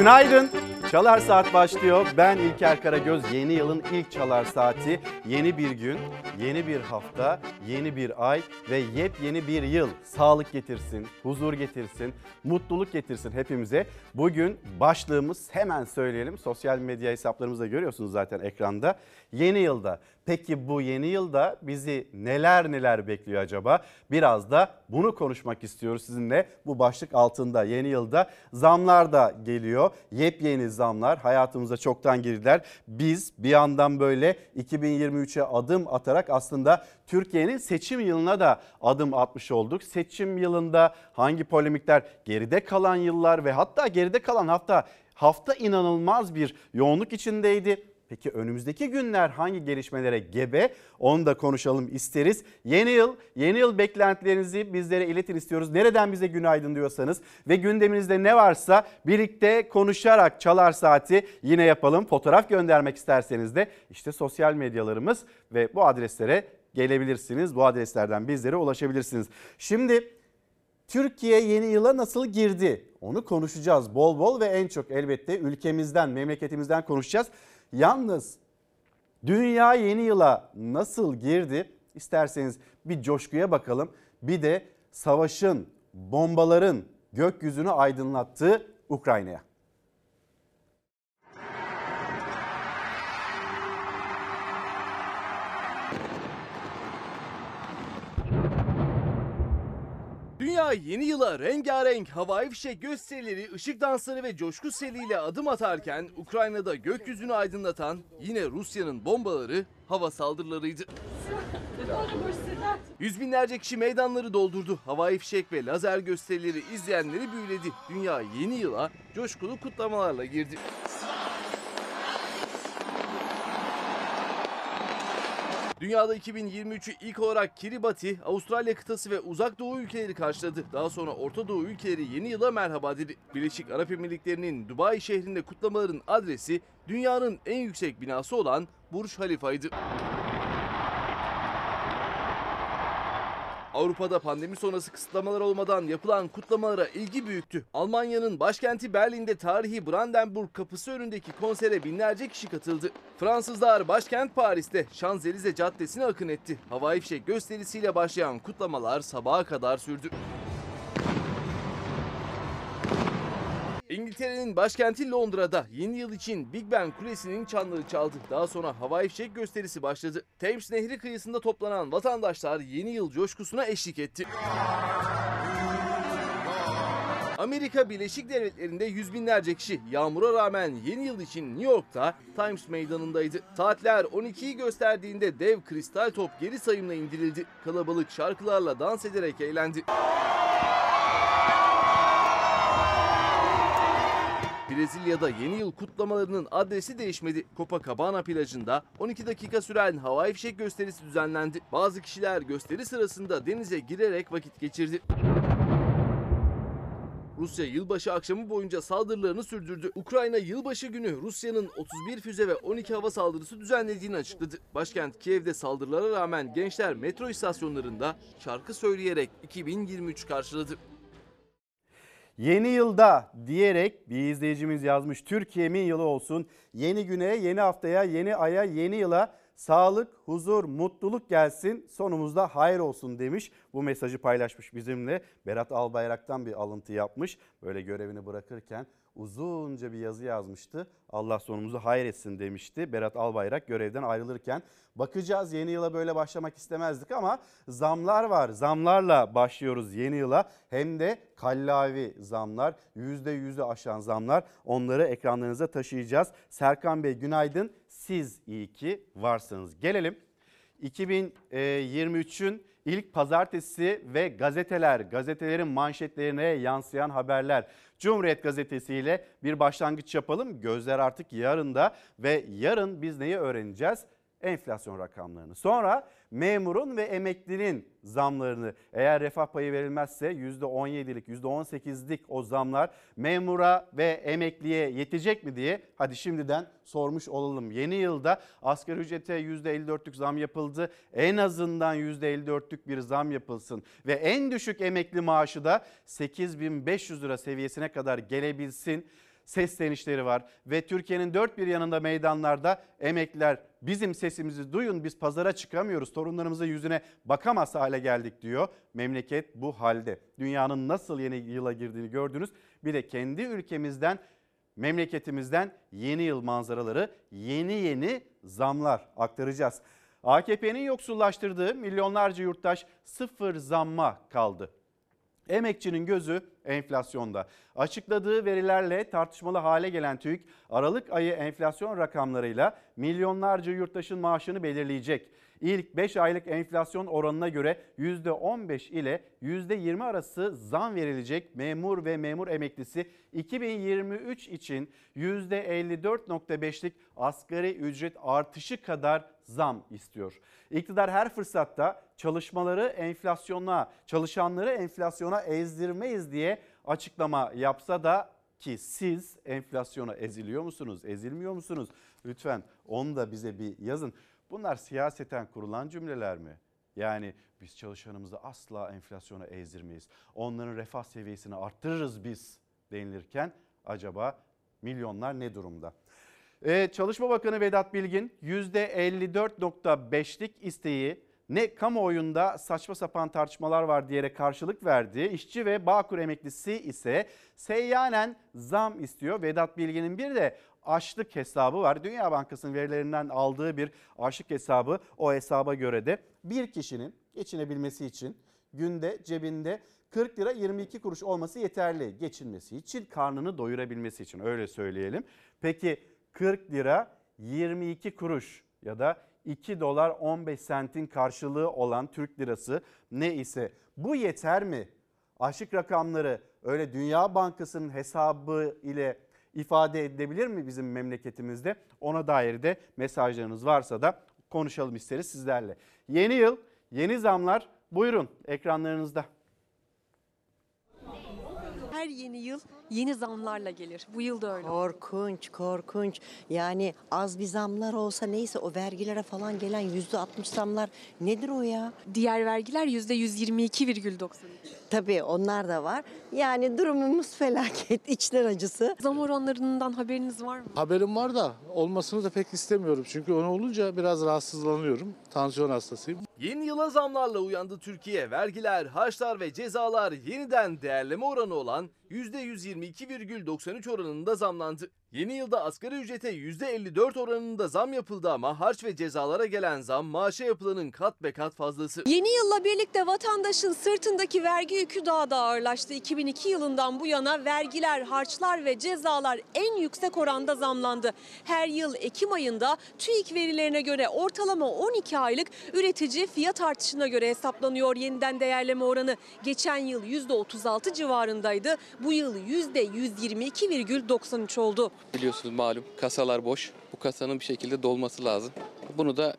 Günaydın. Çalar Saat başlıyor. Ben İlker Karagöz. Yeni yılın ilk Çalar Saati. Yeni bir gün, yeni bir hafta, yeni bir ay ve yepyeni bir yıl. Sağlık getirsin, huzur getirsin, mutluluk getirsin hepimize. Bugün başlığımız hemen söyleyelim. Sosyal medya hesaplarımızda görüyorsunuz zaten ekranda. Yeni yılda Peki bu yeni yılda bizi neler neler bekliyor acaba? Biraz da bunu konuşmak istiyoruz sizinle. Bu başlık altında yeni yılda zamlar da geliyor. Yepyeni zamlar hayatımıza çoktan girdiler. Biz bir yandan böyle 2023'e adım atarak aslında Türkiye'nin seçim yılına da adım atmış olduk. Seçim yılında hangi polemikler geride kalan yıllar ve hatta geride kalan hafta hafta inanılmaz bir yoğunluk içindeydi. Peki önümüzdeki günler hangi gelişmelere gebe? Onu da konuşalım isteriz. Yeni yıl, yeni yıl beklentilerinizi bizlere iletin istiyoruz. Nereden bize günaydın diyorsanız ve gündeminizde ne varsa birlikte konuşarak çalar saati yine yapalım. Fotoğraf göndermek isterseniz de işte sosyal medyalarımız ve bu adreslere gelebilirsiniz. Bu adreslerden bizlere ulaşabilirsiniz. Şimdi Türkiye yeni yıla nasıl girdi? Onu konuşacağız bol bol ve en çok elbette ülkemizden, memleketimizden konuşacağız. Yalnız dünya yeni yıla nasıl girdi? İsterseniz bir coşkuya bakalım. Bir de savaşın, bombaların gökyüzünü aydınlattığı Ukrayna'ya. Dünya yeni yıla rengarenk havai fişek gösterileri, ışık dansları ve coşku seliyle adım atarken Ukrayna'da gökyüzünü aydınlatan yine Rusya'nın bombaları hava saldırılarıydı. Yüz binlerce kişi meydanları doldurdu. Havai fişek ve lazer gösterileri izleyenleri büyüledi. Dünya yeni yıla coşkulu kutlamalarla girdi. Dünyada 2023'ü ilk olarak Kiribati, Avustralya kıtası ve Uzak Doğu ülkeleri karşıladı. Daha sonra Orta Doğu ülkeleri yeni yıla merhaba dedi. Birleşik Arap Emirlikleri'nin Dubai şehrinde kutlamaların adresi dünyanın en yüksek binası olan Burj Halifa'ydı. Avrupa'da pandemi sonrası kısıtlamalar olmadan yapılan kutlamalara ilgi büyüktü. Almanya'nın başkenti Berlin'de tarihi Brandenburg kapısı önündeki konsere binlerce kişi katıldı. Fransızlar başkent Paris'te Şanzelize Caddesi'ne akın etti. Havai fişek gösterisiyle başlayan kutlamalar sabaha kadar sürdü. İngiltere'nin başkenti Londra'da yeni yıl için Big Ben Kulesi'nin çanları çaldı. Daha sonra havai fişek gösterisi başladı. Thames Nehri kıyısında toplanan vatandaşlar yeni yıl coşkusuna eşlik etti. Amerika Birleşik Devletleri'nde yüz binlerce kişi yağmura rağmen yeni yıl için New York'ta Times Meydanı'ndaydı. Saatler 12'yi gösterdiğinde dev kristal top geri sayımla indirildi. Kalabalık şarkılarla dans ederek eğlendi. Brezilya'da yeni yıl kutlamalarının adresi değişmedi. Copacabana plajında 12 dakika süren havai fişek gösterisi düzenlendi. Bazı kişiler gösteri sırasında denize girerek vakit geçirdi. Rusya yılbaşı akşamı boyunca saldırılarını sürdürdü. Ukrayna yılbaşı günü Rusya'nın 31 füze ve 12 hava saldırısı düzenlediğini açıkladı. Başkent Kiev'de saldırılara rağmen gençler metro istasyonlarında şarkı söyleyerek 2023 karşıladı. Yeni yılda diyerek bir izleyicimiz yazmış. Türkiye'min yılı olsun. Yeni güne, yeni haftaya, yeni aya, yeni yıla sağlık, huzur, mutluluk gelsin. Sonumuzda hayır olsun demiş. Bu mesajı paylaşmış bizimle. Berat Albayrak'tan bir alıntı yapmış. Böyle görevini bırakırken uzunca bir yazı yazmıştı. Allah sonumuzu hayır etsin demişti. Berat Albayrak görevden ayrılırken bakacağız yeni yıla böyle başlamak istemezdik ama zamlar var. Zamlarla başlıyoruz yeni yıla. Hem de kallavi zamlar, %100'ü aşan zamlar. Onları ekranlarınıza taşıyacağız. Serkan Bey günaydın. Siz iyi ki varsınız. Gelelim 2023'ün ilk pazartesi ve gazeteler, gazetelerin manşetlerine yansıyan haberler. Cumhuriyet Gazetesi ile bir başlangıç yapalım. Gözler artık yarında ve yarın biz neyi öğreneceğiz? Enflasyon rakamlarını. Sonra memurun ve emeklinin zamlarını eğer refah payı verilmezse %17'lik %18'lik o zamlar memura ve emekliye yetecek mi diye hadi şimdiden sormuş olalım. Yeni yılda asgari ücrete %54'lük zam yapıldı. En azından %54'lük bir zam yapılsın ve en düşük emekli maaşı da 8500 lira seviyesine kadar gelebilsin. Seslenişleri var ve Türkiye'nin dört bir yanında meydanlarda emekliler bizim sesimizi duyun biz pazara çıkamıyoruz torunlarımızın yüzüne bakamaz hale geldik diyor. Memleket bu halde. Dünyanın nasıl yeni yıla girdiğini gördünüz. Bir de kendi ülkemizden memleketimizden yeni yıl manzaraları yeni yeni zamlar aktaracağız. AKP'nin yoksullaştırdığı milyonlarca yurttaş sıfır zamma kaldı. Emekçinin gözü enflasyonda. Açıkladığı verilerle tartışmalı hale gelen TÜİK Aralık ayı enflasyon rakamlarıyla milyonlarca yurttaşın maaşını belirleyecek. İlk 5 aylık enflasyon oranına göre %15 ile %20 arası zam verilecek memur ve memur emeklisi 2023 için %54.5'lik asgari ücret artışı kadar zam istiyor. İktidar her fırsatta çalışmaları enflasyona, çalışanları enflasyona ezdirmeyiz diye açıklama yapsa da ki siz enflasyona eziliyor musunuz, ezilmiyor musunuz? Lütfen onu da bize bir yazın. Bunlar siyaseten kurulan cümleler mi? Yani biz çalışanımızı asla enflasyona ezdirmeyiz. Onların refah seviyesini arttırırız biz denilirken acaba milyonlar ne durumda? Ee, Çalışma Bakanı Vedat Bilgin %54.5'lik isteği ne kamuoyunda saçma sapan tartışmalar var diyerek karşılık verdi. İşçi ve Bağkur emeklisi ise seyyanen zam istiyor. Vedat Bilgin'in bir de açlık hesabı var. Dünya Bankası'nın verilerinden aldığı bir açlık hesabı. O hesaba göre de bir kişinin geçinebilmesi için günde cebinde 40 lira 22 kuruş olması yeterli geçinmesi için, karnını doyurabilmesi için öyle söyleyelim. Peki 40 lira 22 kuruş ya da 2 dolar 15 sentin karşılığı olan Türk lirası ne ise bu yeter mi? Aşık rakamları öyle Dünya Bankası'nın hesabı ile ifade edilebilir mi bizim memleketimizde? Ona dair de mesajlarınız varsa da konuşalım isteriz sizlerle. Yeni yıl, yeni zamlar buyurun ekranlarınızda. Her yeni yıl yeni zamlarla gelir. Bu yıl da öyle. Korkunç, korkunç. Yani az bir zamlar olsa neyse o vergilere falan gelen yüzde altmış zamlar nedir o ya? Diğer vergiler %122,93. Tabii onlar da var. Yani durumumuz felaket, içler acısı. Zam oranlarından haberiniz var mı? Haberim var da olmasını da pek istemiyorum. Çünkü onu olunca biraz rahatsızlanıyorum. Tansiyon hastasıyım. Yeni yıla zamlarla uyandı Türkiye. Vergiler, harçlar ve cezalar yeniden değerleme oranı olan %122,93 oranında zamlandı. Yeni yılda asgari ücrete %54 oranında zam yapıldı ama harç ve cezalara gelen zam maaşa yapılanın kat be kat fazlası. Yeni yılla birlikte vatandaşın sırtındaki vergi yükü daha da ağırlaştı. 2002 yılından bu yana vergiler, harçlar ve cezalar en yüksek oranda zamlandı. Her yıl Ekim ayında TÜİK verilerine göre ortalama 12 aylık üretici fiyat artışına göre hesaplanıyor yeniden değerleme oranı. Geçen yıl %36 civarındaydı. Bu yıl %122,93 oldu. Biliyorsunuz malum kasalar boş. Bu kasanın bir şekilde dolması lazım. Bunu da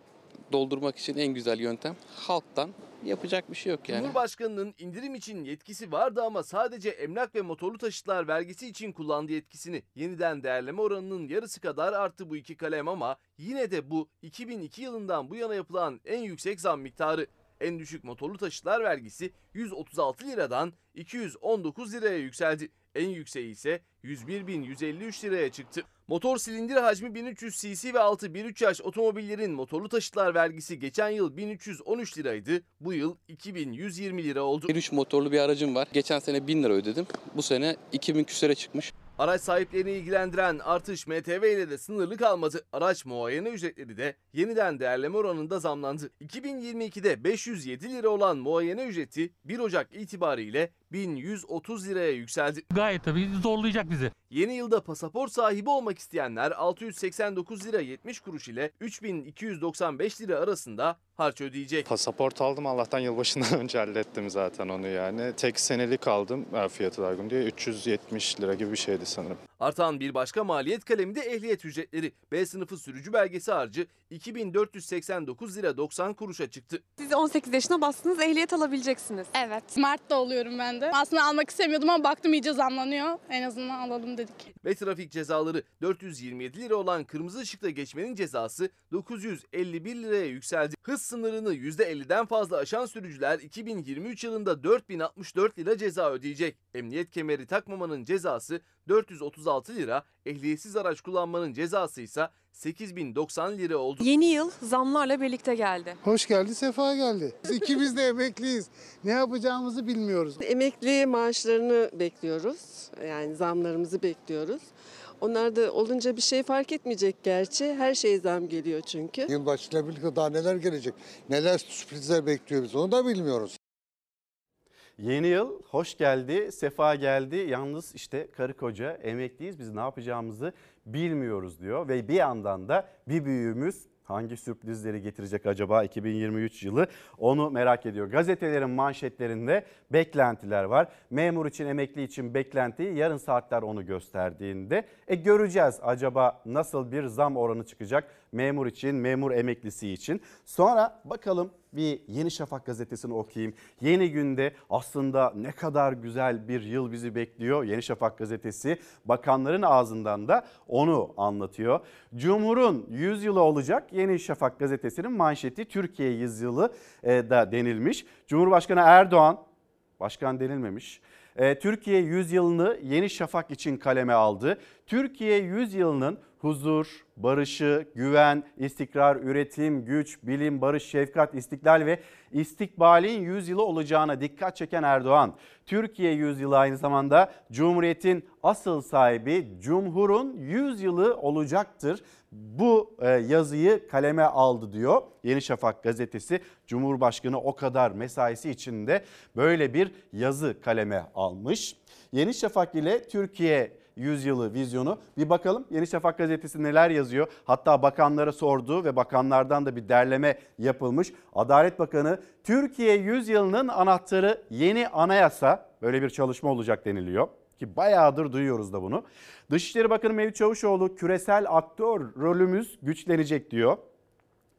doldurmak için en güzel yöntem halktan yapacak bir şey yok yani. Cumhurbaşkanının indirim için yetkisi vardı ama sadece emlak ve motorlu taşıtlar vergisi için kullandı yetkisini. Yeniden değerleme oranının yarısı kadar arttı bu iki kalem ama yine de bu 2002 yılından bu yana yapılan en yüksek zam miktarı. En düşük motorlu taşıtlar vergisi 136 liradan 219 liraya yükseldi. En yükseği ise 101.153 liraya çıktı. Motor silindir hacmi 1300 cc ve altı 1.3 yaş otomobillerin motorlu taşıtlar vergisi geçen yıl 1313 liraydı. Bu yıl 2120 lira oldu. 1.3 motorlu bir aracım var. Geçen sene 1000 lira ödedim. Bu sene 2000 küsüre çıkmış. Araç sahiplerini ilgilendiren artış MTV ile de sınırlı kalmadı. Araç muayene ücretleri de yeniden değerleme oranında zamlandı. 2022'de 507 lira olan muayene ücreti 1 Ocak itibariyle 1130 liraya yükseldi. Gayet tabii zorlayacak bizi. Yeni yılda pasaport sahibi olmak isteyenler 689 lira 70 kuruş ile 3295 lira arasında harç ödeyecek. Pasaport aldım Allah'tan yılbaşından önce hallettim zaten onu yani. Tek senelik aldım ha, fiyatı da uygun diye 370 lira gibi bir şeydi sanırım. Artan bir başka maliyet kalemi de ehliyet ücretleri. B sınıfı sürücü belgesi harcı 2489 lira 90 kuruşa çıktı. Siz 18 yaşına bastınız ehliyet alabileceksiniz. Evet. Mart'ta oluyorum ben de. Aslında almak istemiyordum ama baktım iyice zamlanıyor. En azından alalım dedik. Ve trafik cezaları 427 lira olan kırmızı ışıkta geçmenin cezası 951 liraya yükseldi. Hız sınırını %50'den fazla aşan sürücüler 2023 yılında 4064 lira ceza ödeyecek. Emniyet kemeri takmamanın cezası 436 736 lira, ehliyetsiz araç kullanmanın cezası ise 8090 lira oldu. Yeni yıl zamlarla birlikte geldi. Hoş geldi, sefa geldi. Biz ikimiz de emekliyiz. Ne yapacağımızı bilmiyoruz. Emekli maaşlarını bekliyoruz. Yani zamlarımızı bekliyoruz. Onlar da olunca bir şey fark etmeyecek gerçi. Her şeye zam geliyor çünkü. Yılbaşıyla birlikte daha neler gelecek, neler sürprizler bekliyor biz onu da bilmiyoruz. Yeni yıl hoş geldi, sefa geldi. Yalnız işte karı koca emekliyiz biz ne yapacağımızı bilmiyoruz diyor. Ve bir yandan da bir büyüğümüz hangi sürprizleri getirecek acaba 2023 yılı onu merak ediyor. Gazetelerin manşetlerinde beklentiler var. Memur için emekli için beklentiyi yarın saatler onu gösterdiğinde e göreceğiz acaba nasıl bir zam oranı çıkacak memur için, memur emeklisi için. Sonra bakalım bir Yeni Şafak gazetesini okuyayım. Yeni günde aslında ne kadar güzel bir yıl bizi bekliyor. Yeni Şafak gazetesi bakanların ağzından da onu anlatıyor. Cumhur'un 100 yılı olacak Yeni Şafak gazetesinin manşeti Türkiye 100 yılı e, da denilmiş. Cumhurbaşkanı Erdoğan, başkan denilmemiş. E, Türkiye 100 yılını Yeni Şafak için kaleme aldı. Türkiye 100 yılının huzur, barışı, güven, istikrar, üretim, güç, bilim, barış, şefkat, istiklal ve istikbalin 100 yılı olacağına dikkat çeken Erdoğan, Türkiye 100 yılı aynı zamanda Cumhuriyet'in asıl sahibi Cumhur'un 100 yılı olacaktır. Bu e, yazıyı kaleme aldı diyor Yeni Şafak gazetesi. Cumhurbaşkanı o kadar mesaisi içinde böyle bir yazı kaleme almış. Yeni Şafak ile Türkiye yüzyılı vizyonu. Bir bakalım Yeni Şafak gazetesi neler yazıyor. Hatta bakanlara sordu ve bakanlardan da bir derleme yapılmış. Adalet Bakanı Türkiye yüzyılının anahtarı yeni anayasa. Böyle bir çalışma olacak deniliyor ki bayağıdır duyuyoruz da bunu. Dışişleri Bakanı Mevlüt Çavuşoğlu küresel aktör rolümüz güçlenecek diyor.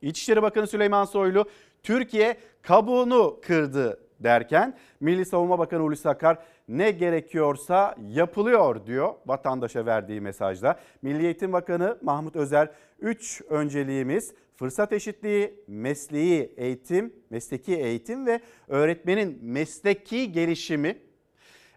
İçişleri Bakanı Süleyman Soylu Türkiye kabuğunu kırdı derken Milli Savunma Bakanı Hulusi Akar ne gerekiyorsa yapılıyor diyor vatandaşa verdiği mesajda. Milli Eğitim Bakanı Mahmut Özer 3 önceliğimiz fırsat eşitliği, mesleği eğitim, mesleki eğitim ve öğretmenin mesleki gelişimi.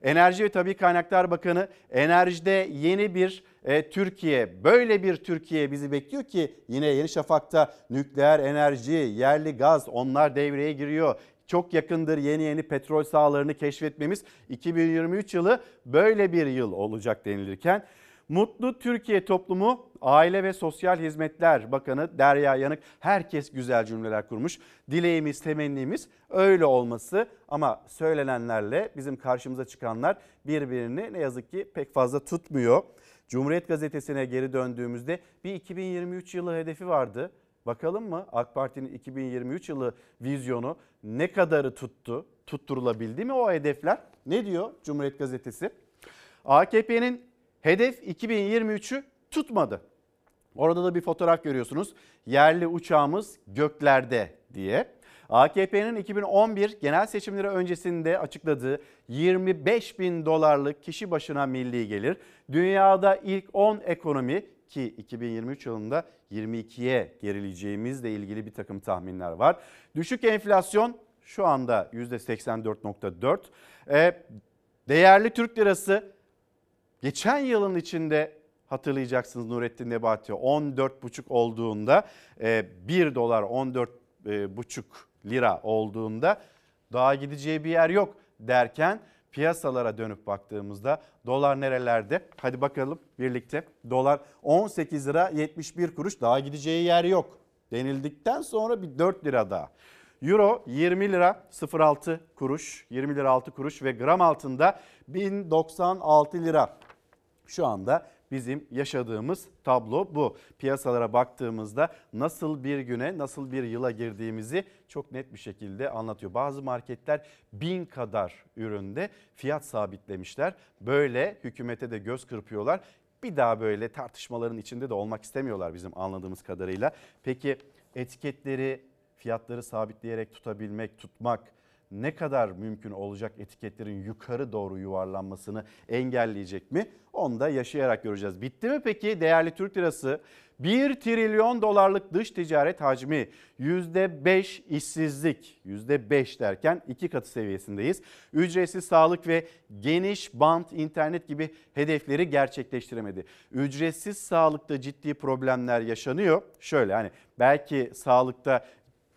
Enerji ve Tabi Kaynaklar Bakanı enerjide yeni bir e, Türkiye, böyle bir Türkiye bizi bekliyor ki yine Yeni Şafak'ta nükleer enerji, yerli gaz onlar devreye giriyor çok yakındır yeni yeni petrol sahalarını keşfetmemiz 2023 yılı böyle bir yıl olacak denilirken Mutlu Türkiye Toplumu Aile ve Sosyal Hizmetler Bakanı Derya Yanık herkes güzel cümleler kurmuş. Dileğimiz, temennimiz öyle olması ama söylenenlerle bizim karşımıza çıkanlar birbirini ne yazık ki pek fazla tutmuyor. Cumhuriyet Gazetesi'ne geri döndüğümüzde bir 2023 yılı hedefi vardı. Bakalım mı AK Parti'nin 2023 yılı vizyonu ne kadarı tuttu? Tutturulabildi mi o hedefler? Ne diyor Cumhuriyet Gazetesi? AKP'nin hedef 2023'ü tutmadı. Orada da bir fotoğraf görüyorsunuz. Yerli uçağımız göklerde diye. AKP'nin 2011 genel seçimleri öncesinde açıkladığı 25 bin dolarlık kişi başına milli gelir dünyada ilk 10 ekonomi ki 2023 yılında 22'ye gerileyeceğimizle ilgili bir takım tahminler var. Düşük enflasyon şu anda %84.4. E, değerli Türk lirası geçen yılın içinde hatırlayacaksınız Nurettin Nebati 14,5 olduğunda 1 dolar 14,5 lira olduğunda daha gideceği bir yer yok derken piyasalara dönüp baktığımızda dolar nerelerde? Hadi bakalım birlikte. Dolar 18 lira 71 kuruş daha gideceği yer yok denildikten sonra bir 4 lira daha. Euro 20 lira 06 kuruş, 20 lira 6 kuruş ve gram altında 1096 lira. Şu anda bizim yaşadığımız tablo bu. Piyasalara baktığımızda nasıl bir güne, nasıl bir yıla girdiğimizi çok net bir şekilde anlatıyor. Bazı marketler bin kadar üründe fiyat sabitlemişler. Böyle hükümete de göz kırpıyorlar. Bir daha böyle tartışmaların içinde de olmak istemiyorlar bizim anladığımız kadarıyla. Peki etiketleri, fiyatları sabitleyerek tutabilmek, tutmak ne kadar mümkün olacak etiketlerin yukarı doğru yuvarlanmasını engelleyecek mi? Onu da yaşayarak göreceğiz. Bitti mi peki değerli Türk lirası? 1 trilyon dolarlık dış ticaret hacmi, %5 işsizlik, %5 derken iki katı seviyesindeyiz. Ücretsiz sağlık ve geniş bant internet gibi hedefleri gerçekleştiremedi. Ücretsiz sağlıkta ciddi problemler yaşanıyor. Şöyle hani belki sağlıkta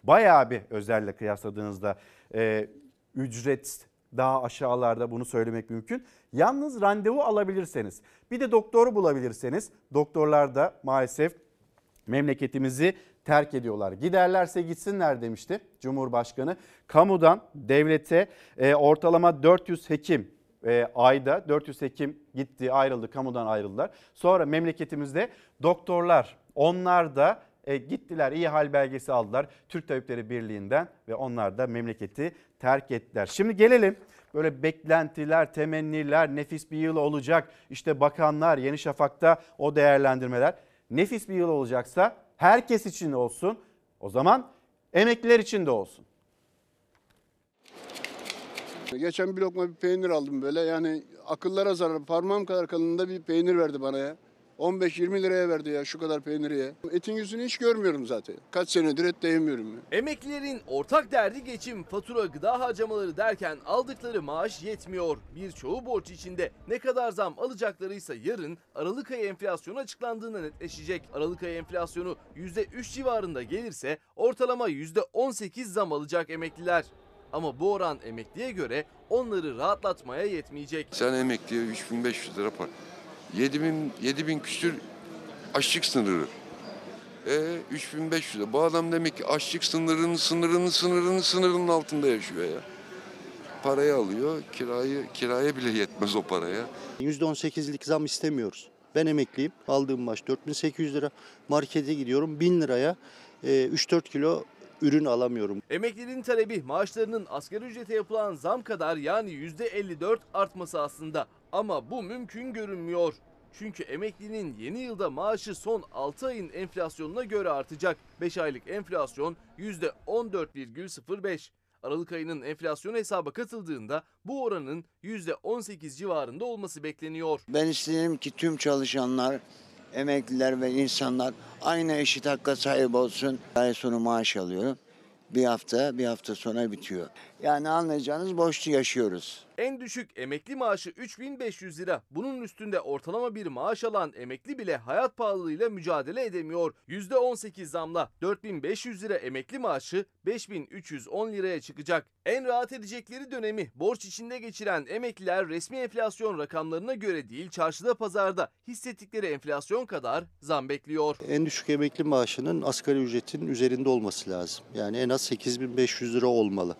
bayağı bir özelle kıyasladığınızda e, ücret daha aşağılarda bunu söylemek mümkün. Yalnız randevu alabilirseniz bir de doktoru bulabilirseniz doktorlar da maalesef memleketimizi terk ediyorlar. Giderlerse gitsinler demişti Cumhurbaşkanı. Kamudan devlete e, ortalama 400 hekim e, ayda 400 hekim gitti ayrıldı kamudan ayrıldılar. Sonra memleketimizde doktorlar onlar da e, gittiler iyi hal belgesi aldılar Türk Tabipleri Birliği'nden ve onlar da memleketi terk ettiler. Şimdi gelelim böyle beklentiler, temenniler, nefis bir yıl olacak. İşte bakanlar, Yeni Şafak'ta o değerlendirmeler. Nefis bir yıl olacaksa herkes için olsun. O zaman emekliler için de olsun. Geçen bir lokma bir peynir aldım böyle yani akıllara zarar parmağım kadar kalınlığında bir peynir verdi bana ya. 15-20 liraya verdi ya şu kadar peyniri ya. Etin yüzünü hiç görmüyorum zaten. Kaç senedir et de yemiyorum ya. Emeklilerin ortak derdi geçim, fatura, gıda harcamaları derken aldıkları maaş yetmiyor. Birçoğu borç içinde. Ne kadar zam alacaklarıysa yarın Aralık ayı enflasyonu açıklandığında netleşecek. Aralık ayı enflasyonu %3 civarında gelirse ortalama %18 zam alacak emekliler. Ama bu oran emekliye göre onları rahatlatmaya yetmeyecek. Sen emekliye 3500 lira para. 7000 7000 küsür açlık sınırı. E 3500 lira. Bu adam demek ki açlık sınırının sınırının sınırının sınırının altında yaşıyor ya. Parayı alıyor, kirayı kiraya bile yetmez o paraya. %18'lik zam istemiyoruz. Ben emekliyim. Aldığım maaş 4800 lira. Markete gidiyorum 1000 liraya e, 3-4 kilo ürün alamıyorum. Emeklinin talebi maaşlarının asgari ücrete yapılan zam kadar yani %54 artması aslında. Ama bu mümkün görünmüyor. Çünkü emeklinin yeni yılda maaşı son 6 ayın enflasyonuna göre artacak. 5 aylık enflasyon %14,05. Aralık ayının enflasyon hesaba katıldığında bu oranın %18 civarında olması bekleniyor. Ben istedim ki tüm çalışanlar, emekliler ve insanlar aynı eşit hakka sahip olsun. Ay sonu maaş alıyorum. Bir hafta, bir hafta sonra bitiyor. Yani anlayacağınız boşlu yaşıyoruz. En düşük emekli maaşı 3500 lira. Bunun üstünde ortalama bir maaş alan emekli bile hayat pahalılığıyla mücadele edemiyor. %18 zamla 4500 lira emekli maaşı 5310 liraya çıkacak. En rahat edecekleri dönemi borç içinde geçiren emekliler resmi enflasyon rakamlarına göre değil çarşıda pazarda hissettikleri enflasyon kadar zam bekliyor. En düşük emekli maaşının asgari ücretin üzerinde olması lazım. Yani en az 8500 lira olmalı.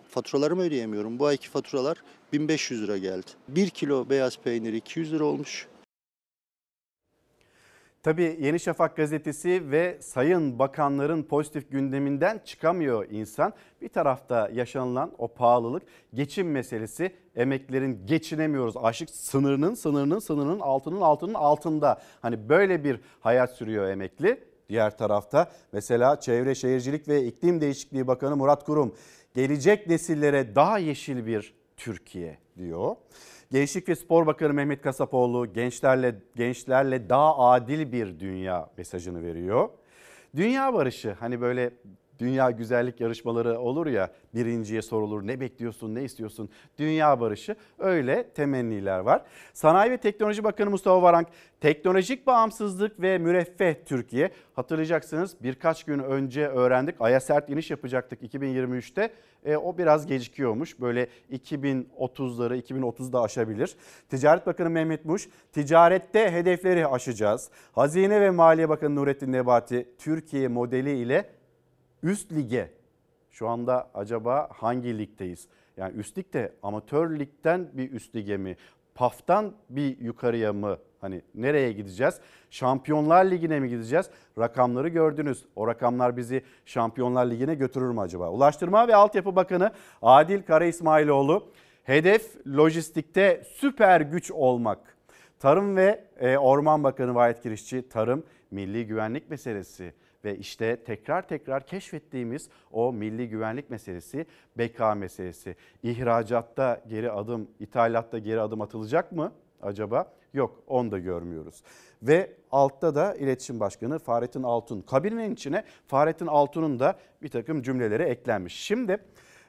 Faturalarımı ödeyemiyorum. Bu ayki faturalar 1500 lira geldi. 1 kilo beyaz peynir 200 lira olmuş. Tabii Yeni Şafak gazetesi ve sayın bakanların pozitif gündeminden çıkamıyor insan. Bir tarafta yaşanılan o pahalılık, geçim meselesi, emeklerin geçinemiyoruz. Aşık sınırının sınırının sınırının altının altının altında. Hani böyle bir hayat sürüyor emekli. Diğer tarafta mesela Çevre Şehircilik ve İklim Değişikliği Bakanı Murat Kurum gelecek nesillere daha yeşil bir Türkiye diyor. Gençlik ve Spor Bakanı Mehmet Kasapoğlu gençlerle gençlerle daha adil bir dünya mesajını veriyor. Dünya barışı hani böyle dünya güzellik yarışmaları olur ya birinciye sorulur ne bekliyorsun ne istiyorsun dünya barışı öyle temenniler var. Sanayi ve Teknoloji Bakanı Mustafa Varank teknolojik bağımsızlık ve müreffeh Türkiye hatırlayacaksınız birkaç gün önce öğrendik Ay'a sert iniş yapacaktık 2023'te e, o biraz gecikiyormuş böyle 2030'ları 2030'da aşabilir. Ticaret Bakanı Mehmet Muş ticarette hedefleri aşacağız. Hazine ve Maliye Bakanı Nurettin Nebati Türkiye modeli ile üst lige şu anda acaba hangi ligdeyiz? Yani üst ligde amatör ligden bir üst lige mi? PAF'tan bir yukarıya mı? Hani nereye gideceğiz? Şampiyonlar Ligi'ne mi gideceğiz? Rakamları gördünüz. O rakamlar bizi Şampiyonlar Ligi'ne götürür mü acaba? Ulaştırma ve Altyapı Bakanı Adil Kara İsmailoğlu hedef lojistikte süper güç olmak. Tarım ve e, Orman Bakanı Vahit Kirişçi tarım milli güvenlik meselesi Ve işte tekrar tekrar keşfettiğimiz o milli güvenlik meselesi, beka meselesi. İhracatta geri adım, ithalatta geri adım atılacak mı acaba? Yok onu da görmüyoruz. Ve altta da iletişim başkanı Fahrettin Altun. Kabinenin içine Fahrettin Altun'un da bir takım cümleleri eklenmiş. Şimdi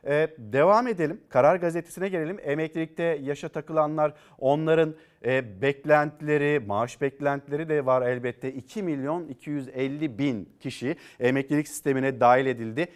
ee, devam edelim. Karar Gazetesi'ne gelelim. Emeklilikte yaşa takılanlar onların e, beklentileri, maaş beklentileri de var elbette. 2 milyon 250 bin kişi emeklilik sistemine dahil edildi.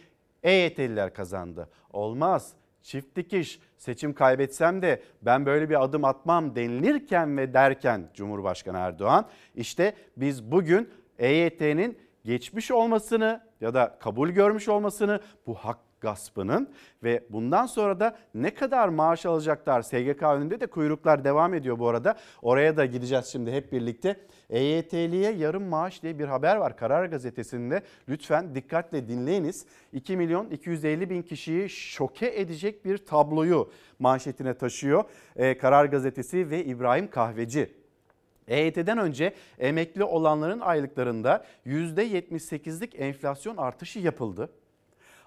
EYT'liler kazandı. Olmaz. Çift dikiş seçim kaybetsem de ben böyle bir adım atmam denilirken ve derken Cumhurbaşkanı Erdoğan işte biz bugün EYT'nin geçmiş olmasını ya da kabul görmüş olmasını bu hak gaspının ve bundan sonra da ne kadar maaş alacaklar SGK önünde de kuyruklar devam ediyor bu arada. Oraya da gideceğiz şimdi hep birlikte. EYT'liye yarım maaş diye bir haber var Karar Gazetesi'nde. Lütfen dikkatle dinleyiniz. 2 milyon 250 bin kişiyi şoke edecek bir tabloyu manşetine taşıyor. Ee, Karar Gazetesi ve İbrahim Kahveci EYT'den önce emekli olanların aylıklarında %78'lik enflasyon artışı yapıldı.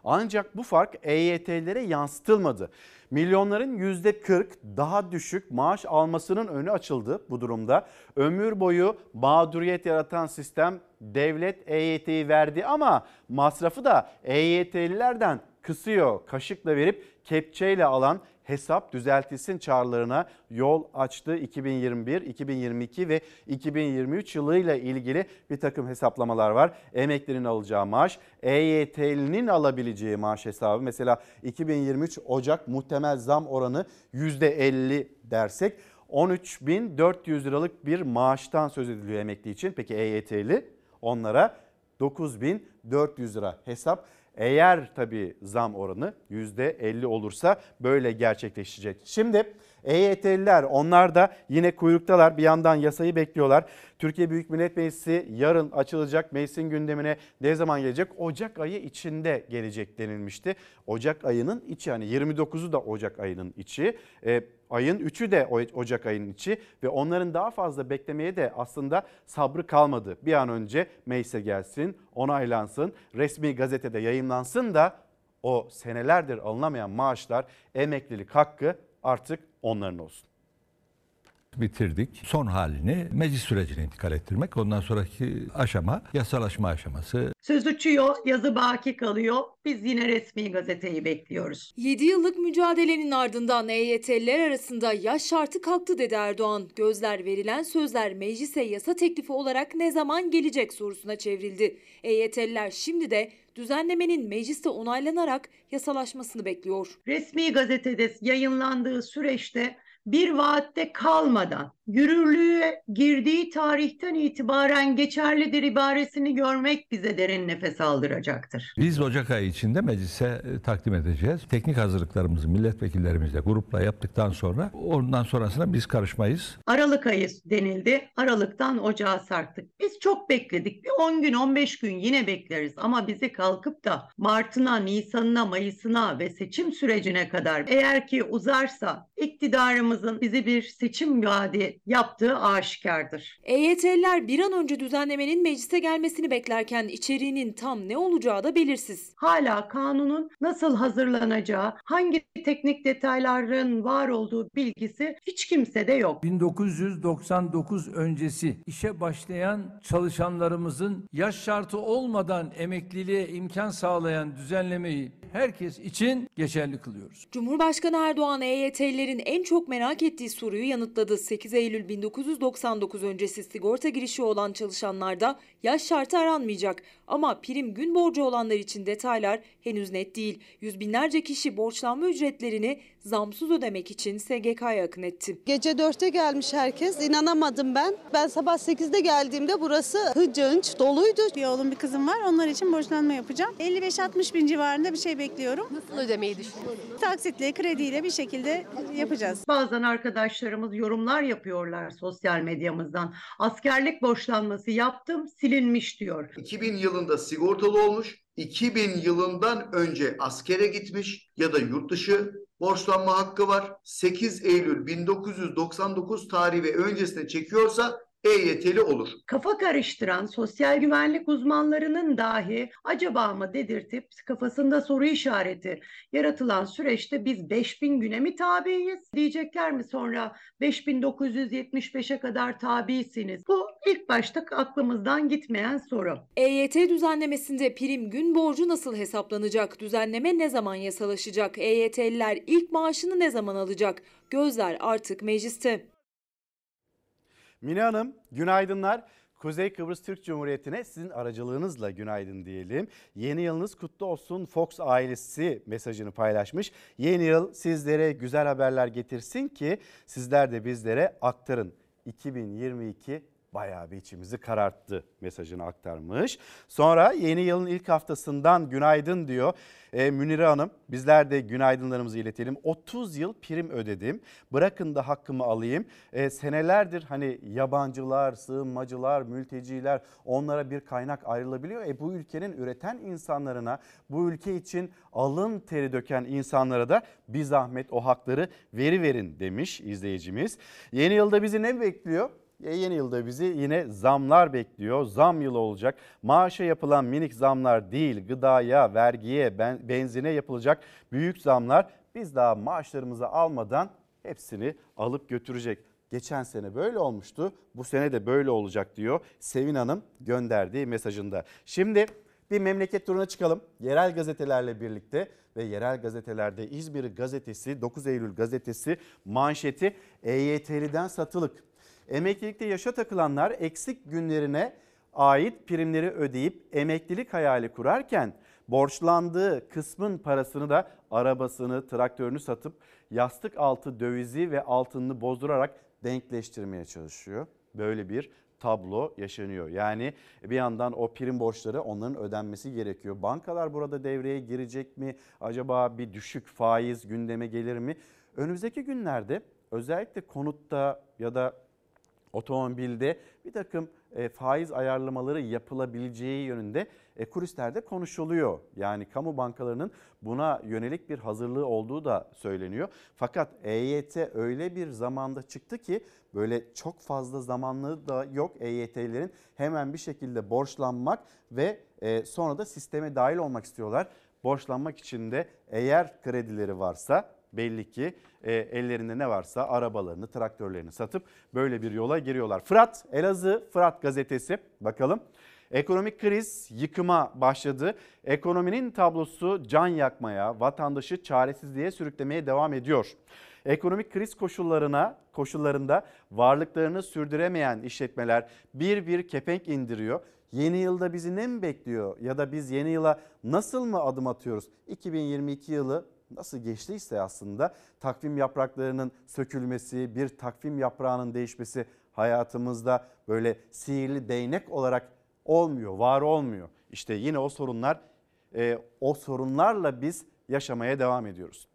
Ancak bu fark EYT'lere yansıtılmadı. Milyonların %40 daha düşük maaş almasının önü açıldı bu durumda. Ömür boyu mağduriyet yaratan sistem devlet EYT'yi verdi ama masrafı da EYT'lilerden kısıyor. Kaşıkla verip kepçeyle alan hesap düzeltilsin çağrılarına yol açtı. 2021, 2022 ve 2023 yılıyla ilgili bir takım hesaplamalar var. Emeklinin alacağı maaş, EYT'linin alabileceği maaş hesabı. Mesela 2023 Ocak muhtemel zam oranı %50 dersek 13.400 liralık bir maaştan söz ediliyor emekli için. Peki EYT'li onlara 9.400 lira hesap. Eğer tabii zam oranı %50 olursa böyle gerçekleşecek. Şimdi EYT'liler onlar da yine kuyruktalar bir yandan yasayı bekliyorlar. Türkiye Büyük Millet Meclisi yarın açılacak meclisin gündemine ne zaman gelecek? Ocak ayı içinde gelecek denilmişti. Ocak ayının içi yani 29'u da Ocak ayının içi. E, ayın 3'ü de Ocak ayının içi ve onların daha fazla beklemeye de aslında sabrı kalmadı. Bir an önce meclise gelsin, onaylansın, resmi gazetede yayınlansın da o senelerdir alınamayan maaşlar, emeklilik hakkı artık onların olsun bitirdik. Son halini meclis sürecine intikal ettirmek. Ondan sonraki aşama yasalaşma aşaması. Söz uçuyor, yazı baki kalıyor. Biz yine resmi gazeteyi bekliyoruz. 7 yıllık mücadelenin ardından EYT'liler arasında yaş şartı kalktı dedi Erdoğan. Gözler verilen sözler meclise yasa teklifi olarak ne zaman gelecek sorusuna çevrildi. EYT'liler şimdi de düzenlemenin mecliste onaylanarak yasalaşmasını bekliyor. Resmi gazetede yayınlandığı süreçte bir vaatte kalmadan yürürlüğe girdiği tarihten itibaren geçerlidir ibaresini görmek bize derin nefes aldıracaktır. Biz Ocak ayı içinde meclise e, takdim edeceğiz. Teknik hazırlıklarımızı milletvekillerimizle grupla yaptıktan sonra ondan sonrasına biz karışmayız. Aralık ayı denildi. Aralıktan ocağa sarktık. Biz çok bekledik. Bir 10 gün 15 gün yine bekleriz ama bizi kalkıp da Mart'ına, Nisan'ına, Mayıs'ına ve seçim sürecine kadar eğer ki uzarsa iktidarımızın bizi bir seçim vaadi yaptığı aşikardır. EYT'liler bir an önce düzenlemenin meclise gelmesini beklerken içeriğinin tam ne olacağı da belirsiz. Hala kanunun nasıl hazırlanacağı, hangi teknik detayların var olduğu bilgisi hiç kimsede yok. 1999 öncesi işe başlayan çalışanlarımızın yaş şartı olmadan emekliliğe imkan sağlayan düzenlemeyi herkes için geçerli kılıyoruz. Cumhurbaşkanı Erdoğan EYT'lilerin en çok merak ettiği soruyu yanıtladı. 8 Eylül 1999 öncesi sigorta girişi olan çalışanlarda yaş şartı aranmayacak. Ama prim gün borcu olanlar için detaylar henüz net değil. Yüz binlerce kişi borçlanma ücretlerini zamsız ödemek için SGK'ya akın etti. Gece 4'te gelmiş herkes. İnanamadım ben. Ben sabah 8'de geldiğimde burası hıcınç doluydu. Bir oğlum bir kızım var. Onlar için borçlanma yapacağım. 55-60 bin civarında bir şey bekliyorum. Nasıl ödemeyi düşünüyorsunuz? Taksitle, krediyle bir şekilde yapacağız. Bazen arkadaşlarımız yorumlar yapıyorlar sosyal medyamızdan. Askerlik borçlanması yaptım silinmiş diyor. 2000 yılında sigortalı olmuş, 2000 yılından önce askere gitmiş ya da yurt dışı borçlanma hakkı var. 8 Eylül 1999 tarihi ve öncesine çekiyorsa EYT'li olur. Kafa karıştıran sosyal güvenlik uzmanlarının dahi acaba mı dedirtip kafasında soru işareti yaratılan süreçte biz 5000 güne mi tabiiz diyecekler mi sonra 5975'e kadar tabisiniz. Bu ilk başta aklımızdan gitmeyen soru. EYT düzenlemesinde prim gün borcu nasıl hesaplanacak? Düzenleme ne zaman yasalaşacak? EYT'liler ilk maaşını ne zaman alacak? Gözler artık mecliste. Mine Hanım günaydınlar. Kuzey Kıbrıs Türk Cumhuriyeti'ne sizin aracılığınızla günaydın diyelim. Yeni yılınız kutlu olsun Fox ailesi mesajını paylaşmış. Yeni yıl sizlere güzel haberler getirsin ki sizler de bizlere aktarın. 2022 bayağı bir içimizi kararttı mesajını aktarmış. Sonra yeni yılın ilk haftasından günaydın diyor. E, Münire Hanım bizler de günaydınlarımızı iletelim. 30 yıl prim ödedim. Bırakın da hakkımı alayım. E, senelerdir hani yabancılar, sığınmacılar, mülteciler onlara bir kaynak ayrılabiliyor. E, bu ülkenin üreten insanlarına, bu ülke için alın teri döken insanlara da bir zahmet o hakları veri verin demiş izleyicimiz. Yeni yılda bizi ne bekliyor? Yeni yılda bizi yine zamlar bekliyor. Zam yılı olacak. Maaşa yapılan minik zamlar değil, gıdaya, vergiye, ben, benzine yapılacak büyük zamlar biz daha maaşlarımızı almadan hepsini alıp götürecek. Geçen sene böyle olmuştu. Bu sene de böyle olacak diyor Sevin Hanım gönderdiği mesajında. Şimdi bir memleket turuna çıkalım. Yerel gazetelerle birlikte ve yerel gazetelerde İzmir gazetesi 9 Eylül gazetesi manşeti EYT'liden satılık. Emeklilikte yaşa takılanlar eksik günlerine ait primleri ödeyip emeklilik hayali kurarken borçlandığı kısmın parasını da arabasını, traktörünü satıp yastık altı dövizi ve altınını bozdurarak denkleştirmeye çalışıyor. Böyle bir tablo yaşanıyor. Yani bir yandan o prim borçları onların ödenmesi gerekiyor. Bankalar burada devreye girecek mi? Acaba bir düşük faiz gündeme gelir mi? Önümüzdeki günlerde özellikle konutta ya da otomobilde bir takım e, faiz ayarlamaları yapılabileceği yönünde e, konuşuluyor. Yani kamu bankalarının buna yönelik bir hazırlığı olduğu da söyleniyor. Fakat EYT öyle bir zamanda çıktı ki böyle çok fazla zamanlığı da yok EYT'lerin hemen bir şekilde borçlanmak ve e, sonra da sisteme dahil olmak istiyorlar. Borçlanmak için de eğer kredileri varsa belli ki e, ellerinde ne varsa arabalarını, traktörlerini satıp böyle bir yola giriyorlar. Fırat, Elazığ Fırat gazetesi bakalım. Ekonomik kriz yıkıma başladı. Ekonominin tablosu can yakmaya, vatandaşı çaresizliğe sürüklemeye devam ediyor. Ekonomik kriz koşullarına koşullarında varlıklarını sürdüremeyen işletmeler bir bir kepenk indiriyor. Yeni yılda bizi ne mi bekliyor ya da biz yeni yıla nasıl mı adım atıyoruz? 2022 yılı nasıl geçtiyse aslında takvim yapraklarının sökülmesi, bir takvim yaprağının değişmesi hayatımızda böyle sihirli değnek olarak olmuyor, var olmuyor. İşte yine o sorunlar, e, o sorunlarla biz yaşamaya devam ediyoruz.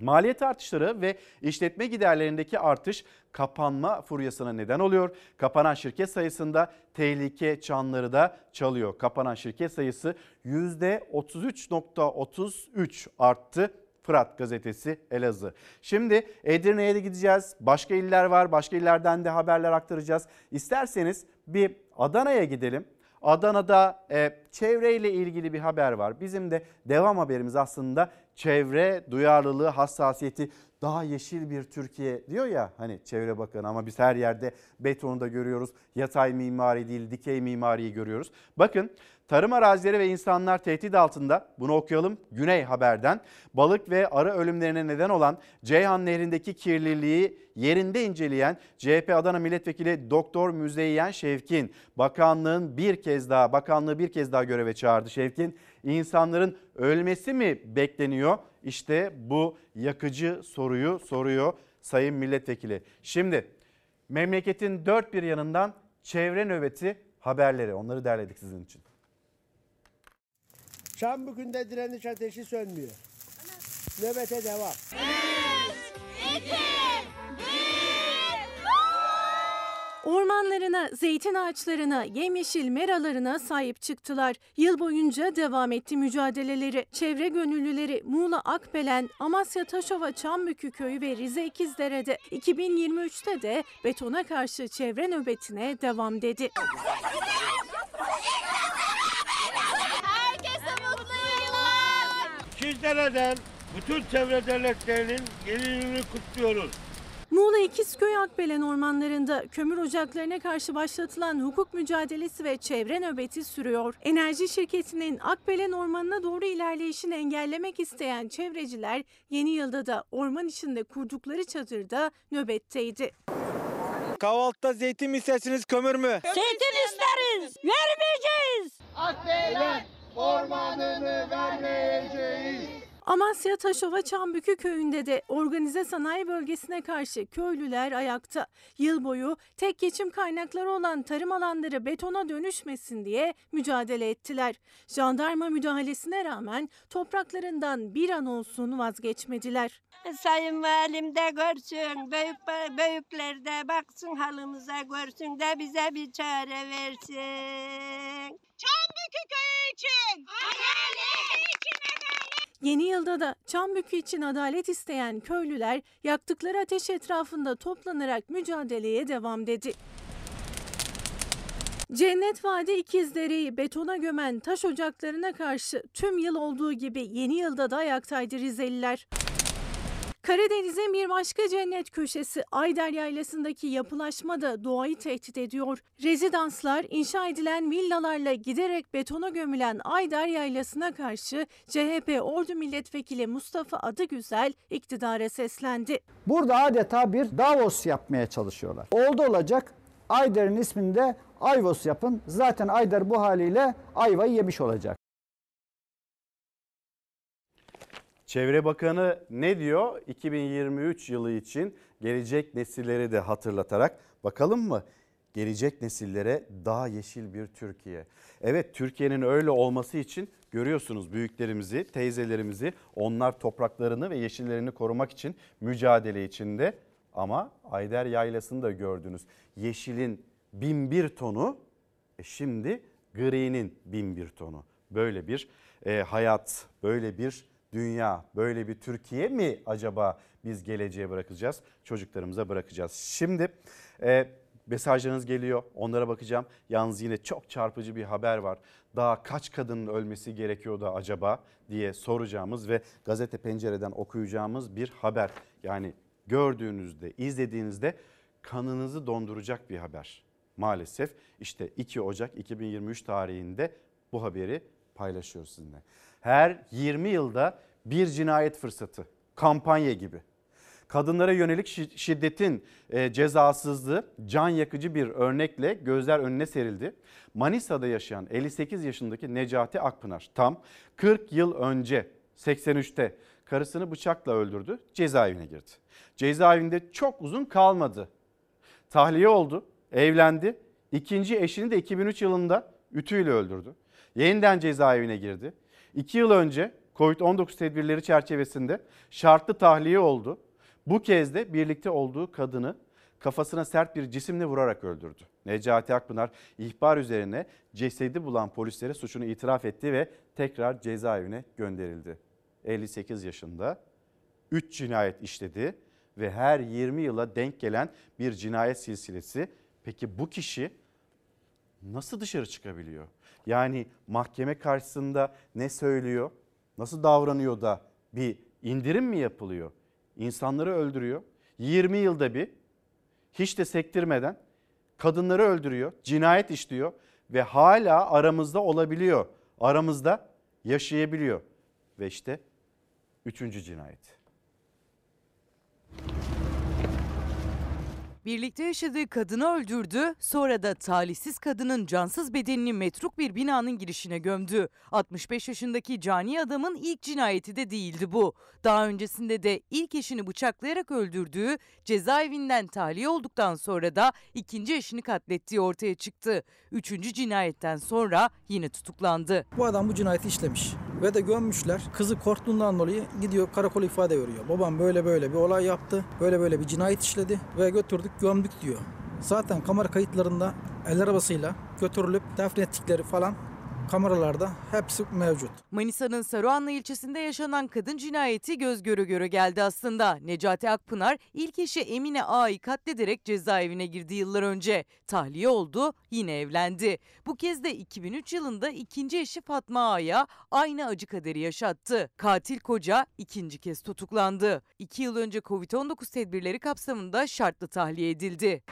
Maliyet artışları ve işletme giderlerindeki artış kapanma furyasına neden oluyor. Kapanan şirket sayısında tehlike çanları da çalıyor. Kapanan şirket sayısı %33.33 arttı. Fırat gazetesi Elazığ. Şimdi Edirne'ye de gideceğiz. Başka iller var. Başka illerden de haberler aktaracağız. İsterseniz bir Adana'ya gidelim. Adana'da e, çevreyle ilgili bir haber var. Bizim de devam haberimiz aslında çevre duyarlılığı, hassasiyeti daha yeşil bir Türkiye diyor ya hani Çevre Bakanı ama biz her yerde betonu da görüyoruz. Yatay mimari değil dikey mimariyi görüyoruz. Bakın tarım arazileri ve insanlar tehdit altında bunu okuyalım Güney Haber'den. Balık ve arı ölümlerine neden olan Ceyhan Nehri'ndeki kirliliği yerinde inceleyen CHP Adana Milletvekili Doktor Müzeyyen Şevkin bakanlığın bir kez daha bakanlığı bir kez daha göreve çağırdı. Şevkin insanların ölmesi mi bekleniyor? İşte bu yakıcı soruyu soruyor Sayın Milletvekili. Şimdi memleketin dört bir yanından çevre nöbeti haberleri onları derledik sizin için. Şam bugün de direniş ateşi sönmüyor. Nöbete devam. Ormanlarına, zeytin ağaçlarına, yemyeşil meralarına sahip çıktılar. Yıl boyunca devam etti mücadeleleri. Çevre gönüllüleri Muğla Akbelen, Amasya Taşova Çambükü Köyü ve Rize İkizdere'de 2023'te de betona karşı çevre nöbetine devam dedi. İkizdere'den bütün çevre derneklerinin yeni yılını kutluyoruz. Muğla İkizköy Akbelen ormanlarında kömür ocaklarına karşı başlatılan hukuk mücadelesi ve çevre nöbeti sürüyor. Enerji şirketinin Akbelen ormanına doğru ilerleyişini engellemek isteyen çevreciler yeni yılda da orman içinde kurdukları çadırda nöbetteydi. Kahvaltıda zeytin mi istersiniz kömür mü? Zeytin isteriz. Vermeyeceğiz. Akbelen ormanını vermeyeceğiz. Amasya Taşova Çambükü köyünde de organize sanayi bölgesine karşı köylüler ayakta. Yıl boyu tek geçim kaynakları olan tarım alanları betona dönüşmesin diye mücadele ettiler. Jandarma müdahalesine rağmen topraklarından bir an olsun vazgeçmediler. Sayın Valim de görsün, büyük, büyükler de baksın halımıza görsün de bize bir çare versin. Çambükü köyü için! Adalet için Yeni yılda da Çambükü için adalet isteyen köylüler yaktıkları ateş etrafında toplanarak mücadeleye devam dedi. Cennet Vadi İkizdere'yi betona gömen taş ocaklarına karşı tüm yıl olduğu gibi yeni yılda da ayaktaydı Rizeliler. Karadeniz'in bir başka cennet köşesi Ayder Yaylası'ndaki yapılaşma da doğayı tehdit ediyor. Rezidanslar inşa edilen villalarla giderek betona gömülen Ayder Yaylası'na karşı CHP Ordu Milletvekili Mustafa Adıgüzel iktidara seslendi. Burada adeta bir Davos yapmaya çalışıyorlar. Oldu olacak Ayder'in isminde Ayvos yapın. Zaten Ayder bu haliyle ayvayı yemiş olacak. Çevre Bakanı ne diyor? 2023 yılı için gelecek nesilleri de hatırlatarak bakalım mı? Gelecek nesillere daha yeşil bir Türkiye. Evet Türkiye'nin öyle olması için görüyorsunuz büyüklerimizi, teyzelerimizi onlar topraklarını ve yeşillerini korumak için mücadele içinde. Ama Ayder Yaylası'nı da gördünüz. Yeşilin bin bir tonu, e şimdi gri'nin bin bir tonu. Böyle bir e, hayat, böyle bir dünya, böyle bir Türkiye mi acaba biz geleceğe bırakacağız, çocuklarımıza bırakacağız? Şimdi e, mesajlarınız geliyor, onlara bakacağım. Yalnız yine çok çarpıcı bir haber var. Daha kaç kadının ölmesi gerekiyordu acaba diye soracağımız ve gazete pencereden okuyacağımız bir haber. Yani gördüğünüzde, izlediğinizde kanınızı donduracak bir haber. Maalesef işte 2 Ocak 2023 tarihinde bu haberi paylaşıyoruz sizinle. Her 20 yılda bir cinayet fırsatı, kampanya gibi. Kadınlara yönelik şiddetin e, cezasızlığı can yakıcı bir örnekle gözler önüne serildi. Manisa'da yaşayan 58 yaşındaki Necati Akpınar tam 40 yıl önce 83'te karısını bıçakla öldürdü, cezaevine girdi. Cezaevinde çok uzun kalmadı. Tahliye oldu, evlendi. İkinci eşini de 2003 yılında ütüyle öldürdü. Yeniden cezaevine girdi. İki yıl önce Covid-19 tedbirleri çerçevesinde şartlı tahliye oldu. Bu kez de birlikte olduğu kadını kafasına sert bir cisimle vurarak öldürdü. Necati Akpınar ihbar üzerine cesedi bulan polislere suçunu itiraf etti ve tekrar cezaevine gönderildi. 58 yaşında 3 cinayet işledi ve her 20 yıla denk gelen bir cinayet silsilesi. Peki bu kişi nasıl dışarı çıkabiliyor? Yani mahkeme karşısında ne söylüyor? Nasıl davranıyor da bir indirim mi yapılıyor? İnsanları öldürüyor. 20 yılda bir hiç de sektirmeden kadınları öldürüyor, cinayet işliyor ve hala aramızda olabiliyor. Aramızda yaşayabiliyor. Ve işte üçüncü cinayet. Birlikte yaşadığı kadını öldürdü, sonra da talihsiz kadının cansız bedenini metruk bir binanın girişine gömdü. 65 yaşındaki cani adamın ilk cinayeti de değildi bu. Daha öncesinde de ilk eşini bıçaklayarak öldürdüğü, cezaevinden tahliye olduktan sonra da ikinci eşini katlettiği ortaya çıktı. Üçüncü cinayetten sonra yine tutuklandı. Bu adam bu cinayeti işlemiş ve de gömmüşler. Kızı korktuğundan dolayı gidiyor karakola ifade veriyor. Babam böyle böyle bir olay yaptı, böyle böyle bir cinayet işledi ve götürdük gömdük diyor. Zaten kamera kayıtlarında el arabasıyla götürülüp defne ettikleri falan kameralarda hepsi mevcut. Manisa'nın Saruhanlı ilçesinde yaşanan kadın cinayeti göz göre göre geldi aslında. Necati Akpınar ilk eşi Emine Ağa'yı katlederek cezaevine girdi yıllar önce. Tahliye oldu, yine evlendi. Bu kez de 2003 yılında ikinci eşi Fatma Ağa'ya aynı acı kaderi yaşattı. Katil koca ikinci kez tutuklandı. İki yıl önce Covid-19 tedbirleri kapsamında şartlı tahliye edildi.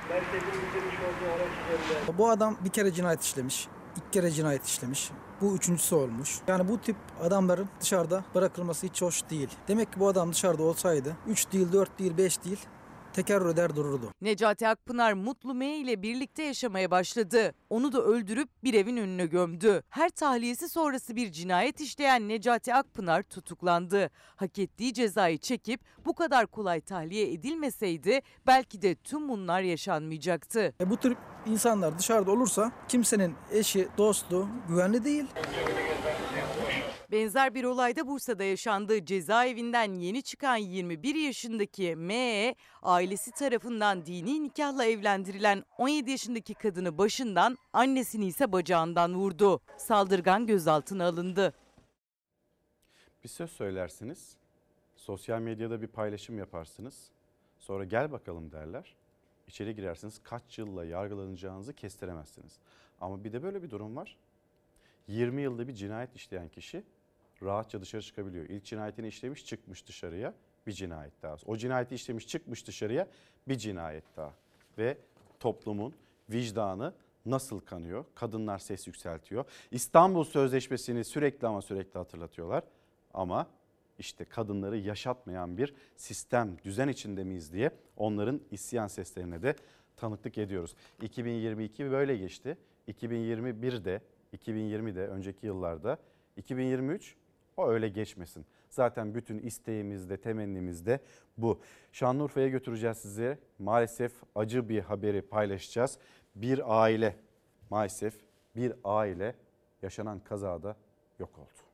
Bu adam bir kere cinayet işlemiş. İlk kere cinayet işlemiş. Bu üçüncüsü olmuş. Yani bu tip adamların dışarıda bırakılması hiç hoş değil. Demek ki bu adam dışarıda olsaydı 3 değil, 4 değil, 5 değil tekerrür eder dururdu. Necati Akpınar Mutlu M ile birlikte yaşamaya başladı. Onu da öldürüp bir evin önüne gömdü. Her tahliyesi sonrası bir cinayet işleyen Necati Akpınar tutuklandı. Hak ettiği cezayı çekip bu kadar kolay tahliye edilmeseydi belki de tüm bunlar yaşanmayacaktı. E bu tür insanlar dışarıda olursa kimsenin eşi, dostu güvenli değil. Benzer bir olayda Bursa'da yaşandı. Cezaevinden yeni çıkan 21 yaşındaki M.E. ailesi tarafından dini nikahla evlendirilen 17 yaşındaki kadını başından, annesini ise bacağından vurdu. Saldırgan gözaltına alındı. Bir söz söylersiniz, sosyal medyada bir paylaşım yaparsınız. Sonra gel bakalım derler. İçeri girersiniz kaç yılla yargılanacağınızı kestiremezsiniz. Ama bir de böyle bir durum var. 20 yılda bir cinayet işleyen kişi rahatça dışarı çıkabiliyor. İlk cinayetini işlemiş çıkmış dışarıya bir cinayet daha. O cinayeti işlemiş çıkmış dışarıya bir cinayet daha. Ve toplumun vicdanı nasıl kanıyor? Kadınlar ses yükseltiyor. İstanbul Sözleşmesi'ni sürekli ama sürekli hatırlatıyorlar. Ama işte kadınları yaşatmayan bir sistem, düzen içinde miyiz diye onların isyan seslerine de tanıklık ediyoruz. 2022 böyle geçti. 2021'de, 2020'de, önceki yıllarda, 2023 o öyle geçmesin. Zaten bütün isteğimiz de temennimiz de bu. Şanlıurfa'ya götüreceğiz sizi. Maalesef acı bir haberi paylaşacağız. Bir aile maalesef bir aile yaşanan kazada yok oldu.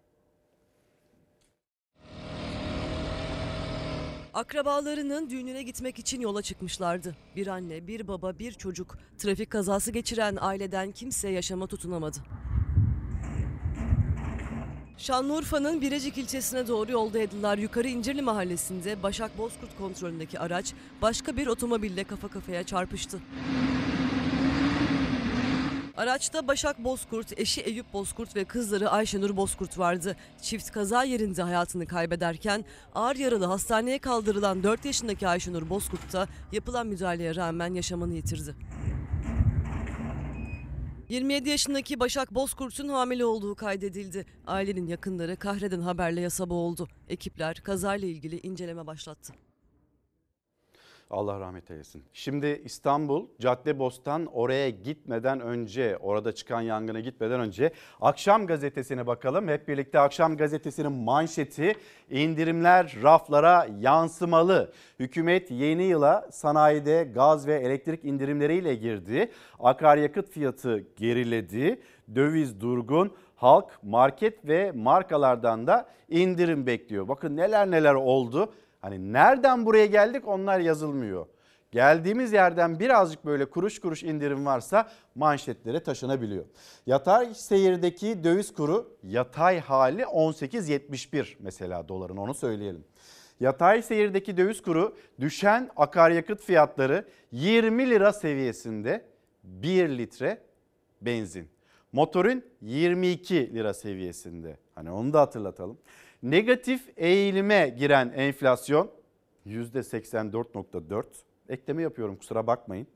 Akrabalarının düğününe gitmek için yola çıkmışlardı. Bir anne, bir baba, bir çocuk. Trafik kazası geçiren aileden kimse yaşama tutunamadı. Şanlıurfa'nın Birecik ilçesine doğru yoldaydılar. Yukarı İncirli mahallesinde Başak Bozkurt kontrolündeki araç başka bir otomobille kafa kafaya çarpıştı. Araçta Başak Bozkurt, eşi Eyüp Bozkurt ve kızları Ayşenur Bozkurt vardı. Çift kaza yerinde hayatını kaybederken ağır yaralı hastaneye kaldırılan 4 yaşındaki Ayşenur Bozkurt da yapılan müdahaleye rağmen yaşamını yitirdi. 27 yaşındaki Başak Bozkurt'un hamile olduğu kaydedildi. Ailenin yakınları kahreden haberle yasa boğuldu. Ekipler kazayla ilgili inceleme başlattı. Allah rahmet eylesin. Şimdi İstanbul Caddebostan oraya gitmeden önce, orada çıkan yangına gitmeden önce Akşam Gazetesi'ne bakalım. Hep birlikte Akşam Gazetesi'nin manşeti indirimler raflara yansımalı. Hükümet yeni yıla sanayide gaz ve elektrik indirimleriyle girdi. Akaryakıt fiyatı geriledi. Döviz durgun. Halk market ve markalardan da indirim bekliyor. Bakın neler neler oldu. Hani nereden buraya geldik onlar yazılmıyor. Geldiğimiz yerden birazcık böyle kuruş kuruş indirim varsa manşetlere taşınabiliyor. Yatay seyirdeki döviz kuru yatay hali 18.71 mesela doların onu söyleyelim. Yatay seyirdeki döviz kuru düşen akaryakıt fiyatları 20 lira seviyesinde 1 litre benzin. Motorun 22 lira seviyesinde. Hani onu da hatırlatalım. Negatif eğilime giren enflasyon %84.4. Ekleme yapıyorum kusura bakmayın.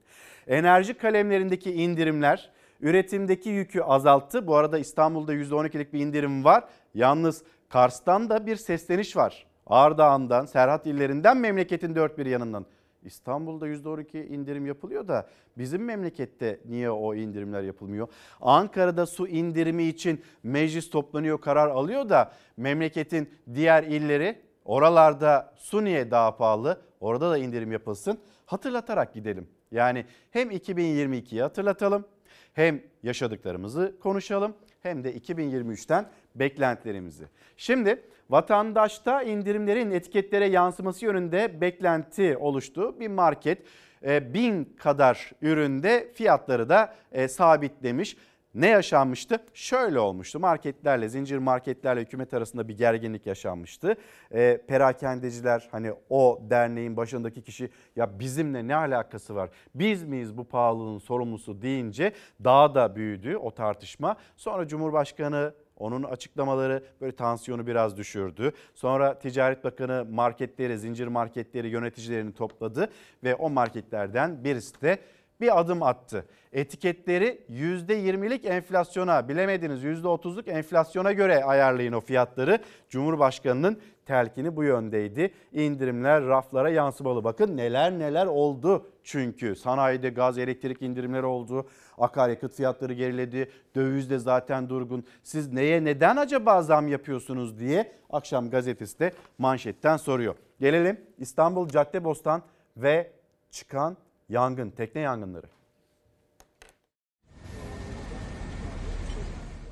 Enerji kalemlerindeki indirimler üretimdeki yükü azalttı. Bu arada İstanbul'da %12'lik bir indirim var. Yalnız Kars'tan da bir sesleniş var. Ardahan'dan, Serhat illerinden memleketin dört bir yanından. İstanbul'da %12 indirim yapılıyor da bizim memlekette niye o indirimler yapılmıyor? Ankara'da su indirimi için meclis toplanıyor karar alıyor da memleketin diğer illeri oralarda su niye daha pahalı? Orada da indirim yapılsın. Hatırlatarak gidelim. Yani hem 2022'yi hatırlatalım hem yaşadıklarımızı konuşalım hem de 2023'ten beklentilerimizi. Şimdi vatandaşta indirimlerin etiketlere yansıması yönünde beklenti oluştu. Bir market e, bin kadar üründe fiyatları da e, sabitlemiş. Ne yaşanmıştı? Şöyle olmuştu. Marketlerle, zincir marketlerle hükümet arasında bir gerginlik yaşanmıştı. E, perakendeciler hani o derneğin başındaki kişi ya bizimle ne alakası var? Biz miyiz bu pahalılığın sorumlusu deyince daha da büyüdü o tartışma. Sonra Cumhurbaşkanı onun açıklamaları böyle tansiyonu biraz düşürdü. Sonra Ticaret Bakanı marketleri, zincir marketleri yöneticilerini topladı ve o marketlerden birisi de bir adım attı. Etiketleri %20'lik enflasyona bilemediniz %30'luk enflasyona göre ayarlayın o fiyatları. Cumhurbaşkanının telkini bu yöndeydi. İndirimler raflara yansımalı. Bakın neler neler oldu çünkü. Sanayide gaz, elektrik indirimleri oldu. Akaryakıt fiyatları geriledi. Döviz de zaten durgun. Siz neye neden acaba zam yapıyorsunuz diye akşam gazetesi de manşetten soruyor. Gelelim İstanbul Caddebostan ve çıkan yangın, tekne yangınları.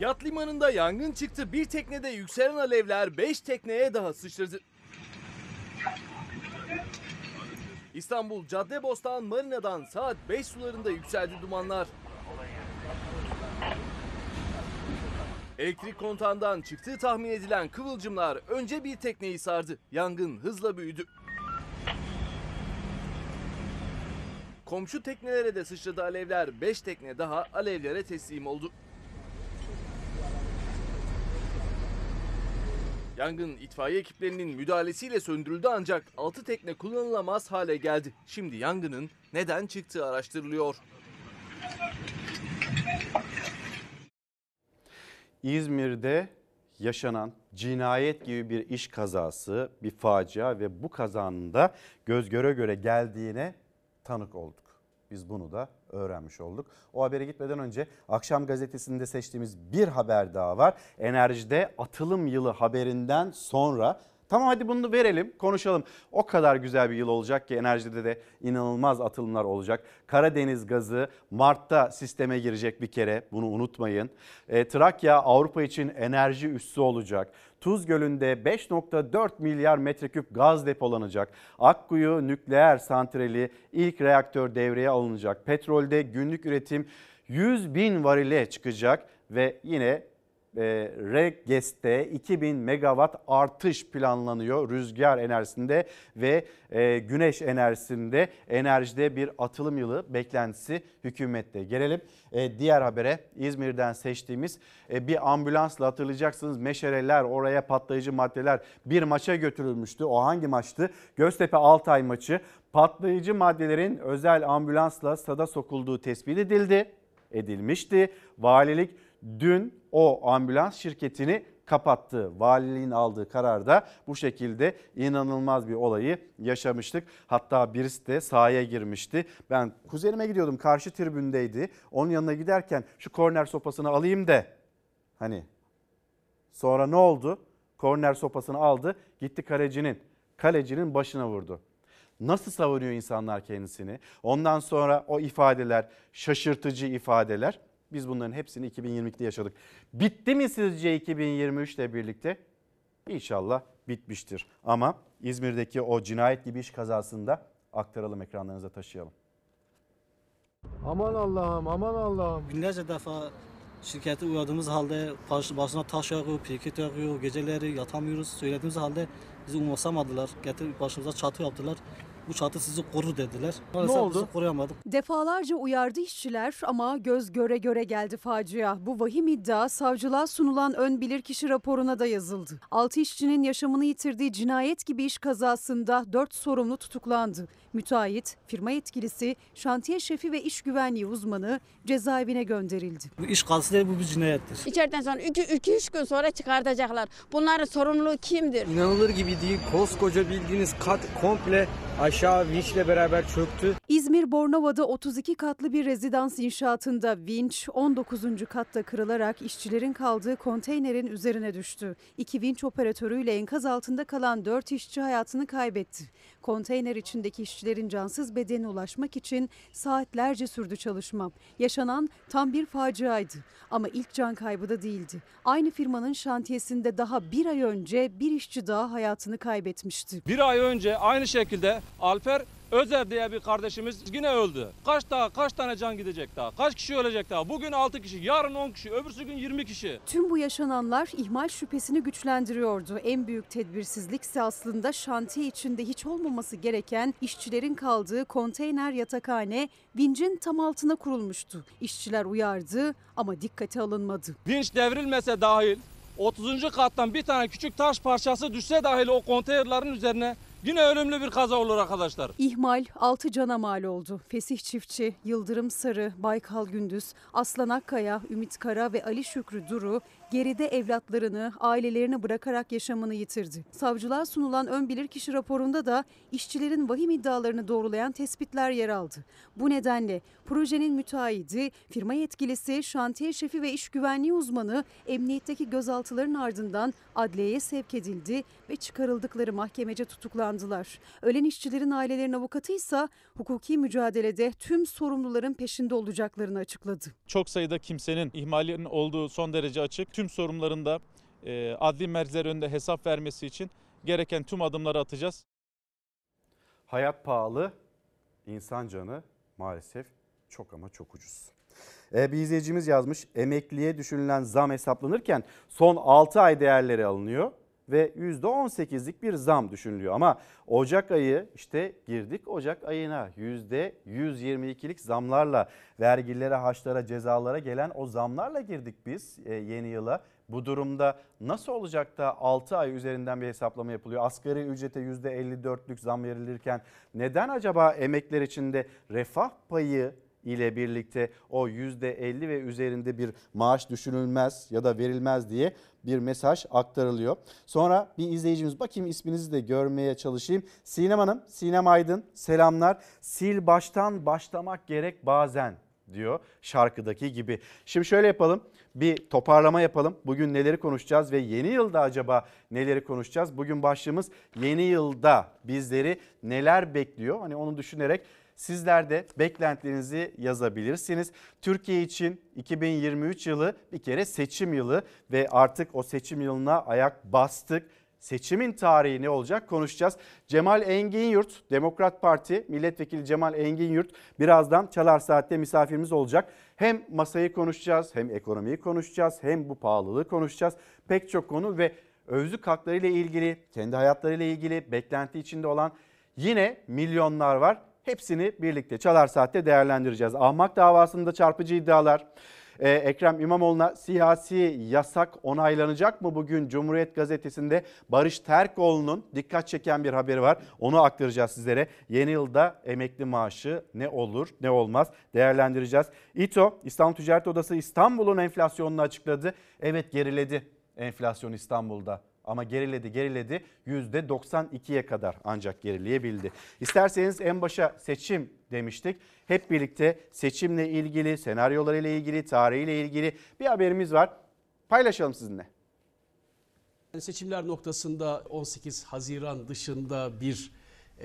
Yat limanında yangın çıktı. Bir teknede yükselen alevler 5 tekneye daha sıçradı. İstanbul Caddebostan Marina'dan saat 5 sularında yükseldi dumanlar. Elektrik kontağından çıktığı tahmin edilen kıvılcımlar önce bir tekneyi sardı. Yangın hızla büyüdü. Komşu teknelere de sıçradı alevler. 5 tekne daha alevlere teslim oldu. Yangın itfaiye ekiplerinin müdahalesiyle söndürüldü ancak 6 tekne kullanılamaz hale geldi. Şimdi yangının neden çıktığı araştırılıyor. İzmir'de yaşanan cinayet gibi bir iş kazası, bir facia ve bu kazanın da göz göre göre geldiğine tanık olduk. Biz bunu da öğrenmiş olduk. O habere gitmeden önce akşam gazetesinde seçtiğimiz bir haber daha var. Enerjide atılım yılı haberinden sonra Tamam hadi bunu verelim konuşalım. O kadar güzel bir yıl olacak ki enerjide de inanılmaz atılımlar olacak. Karadeniz gazı Mart'ta sisteme girecek bir kere bunu unutmayın. E, Trakya Avrupa için enerji üssü olacak. Tuz Gölü'nde 5.4 milyar metreküp gaz depolanacak. Akkuyu nükleer santrali ilk reaktör devreye alınacak. Petrolde günlük üretim 100 bin varile çıkacak ve yine e, Reges'te 2000 megawatt artış planlanıyor rüzgar enerjisinde ve e, güneş enerjisinde enerjide bir atılım yılı beklentisi hükümette. Gelelim e, diğer habere İzmir'den seçtiğimiz e, bir ambulansla hatırlayacaksınız meşaleler oraya patlayıcı maddeler bir maça götürülmüştü. O hangi maçtı? Göztepe Altay maçı patlayıcı maddelerin özel ambulansla stada sokulduğu tespit edildi edilmişti. Valilik dün o ambulans şirketini kapattı. Valiliğin aldığı kararda bu şekilde inanılmaz bir olayı yaşamıştık. Hatta birisi de sahaya girmişti. Ben kuzenime gidiyordum karşı tribündeydi. Onun yanına giderken şu korner sopasını alayım de hani sonra ne oldu? Korner sopasını aldı gitti kalecinin kalecinin başına vurdu. Nasıl savunuyor insanlar kendisini? Ondan sonra o ifadeler şaşırtıcı ifadeler biz bunların hepsini 2022'de yaşadık. Bitti mi sizce 2023 ile birlikte? İnşallah bitmiştir. Ama İzmir'deki o cinayet gibi iş kazasında aktaralım ekranlarınıza taşıyalım. Aman Allah'ım aman Allah'ım. Binlerce defa şirketi uyardığımız halde baş, başına taş yağıyor, pirket yağıyor, geceleri yatamıyoruz. Söylediğimiz halde bizi umursamadılar. Getirip başımıza çatı yaptılar. Bu çatı sizi korur dediler. Maalesef oldu? bizi koruyamadık. Defalarca uyardı işçiler ama göz göre göre geldi facia. Bu vahim iddia savcılığa sunulan ön bilirkişi raporuna da yazıldı. 6 işçinin yaşamını yitirdiği cinayet gibi iş kazasında 4 sorumlu tutuklandı. Müteahhit, firma yetkilisi, şantiye şefi ve iş güvenliği uzmanı cezaevine gönderildi. Bu iş kazası değil bu bir cinayettir. İçeriden sonra 2-3 gün sonra çıkartacaklar. Bunların sorumluluğu kimdir? İnanılır gibi değil. Koskoca bildiğiniz kat komple aşağı vinçle beraber çöktü. İzmir Bornova'da 32 katlı bir rezidans inşaatında vinç 19. katta kırılarak işçilerin kaldığı konteynerin üzerine düştü. İki vinç operatörüyle enkaz altında kalan 4 işçi hayatını kaybetti. Konteyner içindeki işçilerin cansız bedenine ulaşmak için saatlerce sürdü çalışma. Yaşanan tam bir faciaydı ama ilk can kaybı da değildi. Aynı firmanın şantiyesinde daha bir ay önce bir işçi daha hayatını kaybetmişti. Bir ay önce aynı şekilde Alper Özer diye bir kardeşimiz yine öldü. Kaç daha kaç tane can gidecek daha? Kaç kişi ölecek daha? Bugün 6 kişi, yarın 10 kişi, öbürsü gün 20 kişi. Tüm bu yaşananlar ihmal şüphesini güçlendiriyordu. En büyük tedbirsizlik ise aslında şantiye içinde hiç olmaması gereken işçilerin kaldığı konteyner yatakhane vincin tam altına kurulmuştu. İşçiler uyardı ama dikkate alınmadı. Vinç devrilmese dahil 30. kattan bir tane küçük taş parçası düşse dahil o konteynerların üzerine yine ölümlü bir kaza olur arkadaşlar. İhmal 6 cana mal oldu. Fesih Çiftçi, Yıldırım Sarı, Baykal Gündüz, Aslan Akkaya, Ümit Kara ve Ali Şükrü Duru geride evlatlarını, ailelerini bırakarak yaşamını yitirdi. Savcılığa sunulan ön bilirkişi raporunda da işçilerin vahim iddialarını doğrulayan tespitler yer aldı. Bu nedenle projenin müteahhidi, firma yetkilisi, şantiye şefi ve iş güvenliği uzmanı emniyetteki gözaltıların ardından adliyeye sevk edildi ve çıkarıldıkları mahkemece tutuklandılar. Ölen işçilerin ailelerinin avukatı ise hukuki mücadelede tüm sorumluların peşinde olacaklarını açıkladı. Çok sayıda kimsenin ihmalinin olduğu son derece açık. Tüm sorumluların da e, adli merciler önünde hesap vermesi için gereken tüm adımları atacağız. Hayat pahalı, insan canı maalesef çok ama çok ucuz. Ee, bir izleyicimiz yazmış emekliye düşünülen zam hesaplanırken son 6 ay değerleri alınıyor ve %18'lik bir zam düşünülüyor. Ama Ocak ayı işte girdik Ocak ayına %122'lik zamlarla vergilere, haçlara, cezalara gelen o zamlarla girdik biz e, yeni yıla. Bu durumda nasıl olacak da 6 ay üzerinden bir hesaplama yapılıyor? Asgari ücrete %54'lük zam verilirken neden acaba emekler içinde refah payı ile birlikte o %50 ve üzerinde bir maaş düşünülmez ya da verilmez diye bir mesaj aktarılıyor. Sonra bir izleyicimiz bakayım isminizi de görmeye çalışayım. Sinem Hanım, Sinem Aydın selamlar. Sil baştan başlamak gerek bazen diyor şarkıdaki gibi. Şimdi şöyle yapalım bir toparlama yapalım. Bugün neleri konuşacağız ve yeni yılda acaba neleri konuşacağız? Bugün başlığımız yeni yılda bizleri neler bekliyor? Hani onu düşünerek Sizler de beklentilerinizi yazabilirsiniz. Türkiye için 2023 yılı bir kere seçim yılı ve artık o seçim yılına ayak bastık. Seçimin tarihi ne olacak konuşacağız. Cemal Engin Yurt, Demokrat Parti Milletvekili Cemal Engin Yurt birazdan Çalar Saat'te misafirimiz olacak. Hem masayı konuşacağız, hem ekonomiyi konuşacağız, hem bu pahalılığı konuşacağız. Pek çok konu ve özlük hakları ile ilgili, kendi hayatlarıyla ilgili beklenti içinde olan yine milyonlar var. Hepsini birlikte Çalar Saat'te değerlendireceğiz. Ahmak davasında çarpıcı iddialar. Ee, Ekrem İmamoğlu'na siyasi yasak onaylanacak mı? Bugün Cumhuriyet Gazetesi'nde Barış Terkoğlu'nun dikkat çeken bir haberi var. Onu aktaracağız sizlere. Yeni yılda emekli maaşı ne olur ne olmaz değerlendireceğiz. İTO İstanbul Ticaret Odası İstanbul'un enflasyonunu açıkladı. Evet geriledi enflasyon İstanbul'da ama geriledi geriledi %92'ye kadar ancak gerileyebildi. İsterseniz en başa seçim demiştik. Hep birlikte seçimle ilgili, senaryolarıyla ilgili, tarihiyle ilgili bir haberimiz var. Paylaşalım sizinle. Seçimler noktasında 18 Haziran dışında bir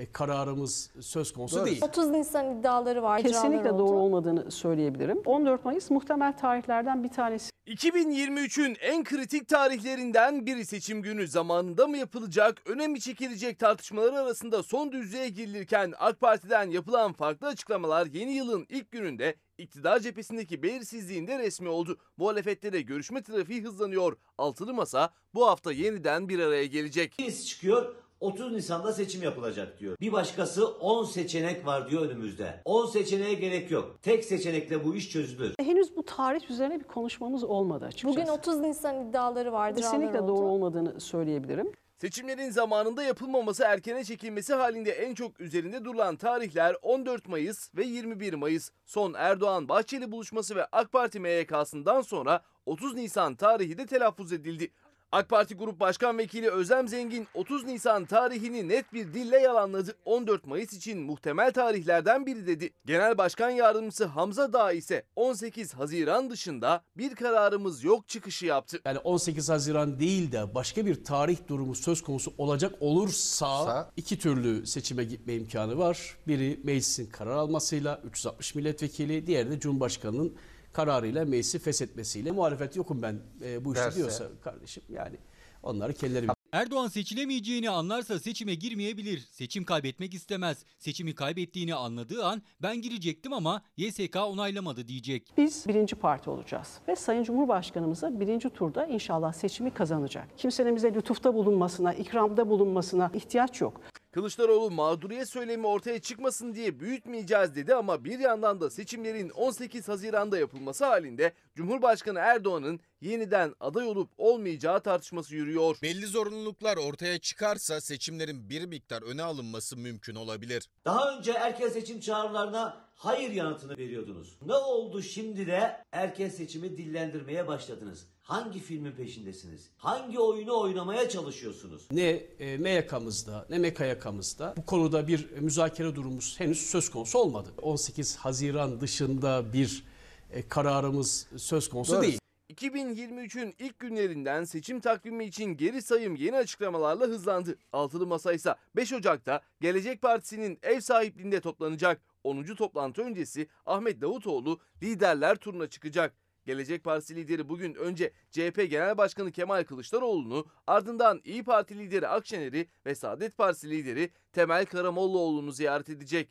kararımız söz konusu Doğru. değil. 30 Nisan iddiaları var. Kesinlikle doğru oldu. olmadığını söyleyebilirim. 14 Mayıs muhtemel tarihlerden bir tanesi. 2023'ün en kritik tarihlerinden biri seçim günü zamanında mı yapılacak, öne mi çekilecek tartışmaları arasında son düzlüğe girilirken AK Parti'den yapılan farklı açıklamalar yeni yılın ilk gününde iktidar cephesindeki belirsizliğinde resmi oldu. Muhalefetlere görüşme trafiği hızlanıyor. Altılı Masa bu hafta yeniden bir araya gelecek. Birisi çıkıyor 30 Nisan'da seçim yapılacak diyor. Bir başkası 10 seçenek var diyor önümüzde. 10 seçeneğe gerek yok. Tek seçenekle bu iş çözülür. Henüz bu tarih üzerine bir konuşmamız olmadı açıkçası. Bugün 30 Nisan iddiaları var. Kesinlikle doğru oldu. olmadığını söyleyebilirim. Seçimlerin zamanında yapılmaması erkene çekilmesi halinde en çok üzerinde durulan tarihler 14 Mayıs ve 21 Mayıs. Son Erdoğan-Bahçeli buluşması ve AK Parti MYK'sından sonra 30 Nisan tarihi de telaffuz edildi. AK Parti Grup Başkan Vekili Özlem Zengin 30 Nisan tarihini net bir dille yalanladı. 14 Mayıs için muhtemel tarihlerden biri dedi. Genel Başkan Yardımcısı Hamza Dağ ise 18 Haziran dışında bir kararımız yok çıkışı yaptı. Yani 18 Haziran değil de başka bir tarih durumu söz konusu olacak olursa Sa- iki türlü seçime gitme imkanı var. Biri meclisin karar almasıyla 360 milletvekili, diğeri de Cumhurbaşkanı'nın kararıyla meclisi feshetmesiyle. Muhalefet yokum ben e, bu işte Derse. diyorsa kardeşim yani onları kendileri Erdoğan seçilemeyeceğini anlarsa seçime girmeyebilir. Seçim kaybetmek istemez. Seçimi kaybettiğini anladığı an ben girecektim ama YSK onaylamadı diyecek. Biz birinci parti olacağız ve Sayın Cumhurbaşkanımıza birinci turda inşallah seçimi kazanacak. Kimsenin bize lütufta bulunmasına, ikramda bulunmasına ihtiyaç yok. Kılıçdaroğlu mağduriyet söylemi ortaya çıkmasın diye büyütmeyeceğiz dedi ama bir yandan da seçimlerin 18 Haziran'da yapılması halinde Cumhurbaşkanı Erdoğan'ın yeniden aday olup olmayacağı tartışması yürüyor. Belli zorunluluklar ortaya çıkarsa seçimlerin bir miktar öne alınması mümkün olabilir. Daha önce erken seçim çağrılarına hayır yanıtını veriyordunuz. Ne oldu şimdi de erken seçimi dillendirmeye başladınız? Hangi filmin peşindesiniz? Hangi oyunu oynamaya çalışıyorsunuz? Ne e, MYK'mızda ne MKYK'mızda bu konuda bir müzakere durumumuz henüz söz konusu olmadı. 18 Haziran dışında bir e, kararımız söz konusu Doğru. değil. 2023'ün ilk günlerinden seçim takvimi için geri sayım yeni açıklamalarla hızlandı. Altılı Masa ise 5 Ocak'ta Gelecek Partisi'nin ev sahipliğinde toplanacak. 10. toplantı öncesi Ahmet Davutoğlu liderler turuna çıkacak. Gelecek Partisi lideri bugün önce CHP Genel Başkanı Kemal Kılıçdaroğlu'nu ardından İyi Parti lideri Akşener'i ve Saadet Partisi lideri Temel Karamollaoğlu'nu ziyaret edecek.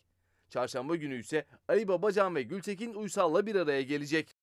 Çarşamba günü ise Ali Babacan ve Gültekin Uysal'la bir araya gelecek.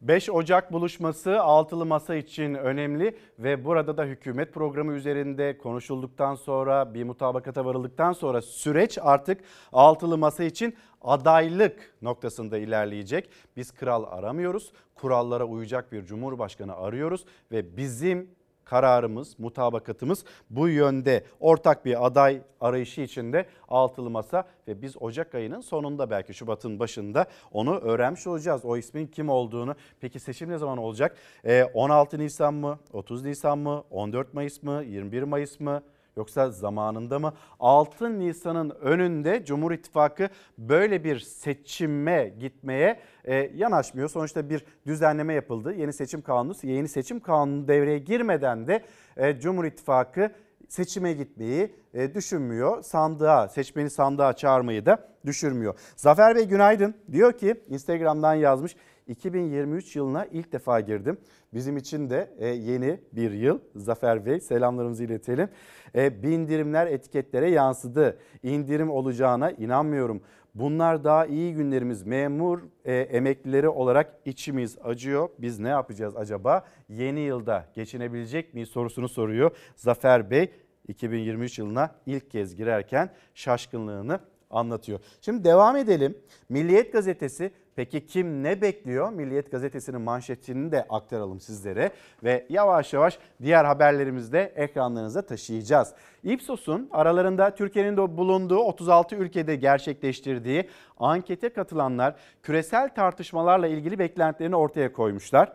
5 Ocak buluşması altılı masa için önemli ve burada da hükümet programı üzerinde konuşulduktan sonra bir mutabakata varıldıktan sonra süreç artık altılı masa için adaylık noktasında ilerleyecek. Biz kral aramıyoruz. Kurallara uyacak bir cumhurbaşkanı arıyoruz ve bizim kararımız, mutabakatımız bu yönde ortak bir aday arayışı içinde altılı masa ve biz Ocak ayının sonunda belki Şubat'ın başında onu öğrenmiş olacağız. O ismin kim olduğunu. Peki seçim ne zaman olacak? Ee, 16 Nisan mı? 30 Nisan mı? 14 Mayıs mı? 21 Mayıs mı? Yoksa zamanında mı? 6 Nisan'ın önünde Cumhur İttifakı böyle bir seçime gitmeye e, yanaşmıyor. Sonuçta bir düzenleme yapıldı. Yeni seçim kanunu, yeni seçim kanunu devreye girmeden de e, Cumhur İttifakı seçime gitmeyi e, düşünmüyor. Sandığa, seçmeni sandığa çağırmayı da düşürmüyor. Zafer Bey günaydın. Diyor ki Instagram'dan yazmış. 2023 yılına ilk defa girdim. Bizim için de e, yeni bir yıl. Zafer Bey selamlarımızı iletelim. E, bindirimler etiketlere yansıdı. İndirim olacağına inanmıyorum. Bunlar daha iyi günlerimiz. Memur e, emeklileri olarak içimiz acıyor. Biz ne yapacağız acaba? Yeni yılda geçinebilecek miyiz sorusunu soruyor Zafer Bey. 2023 yılına ilk kez girerken şaşkınlığını anlatıyor. Şimdi devam edelim. Milliyet gazetesi peki kim ne bekliyor? Milliyet gazetesinin manşetini de aktaralım sizlere ve yavaş yavaş diğer haberlerimizi de ekranlarınıza taşıyacağız. Ipsos'un aralarında Türkiye'nin de bulunduğu 36 ülkede gerçekleştirdiği ankete katılanlar küresel tartışmalarla ilgili beklentilerini ortaya koymuşlar.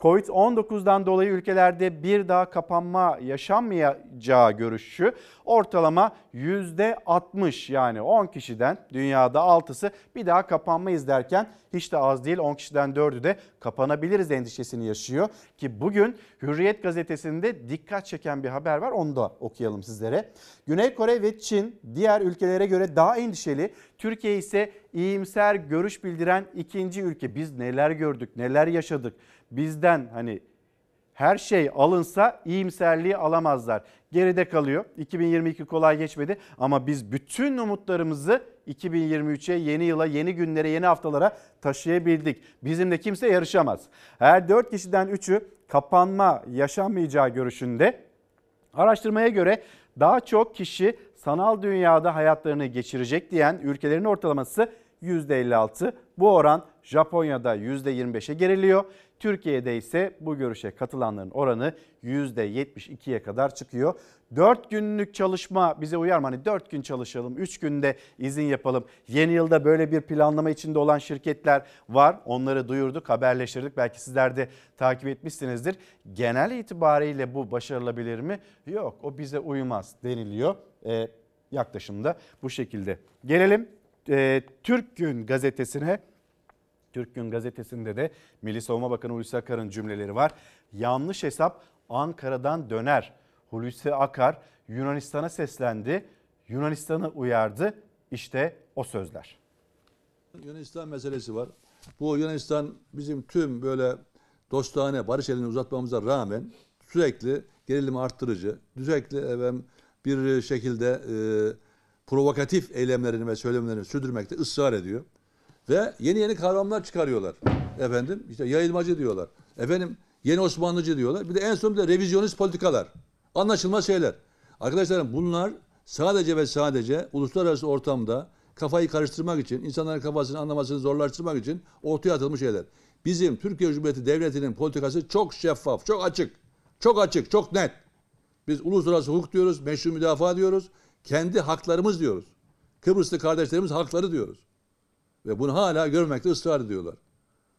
Covid-19'dan dolayı ülkelerde bir daha kapanma yaşanmayacağı görüşü ortalama %60 yani 10 kişiden dünyada 6'sı bir daha kapanmayız derken hiç de az değil 10 kişiden 4'ü de kapanabiliriz endişesini yaşıyor. Ki bugün Hürriyet gazetesinde dikkat çeken bir haber var onu da okuyalım sizlere. Güney Kore ve Çin diğer ülkelere göre daha endişeli. Türkiye ise iyimser görüş bildiren ikinci ülke. Biz neler gördük neler yaşadık bizden hani her şey alınsa iyimserliği alamazlar. Geride kalıyor. 2022 kolay geçmedi ama biz bütün umutlarımızı 2023'e, yeni yıla, yeni günlere, yeni haftalara taşıyabildik. Bizimle kimse yarışamaz. Her 4 kişiden 3'ü kapanma yaşanmayacağı görüşünde. Araştırmaya göre daha çok kişi sanal dünyada hayatlarını geçirecek diyen ülkelerin ortalaması %56. Bu oran Japonya'da %25'e geriliyor. Türkiye'de ise bu görüşe katılanların oranı %72'ye kadar çıkıyor. 4 günlük çalışma bize uyar mı? Hani 4 gün çalışalım, 3 günde izin yapalım. Yeni yılda böyle bir planlama içinde olan şirketler var. Onları duyurduk, haberleştirdik. Belki sizler de takip etmişsinizdir. Genel itibariyle bu başarılabilir mi? Yok, o bize uymaz deniliyor. Ee, yaklaşımda bu şekilde. Gelelim e, Türk Gün gazetesine. Türk Gün gazetesinde de Milli Savunma Bakanı Hulusi Akar'ın cümleleri var. Yanlış hesap Ankara'dan döner. Hulusi Akar Yunanistan'a seslendi. Yunanistan'ı uyardı. İşte o sözler. Yunanistan meselesi var. Bu Yunanistan bizim tüm böyle dostane barış elini uzatmamıza rağmen sürekli gerilimi arttırıcı, sürekli efendim, bir şekilde e, provokatif eylemlerini ve söylemlerini sürdürmekte ısrar ediyor. Ve yeni yeni kavramlar çıkarıyorlar. Efendim işte yayılmacı diyorlar. Efendim yeni Osmanlıcı diyorlar. Bir de en son bir de revizyonist politikalar. Anlaşılmaz şeyler. Arkadaşlarım bunlar sadece ve sadece uluslararası ortamda kafayı karıştırmak için, insanların kafasını anlamasını zorlaştırmak için ortaya atılmış şeyler. Bizim Türkiye Cumhuriyeti Devleti'nin politikası çok şeffaf, çok açık. Çok açık, çok net. Biz uluslararası hukuk diyoruz, meşru müdafaa diyoruz. Kendi haklarımız diyoruz. Kıbrıslı kardeşlerimiz hakları diyoruz. Ve bunu hala görmekte ısrar ediyorlar.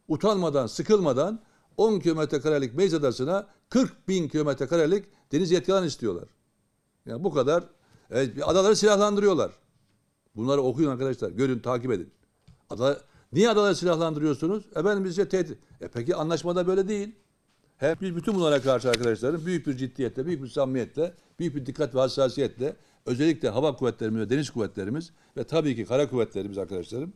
Utanmadan, sıkılmadan 10 kilometre karelik Meis Adası'na 40 bin kilometre karelik deniz yetki alanı istiyorlar. Yani bu kadar evet, adaları silahlandırıyorlar. Bunları okuyun arkadaşlar. Görün, takip edin. Ada, niye adaları silahlandırıyorsunuz? Efendim bizce tehdit. E peki anlaşmada böyle değil. Hep biz bütün bunlara karşı arkadaşlarım büyük bir ciddiyetle, büyük bir samimiyetle, büyük bir dikkat ve hassasiyetle özellikle hava kuvvetlerimiz ve deniz kuvvetlerimiz ve tabii ki kara kuvvetlerimiz arkadaşlarım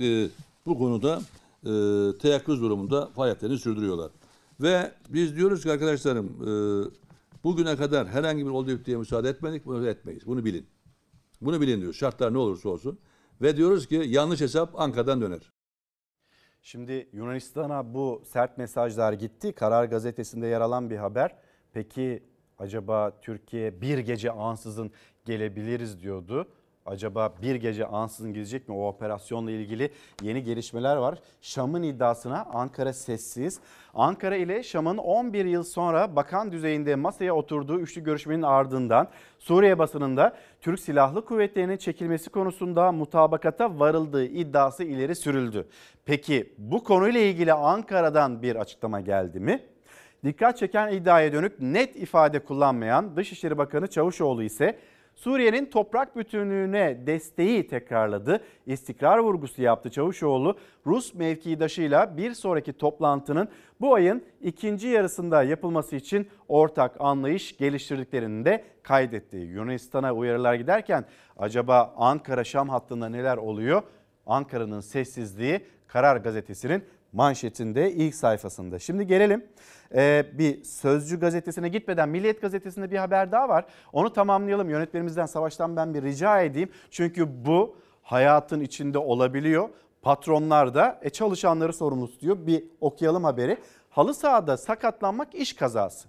e, bu konuda e, teyakkuz durumunda faaliyetlerini sürdürüyorlar. Ve biz diyoruz ki arkadaşlarım e, bugüne kadar herhangi bir oldu diye müsaade etmedik, bunu etmeyiz. Bunu bilin. Bunu bilin diyoruz. Şartlar ne olursa olsun. Ve diyoruz ki yanlış hesap Ankara'dan döner. Şimdi Yunanistan'a bu sert mesajlar gitti. Karar gazetesinde yer alan bir haber. Peki acaba Türkiye bir gece ansızın gelebiliriz diyordu. Acaba bir gece ansızın gidecek mi? O operasyonla ilgili yeni gelişmeler var. Şam'ın iddiasına Ankara sessiz. Ankara ile Şam'ın 11 yıl sonra bakan düzeyinde masaya oturduğu üçlü görüşmenin ardından Suriye basınında Türk Silahlı Kuvvetleri'nin çekilmesi konusunda mutabakata varıldığı iddiası ileri sürüldü. Peki bu konuyla ilgili Ankara'dan bir açıklama geldi mi? Dikkat çeken iddiaya dönük net ifade kullanmayan Dışişleri Bakanı Çavuşoğlu ise Suriye'nin toprak bütünlüğüne desteği tekrarladı. İstikrar vurgusu yaptı Çavuşoğlu. Rus mevkidaşıyla bir sonraki toplantının bu ayın ikinci yarısında yapılması için ortak anlayış geliştirdiklerini de kaydetti. Yunanistan'a uyarılar giderken acaba Ankara-Şam hattında neler oluyor? Ankara'nın sessizliği Karar Gazetesi'nin manşetinde ilk sayfasında. Şimdi gelelim ee, bir Sözcü gazetesine gitmeden Milliyet gazetesinde bir haber daha var. Onu tamamlayalım. Yönetmenimizden Savaş'tan ben bir rica edeyim. Çünkü bu hayatın içinde olabiliyor. Patronlar da e, çalışanları sorumlu tutuyor. Bir okuyalım haberi. Halı sahada sakatlanmak iş kazası.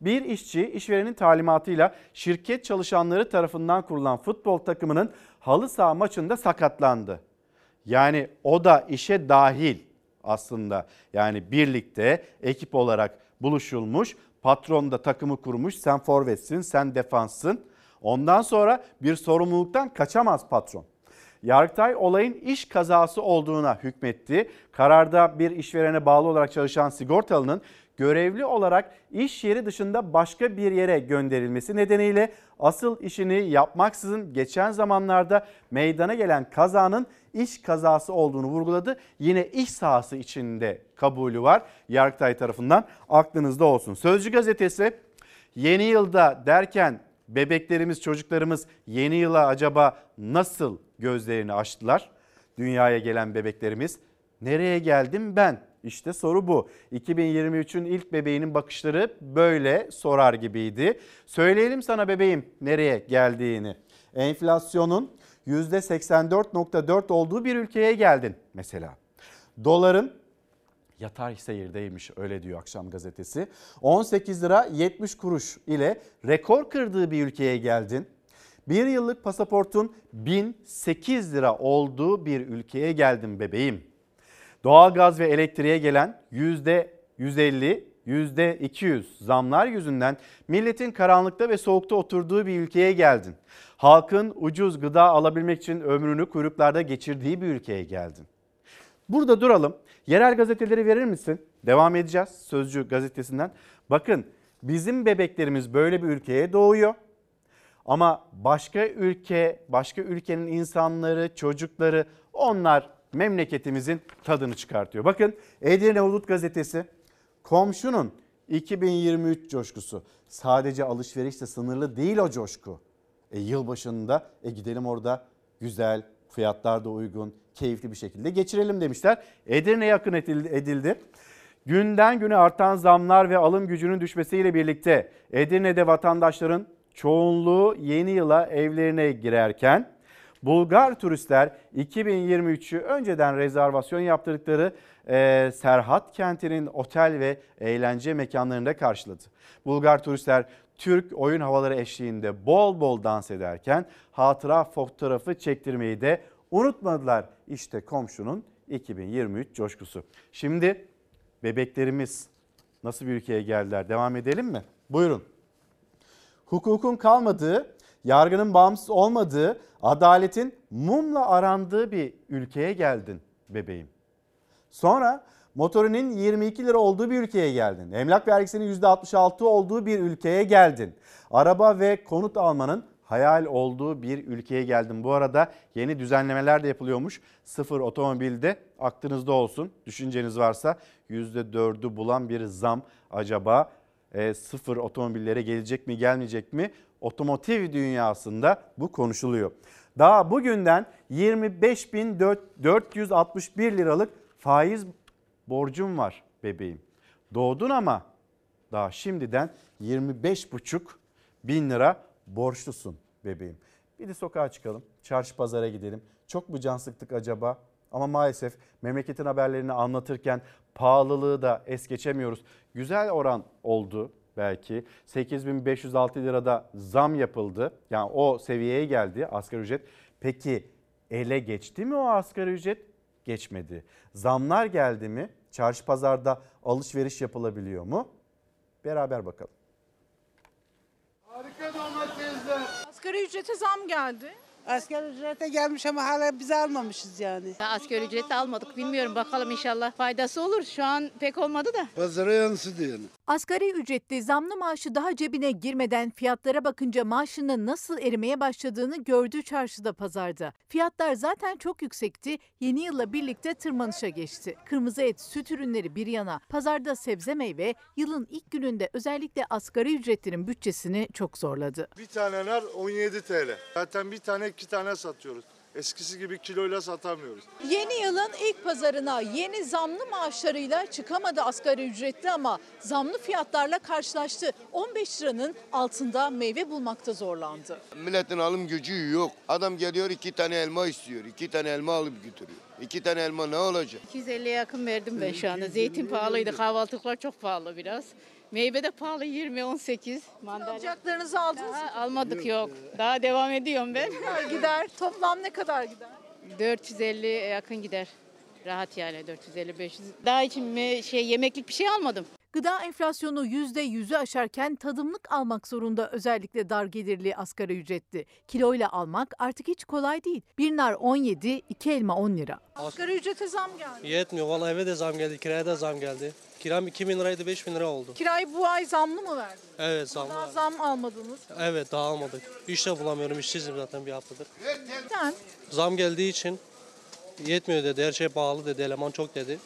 Bir işçi işverenin talimatıyla şirket çalışanları tarafından kurulan futbol takımının halı saha maçında sakatlandı. Yani o da işe dahil aslında. Yani birlikte ekip olarak buluşulmuş. Patron da takımı kurmuş. Sen forvetsin, sen defanssın. Ondan sonra bir sorumluluktan kaçamaz patron. Yargıtay olayın iş kazası olduğuna hükmetti. Kararda bir işverene bağlı olarak çalışan sigortalının görevli olarak iş yeri dışında başka bir yere gönderilmesi nedeniyle asıl işini yapmaksızın geçen zamanlarda meydana gelen kazanın iş kazası olduğunu vurguladı. Yine iş sahası içinde kabulü var Yargıtay tarafından aklınızda olsun. Sözcü gazetesi yeni yılda derken bebeklerimiz çocuklarımız yeni yıla acaba nasıl gözlerini açtılar? Dünyaya gelen bebeklerimiz nereye geldim ben? İşte soru bu. 2023'ün ilk bebeğinin bakışları böyle sorar gibiydi. Söyleyelim sana bebeğim nereye geldiğini. Enflasyonun %84.4 olduğu bir ülkeye geldin mesela. Doların yatay seyirdeymiş öyle diyor akşam gazetesi. 18 lira 70 kuruş ile rekor kırdığı bir ülkeye geldin. Bir yıllık pasaportun 1008 lira olduğu bir ülkeye geldin bebeğim. Doğalgaz ve elektriğe gelen %150, %200 zamlar yüzünden milletin karanlıkta ve soğukta oturduğu bir ülkeye geldin. Halkın ucuz gıda alabilmek için ömrünü kuyruklarda geçirdiği bir ülkeye geldin. Burada duralım. Yerel gazeteleri verir misin? Devam edeceğiz Sözcü gazetesinden. Bakın bizim bebeklerimiz böyle bir ülkeye doğuyor. Ama başka ülke, başka ülkenin insanları, çocukları onlar memleketimizin tadını çıkartıyor. Bakın Edirne Hudut gazetesi komşunun 2023 coşkusu. Sadece alışverişle sınırlı değil o coşku. E, yılbaşında e, gidelim orada güzel, fiyatlar da uygun, keyifli bir şekilde geçirelim demişler. Edirne yakın edildi. Günden güne artan zamlar ve alım gücünün düşmesiyle birlikte Edirne'de vatandaşların çoğunluğu yeni yıla evlerine girerken Bulgar turistler 2023'ü önceden rezervasyon yaptırdıkları e, Serhat kentinin otel ve eğlence mekanlarında karşıladı. Bulgar turistler Türk oyun havaları eşliğinde bol bol dans ederken hatıra fotoğrafı çektirmeyi de unutmadılar. İşte komşunun 2023 coşkusu. Şimdi bebeklerimiz nasıl bir ülkeye geldiler devam edelim mi? Buyurun. Hukukun kalmadığı, yargının bağımsız olmadığı, adaletin mumla arandığı bir ülkeye geldin bebeğim. Sonra motorinin 22 lira olduğu bir ülkeye geldin. Emlak vergisinin %66 olduğu bir ülkeye geldin. Araba ve konut almanın hayal olduğu bir ülkeye geldin. Bu arada yeni düzenlemeler de yapılıyormuş. Sıfır otomobilde aklınızda olsun. Düşünceniz varsa %4'ü bulan bir zam acaba e, sıfır otomobillere gelecek mi gelmeyecek mi? Otomotiv dünyasında bu konuşuluyor. Daha bugünden 25.461 liralık faiz borcum var bebeğim. Doğdun ama daha şimdiden 25,5 bin lira borçlusun bebeğim. Bir de sokağa çıkalım, çarşı pazara gidelim. Çok mu can sıktık acaba? Ama maalesef memleketin haberlerini anlatırken pahalılığı da es geçemiyoruz. Güzel oran oldu belki. 8506 lirada zam yapıldı. Yani o seviyeye geldi asgari ücret. Peki ele geçti mi o asgari ücret? Geçmedi. Zamlar geldi mi? Çarşı pazarda alışveriş yapılabiliyor mu? Beraber bakalım. Harika domatesler. Asgari ücrete zam geldi. Asgari ücrete gelmiş ama hala biz almamışız yani. Asgari ücreti almadık. Bilmiyorum bakalım inşallah faydası olur. Şu an pek olmadı da. Pazara yansıdı yani. Asgari ücretli zamlı maaşı daha cebine girmeden fiyatlara bakınca maaşının nasıl erimeye başladığını gördü çarşıda pazarda. Fiyatlar zaten çok yüksekti, yeni yılla birlikte tırmanışa geçti. Kırmızı et, süt ürünleri bir yana, pazarda sebze meyve yılın ilk gününde özellikle asgari ücretlinin bütçesini çok zorladı. Bir tane nar 17 TL. Zaten bir tane iki tane satıyoruz. Eskisi gibi kiloyla satamıyoruz. Yeni yılın ilk pazarına yeni zamlı maaşlarıyla çıkamadı asgari ücretli ama zamlı fiyatlarla karşılaştı. 15 liranın altında meyve bulmakta zorlandı. Milletin alım gücü yok. Adam geliyor iki tane elma istiyor. iki tane elma alıp götürüyor. İki tane elma ne olacak? 250'ye yakın verdim ben şu anda. Zeytin pahalıydı. Kahvaltılıklar çok pahalı biraz. Meyve de pahalı 20 18. Mandalina. Alacaklarınızı aldınız mı? Daha almadık yok. Daha devam ediyorum ben. gider. Toplam ne kadar gider? 450 yakın gider. Rahat yani 450 500. Daha için me- şey yemeklik bir şey almadım. Gıda enflasyonu %100'ü aşarken tadımlık almak zorunda özellikle dar gelirli asgari ücretli. Kiloyla almak artık hiç kolay değil. Bir nar 17, iki elma 10 lira. Asgari ücrete zam geldi. Yetmiyor. Vallahi eve de zam geldi, kiraya da zam geldi. Kiram 2000 liraydı 5000 lira oldu. Kirayı bu ay zamlı mı verdiniz? Evet zam Daha zam almadınız. Evet daha almadık. İş de bulamıyorum. işsizim zaten bir haftadır. Sen Zam geldiği için yetmiyor dedi. Her şey pahalı dedi. Eleman çok dedi.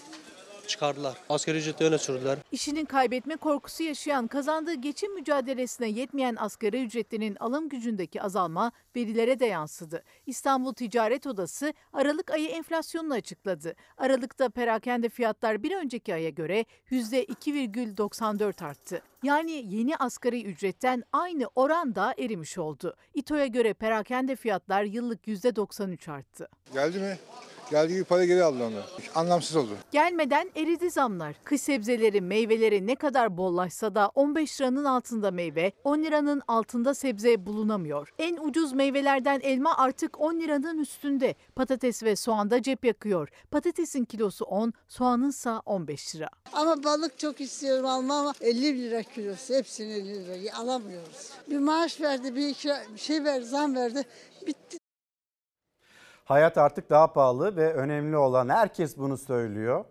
Çıkardılar. Asgari ücreti öne sürdüler. İşinin kaybetme korkusu yaşayan, kazandığı geçim mücadelesine yetmeyen asgari ücretlinin alım gücündeki azalma verilere de yansıdı. İstanbul Ticaret Odası Aralık ayı enflasyonunu açıkladı. Aralıkta perakende fiyatlar bir önceki aya göre %2,94 arttı. Yani yeni asgari ücretten aynı oranda erimiş oldu. İTO'ya göre perakende fiyatlar yıllık %93 arttı. Geldi mi? Geldiği gibi para geri aldı onu. Anlamsız oldu. Gelmeden eridi zamlar. Kış sebzeleri, meyveleri ne kadar bollaşsa da 15 liranın altında meyve, 10 liranın altında sebze bulunamıyor. En ucuz meyvelerden elma artık 10 liranın üstünde. Patates ve soğanda cep yakıyor. Patatesin kilosu 10, soğanınsa 15 lira. Ama balık çok istiyorum alma ama 50 lira kilosu. Hepsini 50 lira alamıyoruz. Bir maaş verdi, bir, iki, bir şey verdi, zam verdi. Bitti. Hayat artık daha pahalı ve önemli olan herkes bunu söylüyor.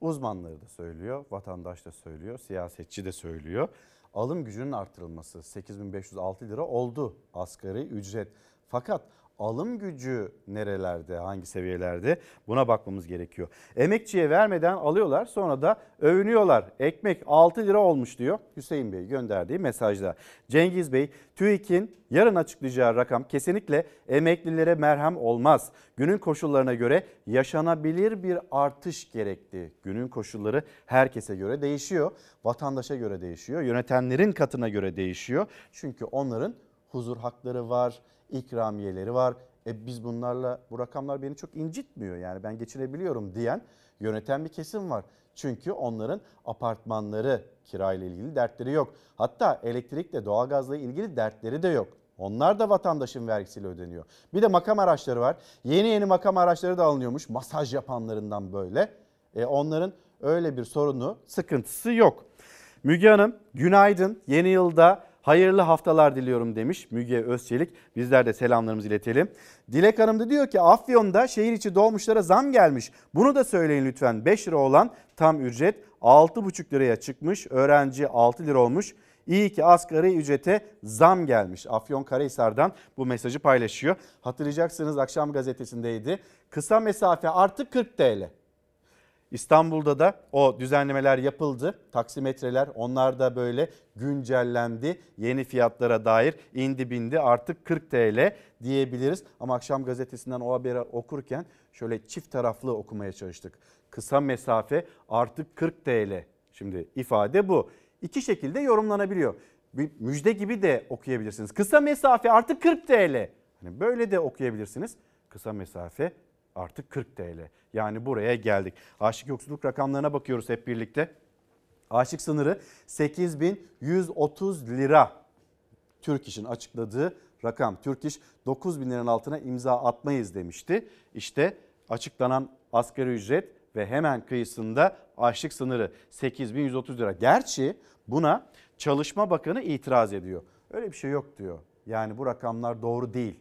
Uzmanları da söylüyor, vatandaş da söylüyor, siyasetçi de söylüyor. Alım gücünün artırılması 8506 lira oldu asgari ücret. Fakat alım gücü nerelerde, hangi seviyelerde buna bakmamız gerekiyor. Emekçiye vermeden alıyorlar sonra da övünüyorlar. Ekmek 6 lira olmuş diyor Hüseyin Bey gönderdiği mesajda. Cengiz Bey, TÜİK'in yarın açıklayacağı rakam kesinlikle emeklilere merhem olmaz. Günün koşullarına göre yaşanabilir bir artış gerekti. Günün koşulları herkese göre değişiyor. Vatandaşa göre değişiyor. Yönetenlerin katına göre değişiyor. Çünkü onların huzur hakları var, ikramiyeleri var. E biz bunlarla bu rakamlar beni çok incitmiyor yani ben geçinebiliyorum diyen yöneten bir kesim var. Çünkü onların apartmanları kirayla ilgili dertleri yok. Hatta elektrikle doğalgazla ilgili dertleri de yok. Onlar da vatandaşın vergisiyle ödeniyor. Bir de makam araçları var. Yeni yeni makam araçları da alınıyormuş masaj yapanlarından böyle. E onların öyle bir sorunu, sıkıntısı yok. Müge Hanım günaydın. Yeni yılda hayırlı haftalar diliyorum demiş Müge Özçelik. Bizler de selamlarımızı iletelim. Dilek Hanım da diyor ki Afyon'da şehir içi dolmuşlara zam gelmiş. Bunu da söyleyin lütfen. 5 lira olan tam ücret 6,5 liraya çıkmış. Öğrenci 6 lira olmuş. İyi ki asgari ücrete zam gelmiş. Afyon Karahisar'dan bu mesajı paylaşıyor. Hatırlayacaksınız akşam gazetesindeydi. Kısa mesafe artık 40 TL. İstanbul'da da o düzenlemeler yapıldı. Taksimetreler onlar da böyle güncellendi. Yeni fiyatlara dair indi bindi artık 40 TL diyebiliriz. Ama akşam gazetesinden o haberi okurken şöyle çift taraflı okumaya çalıştık. Kısa mesafe artık 40 TL. Şimdi ifade bu. İki şekilde yorumlanabiliyor. Bir müjde gibi de okuyabilirsiniz. Kısa mesafe artık 40 TL. Hani böyle de okuyabilirsiniz. Kısa mesafe artık 40 TL. Yani buraya geldik. Aşık yoksulluk rakamlarına bakıyoruz hep birlikte. Aşık sınırı 8130 lira. Türk İş'in açıkladığı rakam. Türk İş 9 bin liranın altına imza atmayız demişti. İşte açıklanan asgari ücret ve hemen kıyısında açlık sınırı 8130 lira. Gerçi buna Çalışma Bakanı itiraz ediyor. Öyle bir şey yok diyor. Yani bu rakamlar doğru değil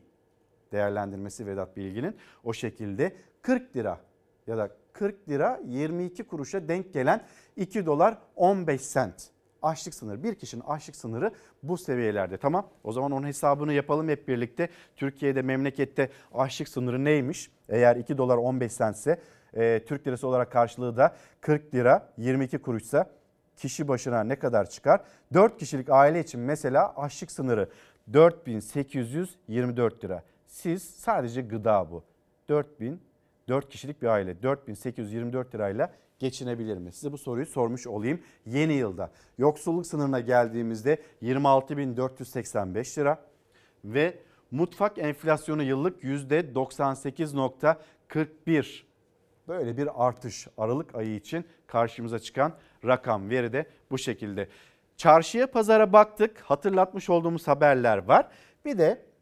değerlendirmesi Vedat Bilgin'in o şekilde 40 lira ya da 40 lira 22 kuruşa denk gelen 2 dolar 15 sent. Açlık sınırı bir kişinin açlık sınırı bu seviyelerde tamam o zaman onun hesabını yapalım hep birlikte. Türkiye'de memlekette açlık sınırı neymiş? Eğer 2 dolar 15 sentse e, Türk lirası olarak karşılığı da 40 lira 22 kuruşsa kişi başına ne kadar çıkar? 4 kişilik aile için mesela açlık sınırı 4824 lira. Siz sadece gıda bu. 4000 4 kişilik bir aile 4824 lirayla geçinebilir mi? Size bu soruyu sormuş olayım yeni yılda. Yoksulluk sınırına geldiğimizde 26485 lira ve mutfak enflasyonu yıllık %98.41. Böyle bir artış Aralık ayı için karşımıza çıkan rakam veri de bu şekilde. Çarşıya pazara baktık hatırlatmış olduğumuz haberler var. Bir de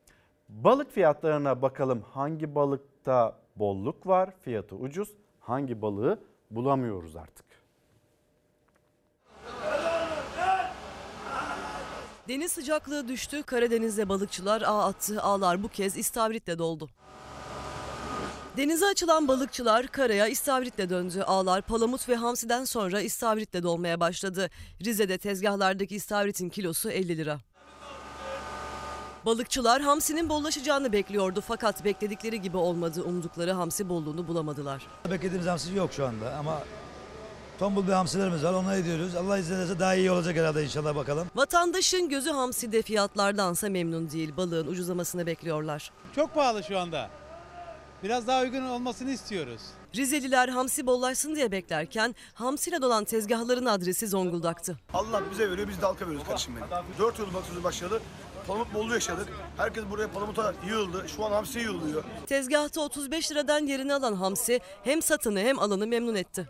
balık fiyatlarına bakalım hangi balıkta bolluk var fiyatı ucuz hangi balığı bulamıyoruz artık. Deniz sıcaklığı düştü, Karadeniz'de balıkçılar ağ attı, ağlar bu kez istavritle doldu. Denize açılan balıkçılar karaya istavritle döndü. Ağlar palamut ve hamsiden sonra istavritle dolmaya başladı. Rize'de tezgahlardaki istavritin kilosu 50 lira. Balıkçılar hamsinin bollaşacağını bekliyordu fakat bekledikleri gibi olmadı. Umdukları hamsi bolluğunu bulamadılar. Beklediğimiz hamsi yok şu anda ama tombul bir hamsilerimiz var. Onları ediyoruz. Allah izin ederse daha iyi olacak herhalde inşallah bakalım. Vatandaşın gözü hamside fiyatlardansa memnun değil. Balığın ucuzlamasını bekliyorlar. Çok pahalı şu anda. Biraz daha uygun olmasını istiyoruz. Rizeliler hamsi bollaşsın diye beklerken hamsiyle dolan tezgahların adresi Zonguldak'tı. Allah bize veriyor biz de halka veriyoruz kardeşim benim. Dört yıl balık başladı. Palamut bolluğu yaşadık. Herkes buraya palamuta yığıldı. Şu an hamsi yığılıyor. Tezgahta 35 liradan yerini alan hamsi hem satını hem alanı memnun etti.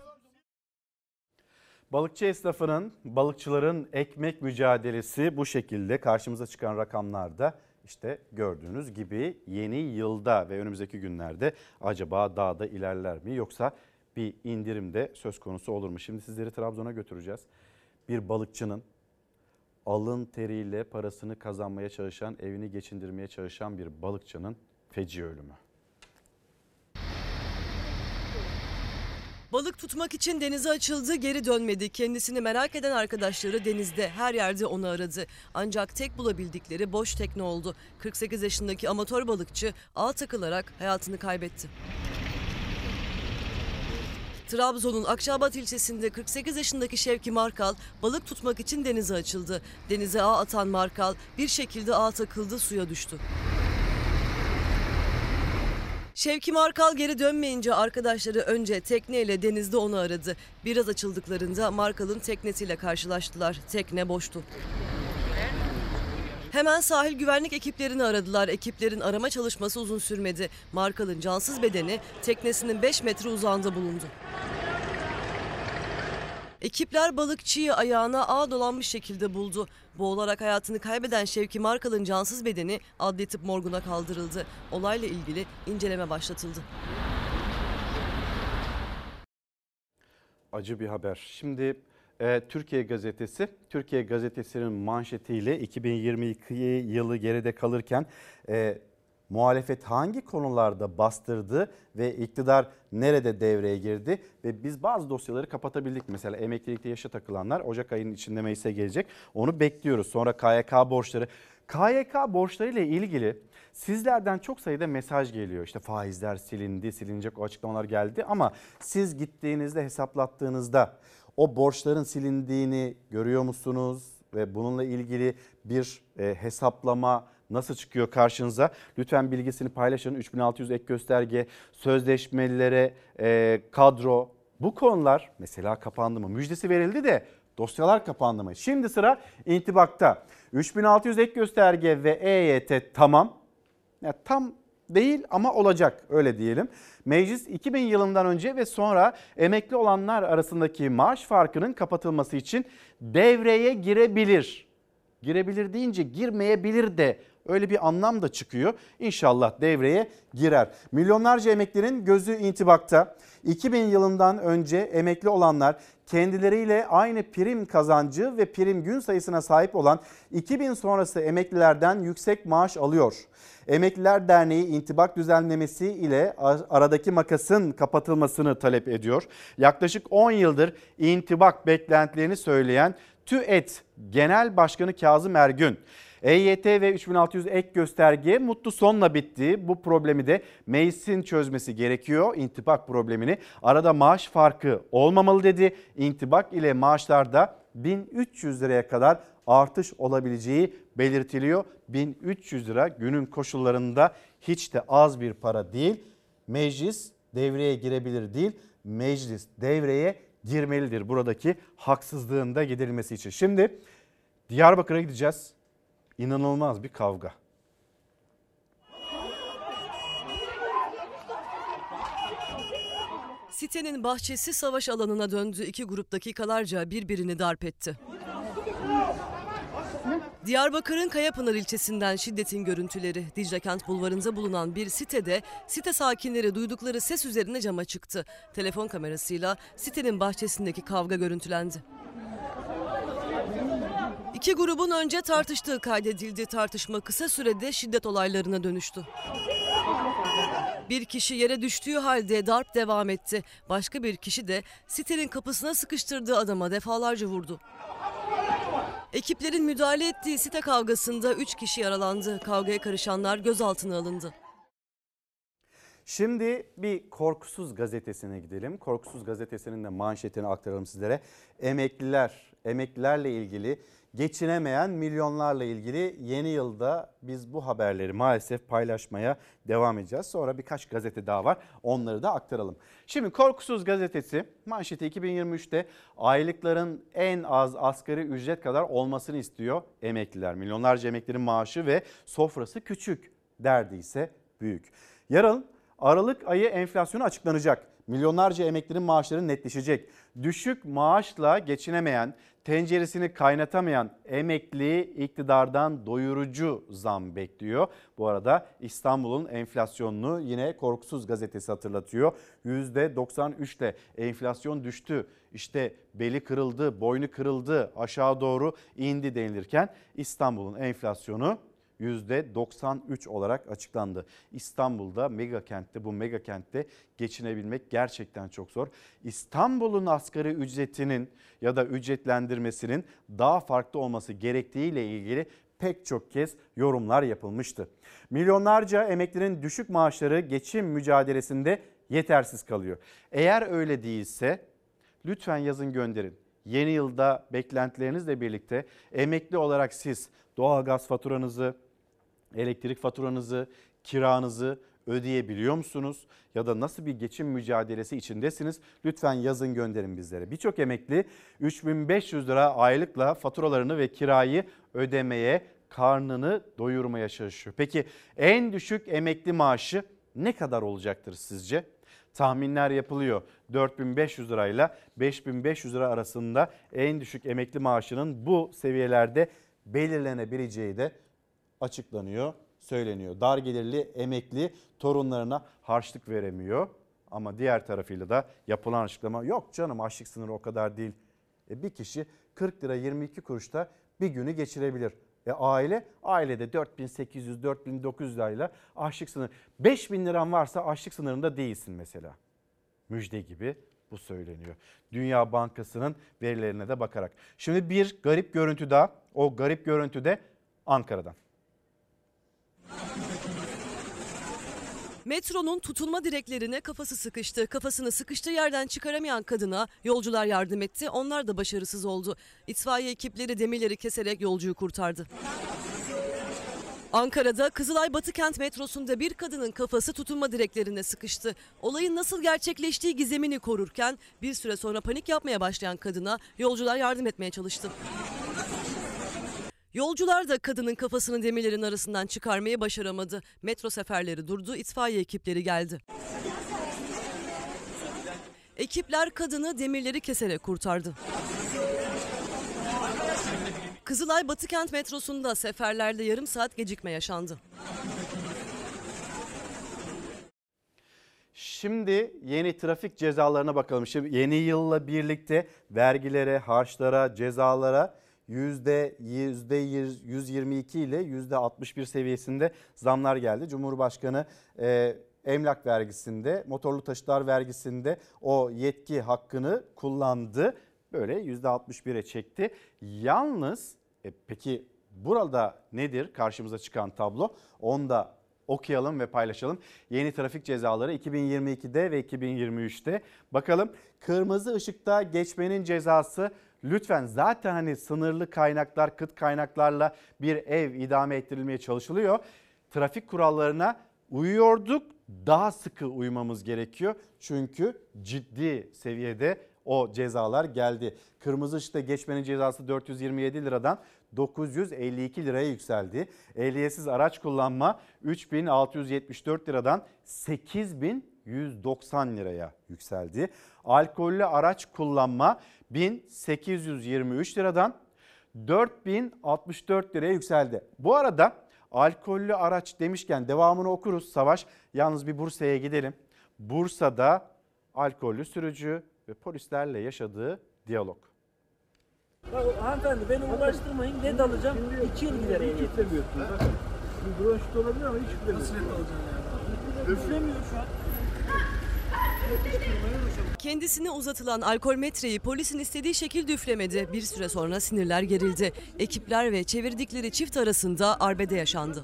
Balıkçı esnafının, balıkçıların ekmek mücadelesi bu şekilde karşımıza çıkan rakamlarda işte gördüğünüz gibi yeni yılda ve önümüzdeki günlerde acaba daha da ilerler mi yoksa bir indirimde söz konusu olur mu? Şimdi sizleri Trabzon'a götüreceğiz. Bir balıkçının alın teriyle parasını kazanmaya çalışan, evini geçindirmeye çalışan bir balıkçının feci ölümü. Balık tutmak için denize açıldı, geri dönmedi. Kendisini merak eden arkadaşları denizde, her yerde onu aradı. Ancak tek bulabildikleri boş tekne oldu. 48 yaşındaki amatör balıkçı ağ takılarak hayatını kaybetti. Trabzon'un Akçabat ilçesinde 48 yaşındaki Şevki Markal balık tutmak için denize açıldı. Denize ağ atan Markal bir şekilde ağ takıldı suya düştü. Şevki Markal geri dönmeyince arkadaşları önce tekneyle denizde onu aradı. Biraz açıldıklarında Markal'ın teknesiyle karşılaştılar. Tekne boştu. Hemen sahil güvenlik ekiplerini aradılar. Ekiplerin arama çalışması uzun sürmedi. Markal'ın cansız bedeni teknesinin 5 metre uzağında bulundu. Ekipler balıkçıyı ayağına ağ dolanmış şekilde buldu. Boğularak hayatını kaybeden Şevki Markal'ın cansız bedeni adli tıp morguna kaldırıldı. Olayla ilgili inceleme başlatıldı. Acı bir haber. Şimdi Türkiye Gazetesi, Türkiye Gazetesi'nin manşetiyle 2022 yılı geride kalırken e, muhalefet hangi konularda bastırdı ve iktidar nerede devreye girdi ve biz bazı dosyaları kapatabildik. Mesela emeklilikte yaşa takılanlar Ocak ayının içinde meclise gelecek. Onu bekliyoruz. Sonra KYK borçları. KYK borçları ile ilgili sizlerden çok sayıda mesaj geliyor. İşte faizler silindi, silinecek o açıklamalar geldi ama siz gittiğinizde hesaplattığınızda o borçların silindiğini görüyor musunuz? Ve bununla ilgili bir e, hesaplama nasıl çıkıyor karşınıza? Lütfen bilgisini paylaşın. 3600 ek gösterge, sözleşmelilere, e, kadro bu konular mesela kapandı mı? Müjdesi verildi de dosyalar kapandı mı? Şimdi sıra intibakta. 3600 ek gösterge ve EYT tamam. Ya tam değil ama olacak öyle diyelim. Meclis 2000 yılından önce ve sonra emekli olanlar arasındaki maaş farkının kapatılması için devreye girebilir. Girebilir deyince girmeyebilir de öyle bir anlam da çıkıyor. İnşallah devreye girer. Milyonlarca emeklinin gözü intibakta. 2000 yılından önce emekli olanlar kendileriyle aynı prim kazancı ve prim gün sayısına sahip olan 2000 sonrası emeklilerden yüksek maaş alıyor. Emekliler Derneği intibak düzenlemesi ile aradaki makasın kapatılmasını talep ediyor. Yaklaşık 10 yıldır intibak beklentilerini söyleyen TÜET Genel Başkanı Kazım Ergün EYT ve 3600 ek gösterge mutlu sonla bitti. Bu problemi de meclisin çözmesi gerekiyor. İntibak problemini. Arada maaş farkı olmamalı dedi. İntibak ile maaşlarda 1300 liraya kadar artış olabileceği belirtiliyor. 1300 lira günün koşullarında hiç de az bir para değil. Meclis devreye girebilir değil. Meclis devreye girmelidir buradaki haksızlığın da giderilmesi için. Şimdi Diyarbakır'a gideceğiz. İnanılmaz bir kavga. Sitenin bahçesi savaş alanına döndü. İki grup dakikalarca birbirini darp etti. Diyarbakır'ın Kayapınar ilçesinden şiddetin görüntüleri. Dicle Kent bulvarında bulunan bir sitede site sakinleri duydukları ses üzerine cama çıktı. Telefon kamerasıyla sitenin bahçesindeki kavga görüntülendi. İki grubun önce tartıştığı kaydedildi. Tartışma kısa sürede şiddet olaylarına dönüştü. Bir kişi yere düştüğü halde darp devam etti. Başka bir kişi de sitenin kapısına sıkıştırdığı adama defalarca vurdu. Ekiplerin müdahale ettiği site kavgasında 3 kişi yaralandı. Kavgaya karışanlar gözaltına alındı. Şimdi bir Korkusuz gazetesine gidelim. Korkusuz gazetesinin de manşetini aktaralım sizlere. Emekliler, emeklilerle ilgili geçinemeyen milyonlarla ilgili yeni yılda biz bu haberleri maalesef paylaşmaya devam edeceğiz. Sonra birkaç gazete daha var onları da aktaralım. Şimdi Korkusuz gazetesi manşeti 2023'te aylıkların en az asgari ücret kadar olmasını istiyor emekliler. Milyonlarca emeklinin maaşı ve sofrası küçük derdi ise büyük. Yarın Aralık ayı enflasyonu açıklanacak. Milyonlarca emeklinin maaşları netleşecek. Düşük maaşla geçinemeyen, tenceresini kaynatamayan emekli iktidardan doyurucu zam bekliyor. Bu arada İstanbul'un enflasyonunu yine Korkusuz gazetesi hatırlatıyor. %93'te enflasyon düştü. İşte beli kırıldı, boynu kırıldı, aşağı doğru indi denilirken İstanbul'un enflasyonu %93 olarak açıklandı. İstanbul'da mega kentte bu mega kentte geçinebilmek gerçekten çok zor. İstanbul'un asgari ücretinin ya da ücretlendirmesinin daha farklı olması gerektiğiyle ilgili pek çok kez yorumlar yapılmıştı. Milyonlarca emeklinin düşük maaşları geçim mücadelesinde yetersiz kalıyor. Eğer öyle değilse lütfen yazın gönderin. Yeni yılda beklentilerinizle birlikte emekli olarak siz doğalgaz faturanızı, elektrik faturanızı, kiranızı ödeyebiliyor musunuz? Ya da nasıl bir geçim mücadelesi içindesiniz? Lütfen yazın gönderin bizlere. Birçok emekli 3500 lira aylıkla faturalarını ve kirayı ödemeye, karnını doyurmaya çalışıyor. Peki en düşük emekli maaşı ne kadar olacaktır sizce? Tahminler yapılıyor. 4500 lirayla 5500 lira arasında en düşük emekli maaşının bu seviyelerde belirlenebileceği de açıklanıyor, söyleniyor. Dar gelirli emekli torunlarına harçlık veremiyor. Ama diğer tarafıyla da yapılan açıklama yok canım açlık sınırı o kadar değil. E bir kişi 40 lira 22 kuruşta bir günü geçirebilir. E aile, ailede 4800-4900 lirayla açlık sınırı. 5000 liran varsa açlık sınırında değilsin mesela. Müjde gibi bu söyleniyor. Dünya Bankası'nın verilerine de bakarak. Şimdi bir garip görüntü daha. O garip görüntü de Ankara'dan. Metronun tutunma direklerine kafası sıkıştı. Kafasını sıkıştığı yerden çıkaramayan kadına yolcular yardım etti. Onlar da başarısız oldu. İtfaiye ekipleri demirleri keserek yolcuyu kurtardı. Ankara'da Kızılay Batıkent metrosunda bir kadının kafası tutunma direklerine sıkıştı. Olayın nasıl gerçekleştiği gizemini korurken bir süre sonra panik yapmaya başlayan kadına yolcular yardım etmeye çalıştı. Yolcular da kadının kafasını demirlerin arasından çıkarmayı başaramadı. Metro seferleri durdu, itfaiye ekipleri geldi. Ekipler kadını demirleri keserek kurtardı. Kızılay Batıkent metrosunda seferlerde yarım saat gecikme yaşandı. Şimdi yeni trafik cezalarına bakalım. Şimdi yeni yılla birlikte vergilere, harçlara, cezalara yüzde yüzde 122 ile yüzde 61 seviyesinde zamlar geldi. Cumhurbaşkanı e, emlak vergisinde, motorlu taşıtlar vergisinde o yetki hakkını kullandı. Böyle yüzde 61'e çekti. Yalnız e, peki burada nedir karşımıza çıkan tablo? Onu da okuyalım ve paylaşalım. Yeni trafik cezaları 2022'de ve 2023'te. Bakalım kırmızı ışıkta geçmenin cezası lütfen zaten hani sınırlı kaynaklar, kıt kaynaklarla bir ev idame ettirilmeye çalışılıyor. Trafik kurallarına uyuyorduk. Daha sıkı uymamız gerekiyor. Çünkü ciddi seviyede o cezalar geldi. Kırmızı ışıkta geçmenin cezası 427 liradan 952 liraya yükseldi. Ehliyetsiz araç kullanma 3674 liradan 8190 liraya yükseldi. Alkollü araç kullanma 1823 liradan 4064 liraya yükseldi. Bu arada alkollü araç demişken devamını okuruz Savaş. Yalnız bir Bursa'ya gidelim. Bursa'da alkollü sürücü ve polislerle yaşadığı diyalog. Bak hanımefendi beni uğraştırmayın ne dalacağım? İki yıl gider ehliyet. Üflemiyorsunuz. Bronşit olabilir ama hiç üflemiyor. Nasıl net alacaksın yani? Üflemiyor şu an. Kendisine uzatılan alkol metreyi polisin istediği şekilde üflemedi. Bir süre sonra sinirler gerildi. Ekipler ve çevirdikleri çift arasında arbede yaşandı.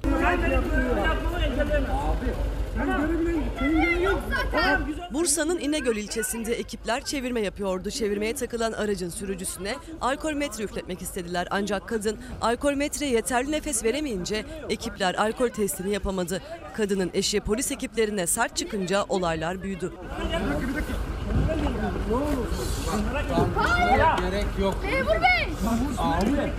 Bursa'nın İnegöl ilçesinde ekipler çevirme yapıyordu. Çevirmeye takılan aracın sürücüsüne alkol metre üfletmek istediler. Ancak kadın alkol metreye yeterli nefes veremeyince ekipler alkol testini yapamadı. Kadının eşi polis ekiplerine sert çıkınca olaylar büyüdü. Gerek yok. Memur Bey! Abi.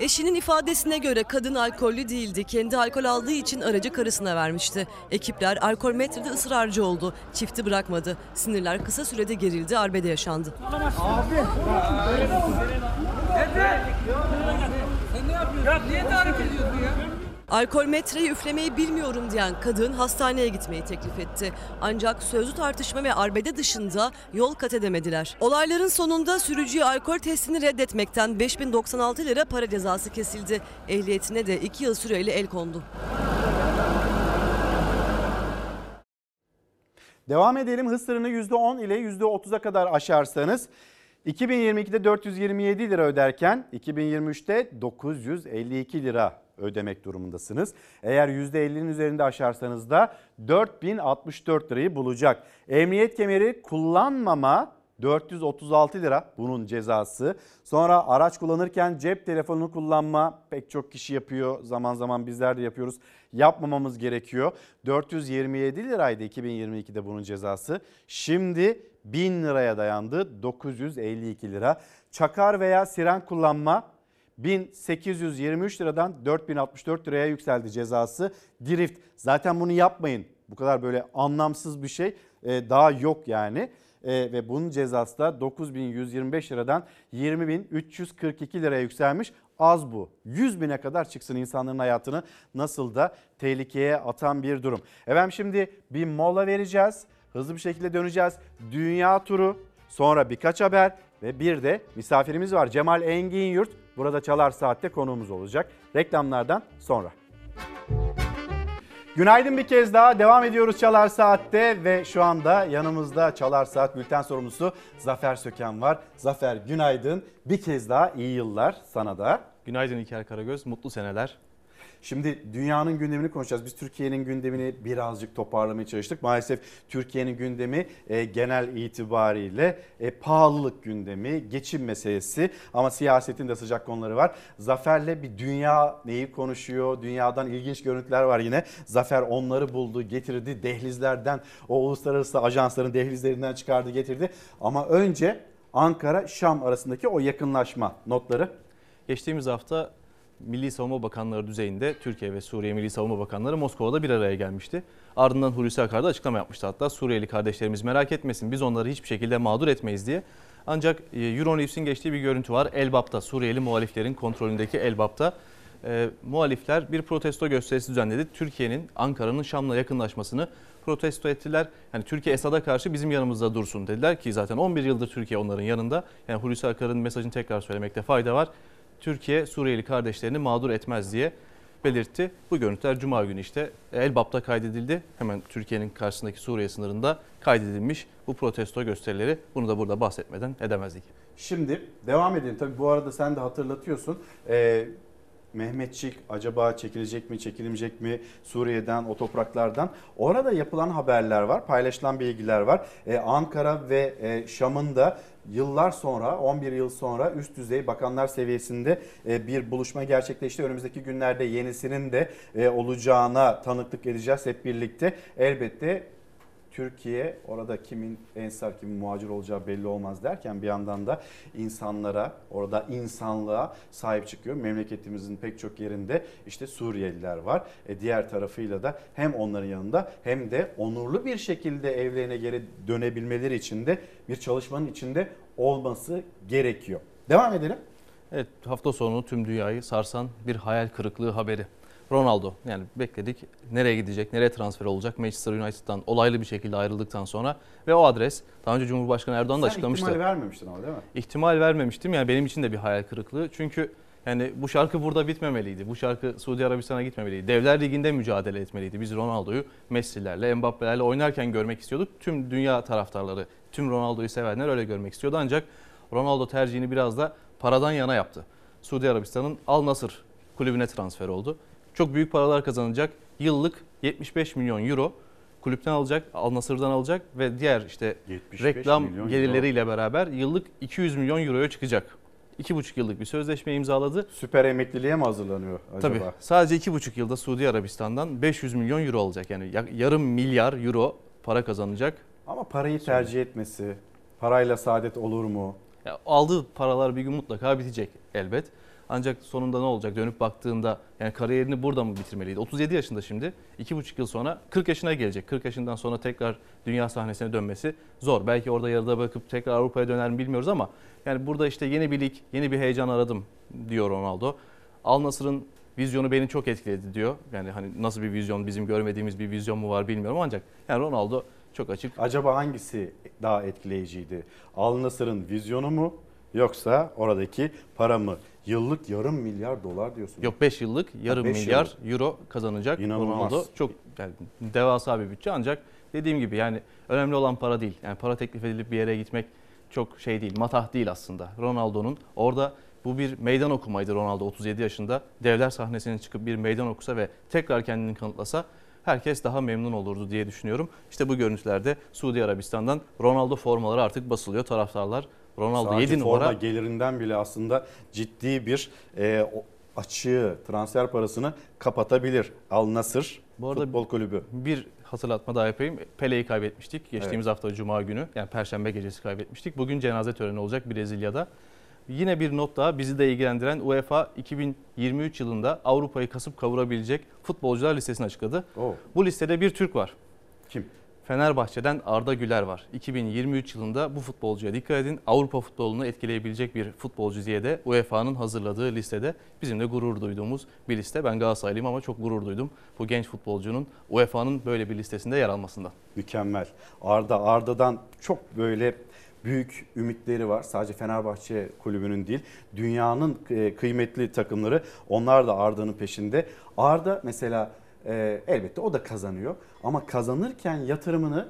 Eşinin ifadesine göre kadın alkollü değildi. Kendi alkol aldığı için aracı karısına vermişti. Ekipler alkol metrede ısrarcı oldu. Çifti bırakmadı. Sinirler kısa sürede gerildi, arbede yaşandı. Abi. Sen ne yapıyorsun? Ya niye tarif ediyorsun ya? Alkol metreyi üflemeyi bilmiyorum diyen kadın hastaneye gitmeyi teklif etti. Ancak sözlü tartışma ve arbede dışında yol kat edemediler. Olayların sonunda sürücüye alkol testini reddetmekten 5096 lira para cezası kesildi. Ehliyetine de 2 yıl süreyle el kondu. Devam edelim. Hız sınırını %10 ile %30'a kadar aşarsanız 2022'de 427 lira öderken 2023'te 952 lira ödemek durumundasınız. Eğer %50'nin üzerinde aşarsanız da 4064 lirayı bulacak. Emniyet kemeri kullanmama 436 lira bunun cezası. Sonra araç kullanırken cep telefonunu kullanma pek çok kişi yapıyor. Zaman zaman bizler de yapıyoruz. Yapmamamız gerekiyor. 427 liraydı 2022'de bunun cezası. Şimdi 1000 liraya dayandı. 952 lira. Çakar veya siren kullanma 1823 liradan 4064 liraya yükseldi cezası. Drift zaten bunu yapmayın. Bu kadar böyle anlamsız bir şey e, daha yok yani. E, ve bunun cezası da 9125 liradan 20342 liraya yükselmiş. Az bu. 100 bine kadar çıksın insanların hayatını nasıl da tehlikeye atan bir durum. Efendim şimdi bir mola vereceğiz. Hızlı bir şekilde döneceğiz. Dünya turu, sonra birkaç haber ve bir de misafirimiz var. Cemal Engin Yurt burada Çalar Saat'te konuğumuz olacak. Reklamlardan sonra. Günaydın bir kez daha devam ediyoruz Çalar Saat'te ve şu anda yanımızda Çalar Saat bülten sorumlusu Zafer Söken var. Zafer günaydın bir kez daha iyi yıllar sana da. Günaydın İlker Karagöz, mutlu seneler. Şimdi dünyanın gündemini konuşacağız. Biz Türkiye'nin gündemini birazcık toparlamaya çalıştık. Maalesef Türkiye'nin gündemi e, genel itibariyle e, pahalılık gündemi, geçim meselesi ama siyasetin de sıcak konuları var. Zafer'le bir dünya neyi konuşuyor? Dünyadan ilginç görüntüler var yine. Zafer onları buldu, getirdi dehlizlerden, o uluslararası ajansların dehlizlerinden çıkardı, getirdi. Ama önce Ankara-Şam arasındaki o yakınlaşma notları. Geçtiğimiz hafta Milli Savunma Bakanları düzeyinde Türkiye ve Suriye Milli Savunma Bakanları Moskova'da bir araya gelmişti. Ardından Hulusi Akar da açıklama yapmıştı hatta Suriyeli kardeşlerimiz merak etmesin biz onları hiçbir şekilde mağdur etmeyiz diye. Ancak e, Euronews'in geçtiği bir görüntü var. Elbap'ta Suriyeli muhaliflerin kontrolündeki Elbap'ta e, muhalifler bir protesto gösterisi düzenledi. Türkiye'nin Ankara'nın Şam'la yakınlaşmasını protesto ettiler. Yani Türkiye Esad'a karşı bizim yanımızda dursun dediler ki zaten 11 yıldır Türkiye onların yanında. Yani Hulusi Akar'ın mesajını tekrar söylemekte fayda var. Türkiye Suriyeli kardeşlerini mağdur etmez diye belirtti. Bu görüntüler Cuma günü işte Elbap'ta kaydedildi. Hemen Türkiye'nin karşısındaki Suriye sınırında kaydedilmiş bu protesto gösterileri. Bunu da burada bahsetmeden edemezdik. Şimdi devam edelim. Tabii bu arada sen de hatırlatıyorsun. Ee, Mehmetçik acaba çekilecek mi, çekilmeyecek mi Suriye'den, o topraklardan? Orada yapılan haberler var, paylaşılan bilgiler var. Ee, Ankara ve e, Şam'ın da yıllar sonra 11 yıl sonra üst düzey bakanlar seviyesinde e, bir buluşma gerçekleşti. Önümüzdeki günlerde yenisinin de e, olacağına tanıklık edeceğiz hep birlikte. Elbette Türkiye orada kimin ensar kimin muhacir olacağı belli olmaz derken bir yandan da insanlara orada insanlığa sahip çıkıyor. Memleketimizin pek çok yerinde işte Suriyeliler var. E diğer tarafıyla da hem onların yanında hem de onurlu bir şekilde evlerine geri dönebilmeleri için de bir çalışmanın içinde olması gerekiyor. Devam edelim. Evet hafta sonu tüm dünyayı sarsan bir hayal kırıklığı haberi. Ronaldo yani bekledik nereye gidecek, nereye transfer olacak Manchester United'dan olaylı bir şekilde ayrıldıktan sonra ve o adres daha önce Cumhurbaşkanı Erdoğan da Sen açıklamıştı. ihtimali vermemiştin ama değil mi? İhtimal vermemiştim yani benim için de bir hayal kırıklığı çünkü yani bu şarkı burada bitmemeliydi. Bu şarkı Suudi Arabistan'a gitmemeliydi. Devler Ligi'nde mücadele etmeliydi. Biz Ronaldo'yu Messi'lerle, Mbappe'lerle oynarken görmek istiyorduk. Tüm dünya taraftarları, tüm Ronaldo'yu sevenler öyle görmek istiyordu. Ancak Ronaldo tercihini biraz da paradan yana yaptı. Suudi Arabistan'ın Al Nasır kulübüne transfer oldu. Çok büyük paralar kazanacak. Yıllık 75 milyon euro kulüpten alacak, Al Nasır'dan alacak ve diğer işte 75 reklam gelirleriyle beraber yıllık 200 milyon euroya çıkacak. 2,5 yıllık bir sözleşme imzaladı. Süper emekliliğe mi hazırlanıyor acaba? Tabii sadece 2,5 yılda Suudi Arabistan'dan 500 milyon euro alacak. Yani yarım milyar euro para kazanacak. Ama parayı tercih etmesi, parayla saadet olur mu? Ya aldığı paralar bir gün mutlaka bitecek elbet. Ancak sonunda ne olacak dönüp baktığında yani kariyerini burada mı bitirmeliydi? 37 yaşında şimdi 2,5 yıl sonra 40 yaşına gelecek. 40 yaşından sonra tekrar dünya sahnesine dönmesi zor. Belki orada yarıda bırakıp tekrar Avrupa'ya döner mi bilmiyoruz ama yani burada işte yeni bir lig, yeni bir heyecan aradım diyor Ronaldo. Al Nasır'ın Vizyonu beni çok etkiledi diyor. Yani hani nasıl bir vizyon bizim görmediğimiz bir vizyon mu var bilmiyorum ancak yani Ronaldo çok açık. Acaba hangisi daha etkileyiciydi? Al Nassr'ın vizyonu mu yoksa oradaki para mı? Yıllık yarım milyar dolar diyorsun. Yok 5 yıllık yarım beş milyar yıllık. euro kazanacak İnanılmaz. Ronaldo. Çok yani devasa bir bütçe ancak dediğim gibi yani önemli olan para değil. Yani para teklif edilip bir yere gitmek çok şey değil, matah değil aslında. Ronaldo'nun orada bu bir meydan okumaydı Ronaldo 37 yaşında. Devler sahnesine çıkıp bir meydan okusa ve tekrar kendini kanıtlasa herkes daha memnun olurdu diye düşünüyorum. İşte bu görüntülerde Suudi Arabistan'dan Ronaldo formaları artık basılıyor. Taraftarlar Ronaldo Sadece 7 forma numara gelirinden bile aslında ciddi bir e, açığı, transfer parasını kapatabilir. Al Nassr Bu arada Futbol Kulübü. Bir hatırlatma daha yapayım. Pele'yi kaybetmiştik. Geçtiğimiz hafta Cuma günü yani Perşembe gecesi kaybetmiştik. Bugün cenaze töreni olacak Brezilya'da. Yine bir not daha bizi de ilgilendiren UEFA 2023 yılında Avrupa'yı kasıp kavurabilecek futbolcular listesini açıkladı. Oo. Bu listede bir Türk var. Kim? Fenerbahçe'den Arda Güler var. 2023 yılında bu futbolcuya dikkat edin. Avrupa futbolunu etkileyebilecek bir futbolcu diye de UEFA'nın hazırladığı listede bizim de gurur duyduğumuz bir liste. Ben Galatasaraylıyım ama çok gurur duydum bu genç futbolcunun UEFA'nın böyle bir listesinde yer almasından. Mükemmel. Arda Arda'dan çok böyle büyük ümitleri var. Sadece Fenerbahçe kulübünün değil, dünyanın e, kıymetli takımları onlar da Arda'nın peşinde. Arda mesela e, elbette o da kazanıyor. Ama kazanırken yatırımını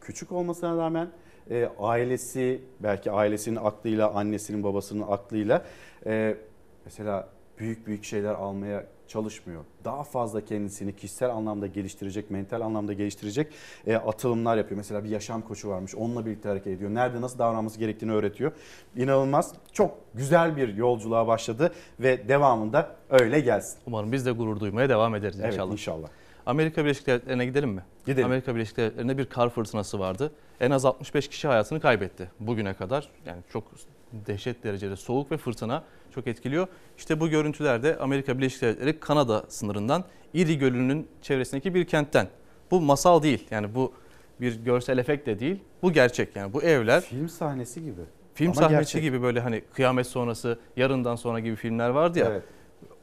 küçük olmasına rağmen e, ailesi belki ailesinin aklıyla, annesinin babasının aklıyla e, mesela büyük büyük şeyler almaya çalışmıyor. Daha fazla kendisini kişisel anlamda geliştirecek, mental anlamda geliştirecek e, atılımlar yapıyor. Mesela bir yaşam koçu varmış. Onunla birlikte hareket ediyor. Nerede nasıl davranması gerektiğini öğretiyor. İnanılmaz. Çok güzel bir yolculuğa başladı ve devamında öyle gelsin. Umarım biz de gurur duymaya devam ederiz Evet inşallah. inşallah. Amerika Birleşik Devletleri'ne gidelim mi? Gidelim. Amerika Birleşik Devletleri'nde bir kar fırtınası vardı. En az 65 kişi hayatını kaybetti bugüne kadar. Yani çok dehşet derecede soğuk ve fırtına çok etkiliyor. İşte bu görüntülerde Amerika Birleşik Devletleri Kanada sınırından Erie Gölü'nün çevresindeki bir kentten. Bu masal değil. Yani bu bir görsel efekt de değil. Bu gerçek yani bu evler Film sahnesi gibi. film Ama sahnesi gerçek. gibi böyle hani kıyamet sonrası, yarından sonra gibi filmler vardı ya. Evet.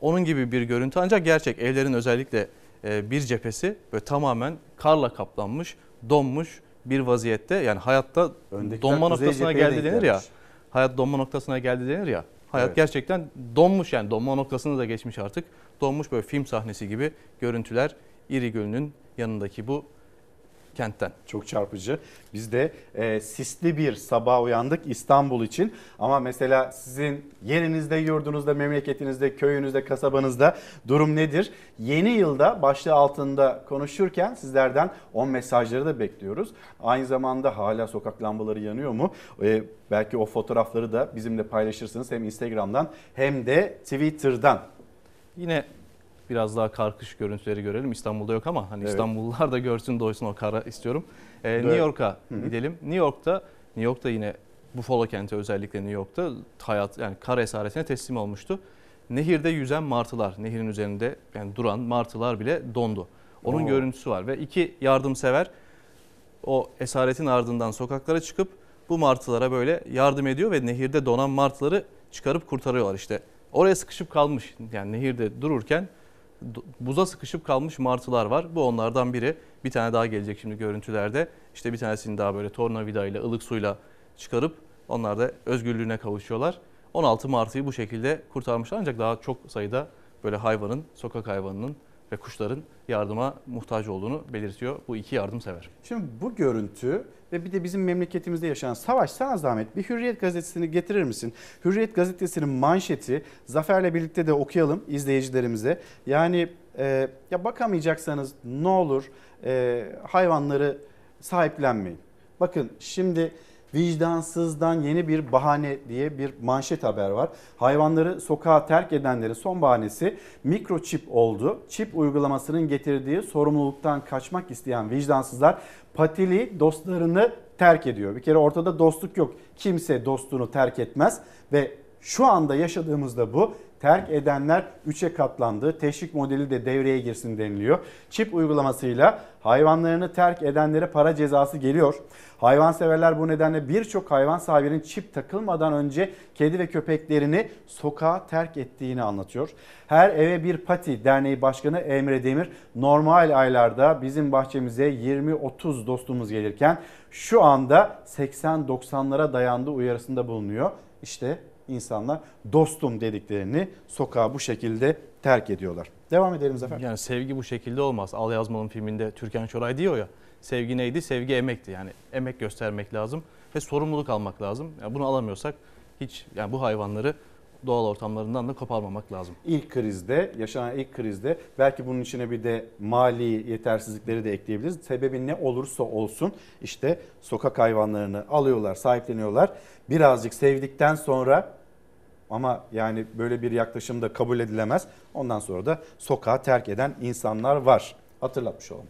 Onun gibi bir görüntü ancak gerçek. Evlerin özellikle e, bir cephesi böyle tamamen karla kaplanmış, donmuş bir vaziyette. Yani hayatta Öndekiler donma noktasına geldi denir ya. Hayat donma noktasına geldi denir ya. Hayat Evet. gerçekten donmuş yani donma noktasını da geçmiş artık. Donmuş böyle film sahnesi gibi görüntüler İri Gölü'nün yanındaki bu kentten. Çok çarpıcı. Biz de e, sisli bir sabah uyandık İstanbul için. Ama mesela sizin yerinizde, yurdunuzda, memleketinizde, köyünüzde, kasabanızda durum nedir? Yeni yılda başlığı altında konuşurken sizlerden 10 mesajları da bekliyoruz. Aynı zamanda hala sokak lambaları yanıyor mu? E, belki o fotoğrafları da bizimle paylaşırsınız hem Instagram'dan hem de Twitter'dan. Yine biraz daha karkış görüntüleri görelim. İstanbul'da yok ama hani Evet. İstanbullular da görsün doysun o kara istiyorum. Ee, Evet. New York'a gidelim. New York'ta New York'ta yine Buffalo kenti özellikle New York'ta hayat yani kar esaretine teslim olmuştu. Nehirde yüzen martılar, nehirin üzerinde yani duran martılar bile dondu. Onun Oo. görüntüsü var ve iki yardımsever o esaretin ardından sokaklara çıkıp bu martılara böyle yardım ediyor ve nehirde donan martıları çıkarıp kurtarıyorlar işte. Oraya sıkışıp kalmış yani nehirde dururken du- buza sıkışıp kalmış martılar var. Bu onlardan biri. Bir tane daha gelecek şimdi görüntülerde. İşte bir tanesini daha böyle tornavida ile ılık suyla çıkarıp onlar da özgürlüğüne kavuşuyorlar. 16 martıyı bu şekilde kurtarmışlar ancak daha çok sayıda böyle hayvanın, sokak hayvanının ve kuşların yardıma muhtaç olduğunu belirtiyor bu iki yardımsever. Şimdi bu görüntü ve bir de bizim memleketimizde yaşanan savaş sana zahmet bir Hürriyet gazetesini getirir misin? Hürriyet gazetesinin manşeti Zafer'le birlikte de okuyalım izleyicilerimize. Yani e, ya bakamayacaksanız ne olur e, hayvanları sahiplenmeyin. Bakın şimdi vicdansızdan yeni bir bahane diye bir manşet haber var. Hayvanları sokağa terk edenlerin son bahanesi mikroçip oldu. Çip uygulamasının getirdiği sorumluluktan kaçmak isteyen vicdansızlar patili dostlarını terk ediyor. Bir kere ortada dostluk yok. Kimse dostunu terk etmez ve Şu anda yaşadığımızda bu. Terk edenler 3'e katlandı. Teşvik modeli de devreye girsin deniliyor. Çip uygulamasıyla hayvanlarını terk edenlere para cezası geliyor. Hayvanseverler bu nedenle birçok hayvan sahibinin çip takılmadan önce kedi ve köpeklerini sokağa terk ettiğini anlatıyor. Her eve bir pati derneği başkanı Emre Demir normal aylarda bizim bahçemize 20-30 dostumuz gelirken şu anda 80-90'lara dayandığı uyarısında bulunuyor. İşte insanlar dostum dediklerini sokağa bu şekilde terk ediyorlar. Devam edelim Zafer. Yani sevgi bu şekilde olmaz. Al Yazmal'ın filminde Türkan Şoray diyor ya. Sevgi neydi? Sevgi emekti. Yani emek göstermek lazım ve sorumluluk almak lazım. Yani bunu alamıyorsak hiç yani bu hayvanları doğal ortamlarından da koparmamak lazım. İlk krizde, yaşanan ilk krizde belki bunun içine bir de mali yetersizlikleri de ekleyebiliriz. Sebebi ne olursa olsun işte sokak hayvanlarını alıyorlar, sahipleniyorlar. Birazcık sevdikten sonra ama yani böyle bir yaklaşım da kabul edilemez. Ondan sonra da sokağa terk eden insanlar var. Hatırlatmış olalım.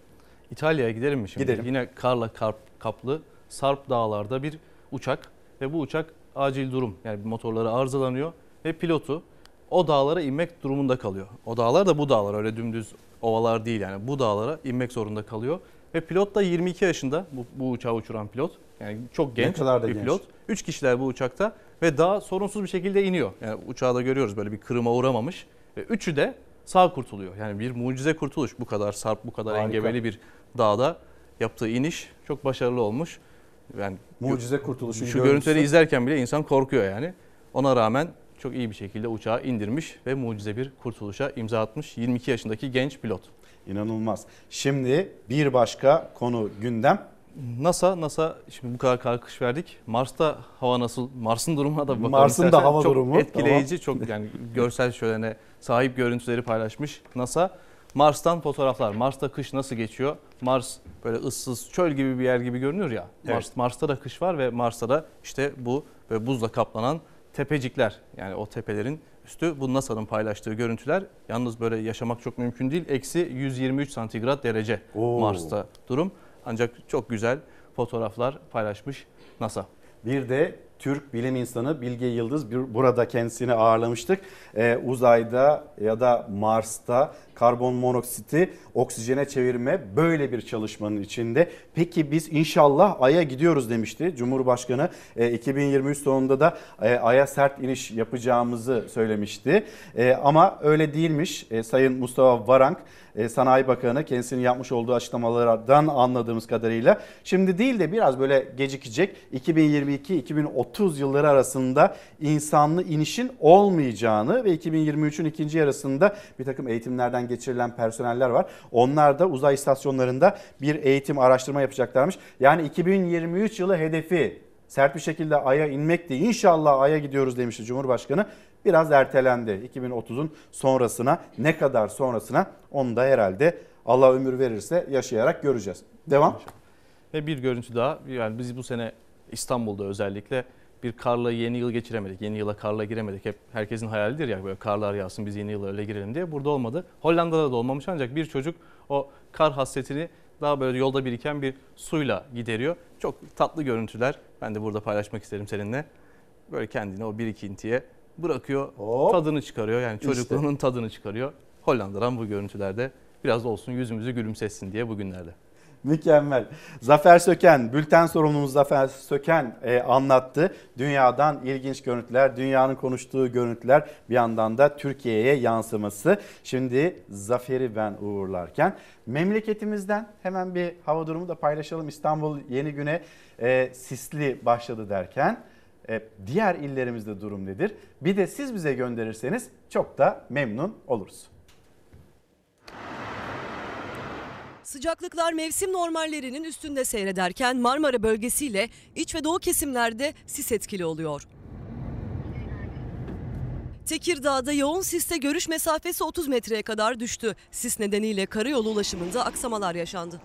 İtalya'ya gidelim mi şimdi? Gidelim. Yine karla karp, kaplı Sarp dağlarda bir uçak ve bu uçak acil durum yani motorları arızalanıyor ve pilotu o dağlara inmek durumunda kalıyor. O dağlar da bu dağlar öyle dümdüz ovalar değil yani bu dağlara inmek zorunda kalıyor. Ve pilot da 22 yaşında bu, bu uçağı uçuran pilot. Yani çok genç kadar da bir genç. pilot. 3 kişiler bu uçakta ve daha sorunsuz bir şekilde iniyor. Yani uçağı da görüyoruz böyle bir kırıma uğramamış. Ve üçü de sağ kurtuluyor. Yani bir mucize kurtuluş bu kadar sarp bu kadar Harika. engebeli bir dağda yaptığı iniş çok başarılı olmuş. Yani Mucize kurtuluşun şu görüntüleri izlerken bile insan korkuyor yani. Ona rağmen çok iyi bir şekilde uçağı indirmiş ve mucize bir kurtuluşa imza atmış 22 yaşındaki genç pilot. İnanılmaz. Şimdi bir başka konu gündem. NASA, NASA şimdi bu kadar kalkış verdik. Mars'ta hava nasıl? Mars'ın durumuna da bakalım. Mars'ın da hava çok durumu, etkileyici, çok yani görsel şölene sahip görüntüleri paylaşmış NASA. Mars'tan fotoğraflar. Mars'ta kış nasıl geçiyor? Mars böyle ıssız çöl gibi bir yer gibi görünüyor ya. Evet. Mars, Mars'ta da kış var ve Mars'ta da işte bu böyle buzla kaplanan tepecikler. Yani o tepelerin üstü bu NASA'nın paylaştığı görüntüler. Yalnız böyle yaşamak çok mümkün değil. Eksi 123 santigrat derece Oo. Mars'ta durum. Ancak çok güzel fotoğraflar paylaşmış NASA. Bir de Türk bilim insanı Bilge Yıldız bir- burada kendisini ağırlamıştık. Ee, uzayda ya da Mars'ta karbon monoksiti oksijene çevirme böyle bir çalışmanın içinde. Peki biz inşallah Ay'a gidiyoruz demişti Cumhurbaşkanı. Ee, 2023 sonunda da e, Ay'a sert iniş yapacağımızı söylemişti. Ee, ama öyle değilmiş. Sayın Mustafa Varank e, Sanayi Bakanı kendisinin yapmış olduğu açıklamalardan anladığımız kadarıyla şimdi değil de biraz böyle gecikecek 2022-2030 yılları arasında insanlı inişin olmayacağını ve 2023'ün ikinci yarısında bir takım eğitimlerden geçirilen personeller var. Onlar da uzay istasyonlarında bir eğitim araştırma yapacaklarmış. Yani 2023 yılı hedefi sert bir şekilde Ay'a inmekti. İnşallah Ay'a gidiyoruz demişti Cumhurbaşkanı. Biraz ertelendi 2030'un sonrasına ne kadar sonrasına onu da herhalde Allah ömür verirse yaşayarak göreceğiz. Devam. Ve bir görüntü daha yani biz bu sene İstanbul'da özellikle bir karla yeni yıl geçiremedik. Yeni yıla karla giremedik. Hep herkesin hayalidir ya böyle karlar yağsın biz yeni yıla öyle girelim diye. Burada olmadı. Hollanda'da da olmamış ancak bir çocuk o kar hasretini daha böyle yolda biriken bir suyla gideriyor. Çok tatlı görüntüler. Ben de burada paylaşmak isterim seninle. Böyle kendini o birikintiye bırakıyor. Tadını çıkarıyor. Yani İşte. çocukluğunun tadını çıkarıyor. Hollanda'dan bu görüntülerde biraz da olsun yüzümüzü gülümsetsin diye bugünlerde. Mükemmel. Zafer Söken, bülten sorumlumuz Zafer Söken e, anlattı. Dünyadan ilginç görüntüler, dünyanın konuştuğu görüntüler bir yandan da Türkiye'ye yansıması. Şimdi Zafer'i ben uğurlarken memleketimizden hemen bir hava durumu da paylaşalım. İstanbul yeni güne e, sisli başladı derken e, diğer illerimizde durum nedir? Bir de siz bize gönderirseniz çok da memnun oluruz. Sıcaklıklar mevsim normallerinin üstünde seyrederken Marmara bölgesiyle iç ve doğu kesimlerde sis etkili oluyor. Tekirdağ'da yoğun siste görüş mesafesi 30 metreye kadar düştü. Sis nedeniyle karayolu ulaşımında aksamalar yaşandı.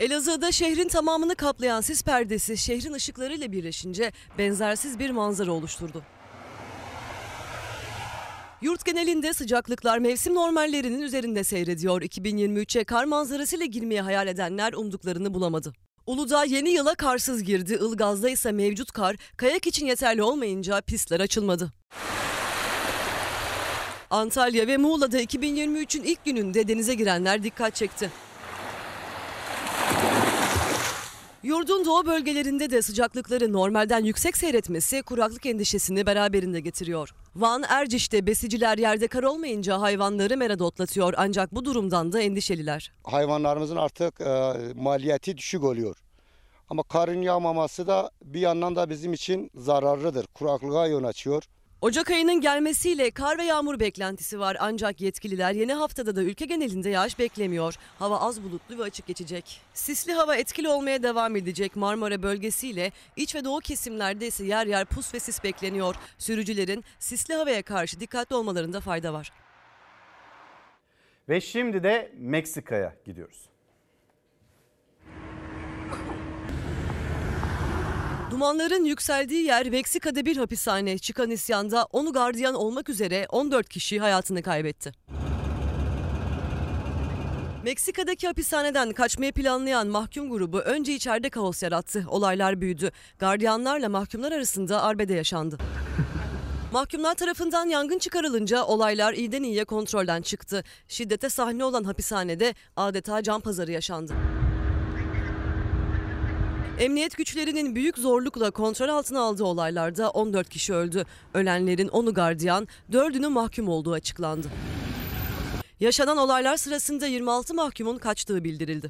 Elazığ'da şehrin tamamını kaplayan sis perdesi şehrin ışıklarıyla birleşince benzersiz bir manzara oluşturdu. Yurt genelinde sıcaklıklar mevsim normallerinin üzerinde seyrediyor. 2023'e kar manzarasıyla girmeyi hayal edenler umduklarını bulamadı. Uludağ yeni yıla karsız girdi. Ilgaz'da ise mevcut kar kayak için yeterli olmayınca pistler açılmadı. Antalya ve Muğla'da 2023'ün ilk gününde denize girenler dikkat çekti. Yurdun doğu bölgelerinde de sıcaklıkları normalden yüksek seyretmesi kuraklık endişesini beraberinde getiriyor. Van Erciş'te besiciler yerde kar olmayınca hayvanları merada otlatıyor ancak bu durumdan da endişeliler. hayvanlarımızın artık e, maliyeti düşük oluyor. Ama karın yağmaması da bir yandan da bizim için zararlıdır. Kuraklığa yol açıyor. Ocak ayının gelmesiyle kar ve yağmur beklentisi var ancak yetkililer yeni haftada da ülke genelinde yağış beklemiyor. Hava az bulutlu ve açık geçecek. Sisli hava etkili olmaya devam edecek Marmara bölgesiyle iç ve doğu kesimlerde ise yer yer pus ve sis bekleniyor. Sürücülerin sisli havaya karşı dikkatli olmalarında fayda var. Ve şimdi de Meksika'ya gidiyoruz. Dumanların yükseldiği yer Meksika'da bir hapishane. Çıkan isyanda onu gardiyan olmak üzere 14 kişi hayatını kaybetti. Meksika'daki hapishaneden kaçmayı planlayan mahkum grubu önce içeride kaos yarattı. Olaylar büyüdü. Gardiyanlarla mahkumlar arasında arbede yaşandı. Mahkumlar tarafından yangın çıkarılınca olaylar iyiden iyiye kontrolden çıktı. Şiddete sahne olan hapishanede adeta can pazarı yaşandı. Emniyet güçlerinin büyük zorlukla kontrol altına aldığı olaylarda 14 kişi öldü. Ölenlerin 10'u gardiyan, 4'ünün mahkum olduğu açıklandı. Yaşanan olaylar sırasında 26 mahkumun kaçtığı bildirildi.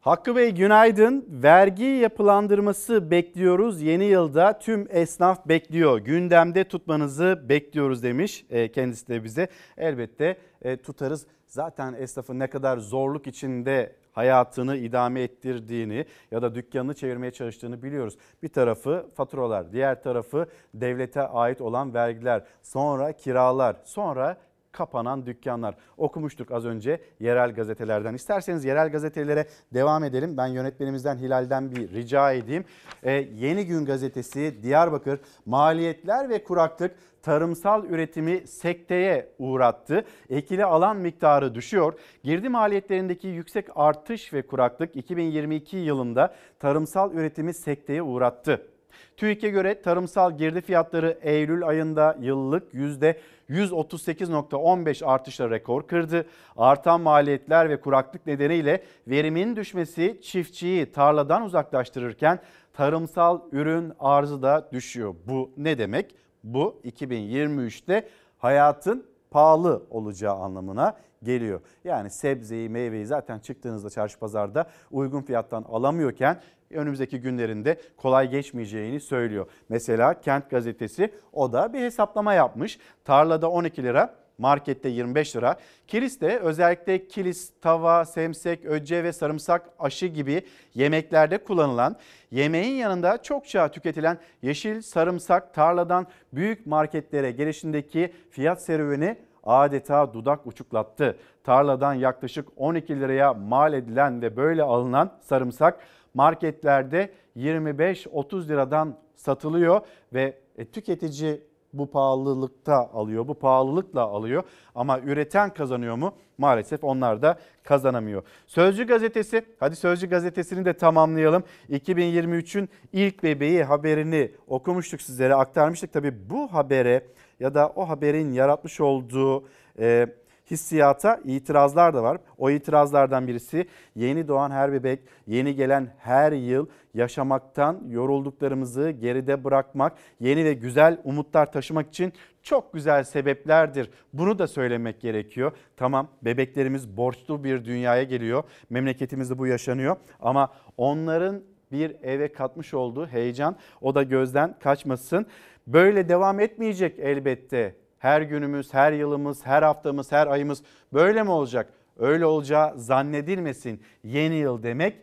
Hakkı Bey günaydın. Vergi yapılandırması bekliyoruz. Yeni yılda tüm esnaf bekliyor. Gündemde tutmanızı bekliyoruz demiş e, kendisi de bize. Elbette e, tutarız. Zaten esnafın ne kadar zorluk içinde hayatını idame ettirdiğini ya da dükkanını çevirmeye çalıştığını biliyoruz. Bir tarafı faturalar, diğer tarafı devlete ait olan vergiler, sonra kiralar, sonra kapanan dükkanlar. Okumuştuk az önce yerel gazetelerden. İsterseniz yerel gazetelere devam edelim. Ben yönetmenimizden Hilal'den bir rica edeyim. Ee, Yeni Gün gazetesi Diyarbakır maliyetler ve kuraklık tarımsal üretimi sekteye uğrattı. Ekili alan miktarı düşüyor. Girdi maliyetlerindeki yüksek artış ve kuraklık 2022 yılında tarımsal üretimi sekteye uğrattı. TÜİK'e göre tarımsal girdi fiyatları Eylül ayında yıllık %138.15 artışla rekor kırdı. Artan maliyetler ve kuraklık nedeniyle verimin düşmesi çiftçiyi tarladan uzaklaştırırken tarımsal ürün arzı da düşüyor. Bu ne demek? Bu 2023'te hayatın pahalı olacağı anlamına geliyor. Yani sebzeyi, meyveyi zaten çıktığınızda çarşı pazarda uygun fiyattan alamıyorken önümüzdeki günlerinde kolay geçmeyeceğini söylüyor. Mesela Kent Gazetesi o da bir hesaplama yapmış. Tarlada 12 lira, markette 25 lira. Kiliste özellikle kilis, tava, semsek, öcce ve sarımsak aşı gibi yemeklerde kullanılan yemeğin yanında çokça tüketilen yeşil sarımsak tarladan büyük marketlere gelişindeki fiyat serüveni adeta dudak uçuklattı. Tarladan yaklaşık 12 liraya mal edilen ve böyle alınan sarımsak marketlerde 25-30 liradan satılıyor ve e, tüketici bu pahalılıkta alıyor, bu pahalılıkla alıyor ama üreten kazanıyor mu? Maalesef onlar da kazanamıyor. Sözcü gazetesi, hadi Sözcü gazetesini de tamamlayalım. 2023'ün ilk bebeği haberini okumuştuk sizlere, aktarmıştık. Tabii bu habere ya da o haberin yaratmış olduğu e, hissiyata itirazlar da var. O itirazlardan birisi yeni doğan her bebek, yeni gelen her yıl yaşamaktan yorulduklarımızı geride bırakmak, yeni ve güzel umutlar taşımak için çok güzel sebeplerdir. Bunu da söylemek gerekiyor. Tamam bebeklerimiz borçlu bir dünyaya geliyor. Memleketimizde bu yaşanıyor ama onların bir eve katmış olduğu heyecan o da gözden kaçmasın. Böyle devam etmeyecek elbette. Her günümüz, her yılımız, her haftamız, her ayımız böyle mi olacak? Öyle olacağı zannedilmesin. Yeni yıl demek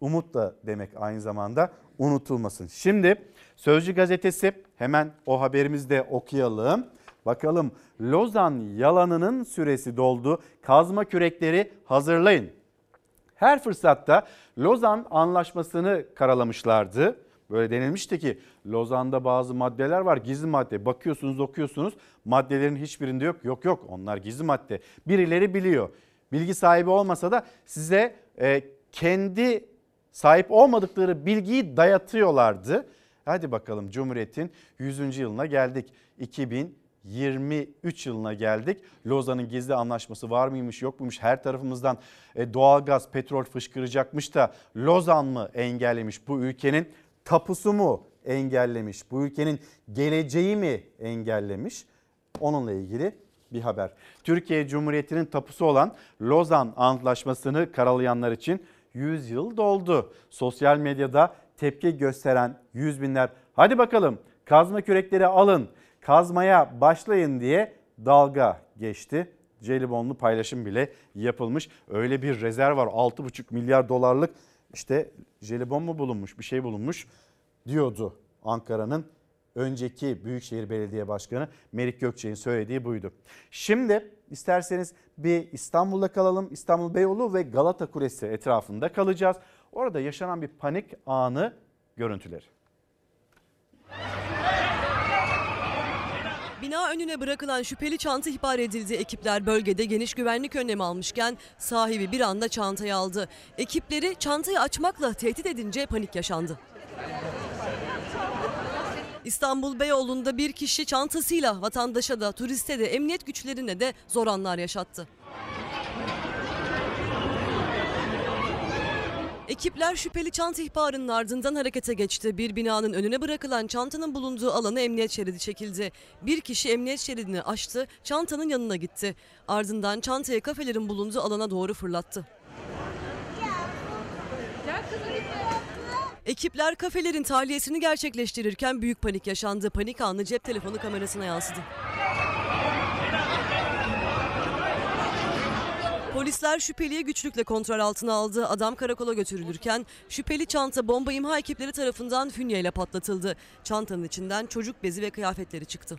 umut da demek aynı zamanda unutulmasın. Şimdi Sözcü gazetesi hemen o haberimizde okuyalım. Bakalım Lozan yalanının süresi doldu. Kazma kürekleri hazırlayın. Her fırsatta Lozan anlaşmasını karalamışlardı. Böyle denilmişti ki Lozan'da bazı maddeler var gizli madde. Bakıyorsunuz okuyorsunuz maddelerin hiçbirinde yok. Yok yok onlar gizli madde. Birileri biliyor. bilgi sahibi olmasa da size e, kendi sahip olmadıkları bilgiyi dayatıyorlardı. Hadi bakalım Cumhuriyet'in 100. yılına geldik. 2023 yılına geldik. Lozan'ın gizli anlaşması var mıymış yok muymuş her tarafımızdan e, doğalgaz petrol fışkıracakmış da Lozan mı engellemiş bu ülkenin tapusu mu engellemiş bu ülkenin geleceği mi engellemiş onunla ilgili bir haber. Türkiye Cumhuriyeti'nin tapusu olan Lozan Antlaşması'nı karalayanlar için 100 yıl doldu. Sosyal medyada tepki gösteren yüz binler hadi bakalım kazma kürekleri alın kazmaya başlayın diye dalga geçti. Jelibonlu paylaşım bile yapılmış. Öyle bir rezerv var 6,5 milyar dolarlık işte jelibon mu bulunmuş bir şey bulunmuş diyordu Ankara'nın önceki Büyükşehir Belediye Başkanı Melik Gökçek'in söylediği buydu. Şimdi isterseniz bir İstanbul'da kalalım. İstanbul Beyoğlu ve Galata Kulesi etrafında kalacağız. Orada yaşanan bir panik anı görüntüleri. Bina önüne bırakılan şüpheli çanta ihbar edildi. Ekipler bölgede geniş güvenlik önlemi almışken sahibi bir anda çantayı aldı. Ekipleri çantayı açmakla tehdit edince panik yaşandı. İstanbul Beyoğlu'nda bir kişi çantasıyla vatandaşa da turiste de emniyet güçlerine de zor anlar yaşattı. Ekipler şüpheli çanta ihbarının ardından harekete geçti. Bir binanın önüne bırakılan çantanın bulunduğu alana emniyet şeridi çekildi. Bir kişi emniyet şeridini aştı, çantanın yanına gitti. Ardından çantayı kafelerin bulunduğu alana doğru fırlattı. Ekipler kafelerin tahliyesini gerçekleştirirken büyük panik yaşandı. Panik anı cep telefonu kamerasına yansıdı. Polisler şüpheliyi güçlükle kontrol altına aldı. Adam karakola götürülürken şüpheli çanta bomba imha ekipleri tarafından fünyeyle patlatıldı. Çantanın içinden çocuk bezi ve kıyafetleri çıktı.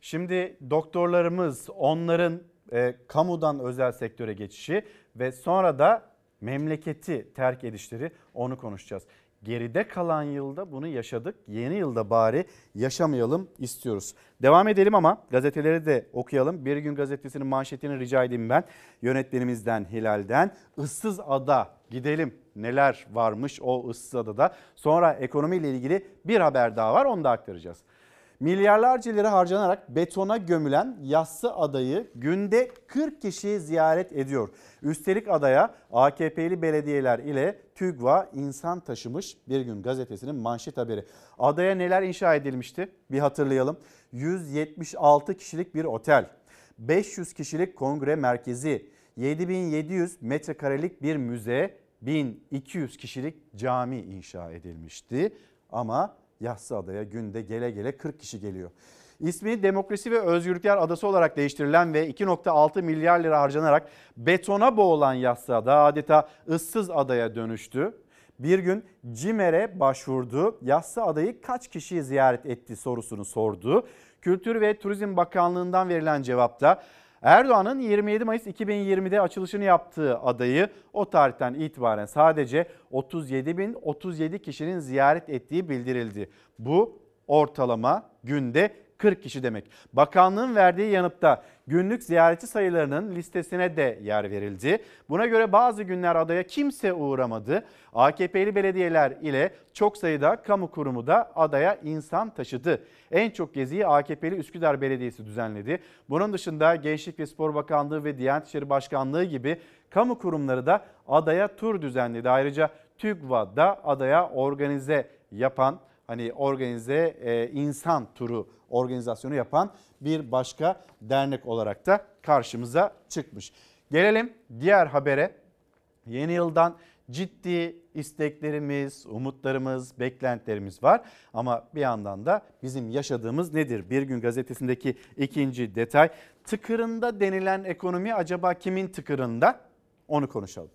Şimdi doktorlarımız onların e, kamudan özel sektöre geçişi ve sonra da memleketi terk edişleri onu konuşacağız. Geride kalan yılda bunu yaşadık. Yeni yılda bari yaşamayalım istiyoruz. Devam edelim ama gazeteleri de okuyalım. Bir gün gazetesinin manşetini rica edeyim ben. Yönetmenimizden Hilal'den ıssız ada gidelim. Neler varmış o ıssız adada. Sonra ekonomiyle ilgili bir haber daha var onu da aktaracağız. Milyarlarca lira harcanarak betona gömülen yassı adayı günde 40 kişi ziyaret ediyor. Üstelik adaya AKP'li belediyeler ile TÜGVA insan taşımış bir gün gazetesinin manşet haberi. Adaya neler inşa edilmişti bir hatırlayalım. 176 kişilik bir otel, 500 kişilik kongre merkezi, 7700 metrekarelik bir müze, 1200 kişilik cami inşa edilmişti. Ama Yassıada'ya günde gele gele 40 kişi geliyor. İsmi Demokrasi ve Özgürlükler Adası olarak değiştirilen ve 2.6 milyar lira harcanarak betona boğulan Yassıada adeta ıssız adaya dönüştü. Bir gün CİMER'e başvurdu. Yassı adayı kaç kişi ziyaret etti sorusunu sordu. Kültür ve Turizm Bakanlığı'ndan verilen cevapta Erdoğan'ın 27 Mayıs 2020'de açılışını yaptığı adayı o tarihten itibaren sadece 37.037 kişinin ziyaret ettiği bildirildi. Bu ortalama günde 40 kişi demek. Bakanlığın verdiği yanıtta günlük ziyaretçi sayılarının listesine de yer verildi. Buna göre bazı günler adaya kimse uğramadı. AKP'li belediyeler ile çok sayıda kamu kurumu da adaya insan taşıdı. En çok geziyi AKP'li Üsküdar Belediyesi düzenledi. Bunun dışında Gençlik ve Spor Bakanlığı ve Diyanet İşleri Başkanlığı gibi kamu kurumları da adaya tur düzenledi. Ayrıca TÜGVA da adaya organize yapan hani organize e, insan turu organizasyonu yapan bir başka dernek olarak da karşımıza çıkmış. Gelelim diğer habere. Yeni yıldan ciddi isteklerimiz, umutlarımız, beklentilerimiz var. Ama bir yandan da bizim yaşadığımız nedir? Bir gün gazetesindeki ikinci detay tıkırında denilen ekonomi acaba kimin tıkırında? Onu konuşalım.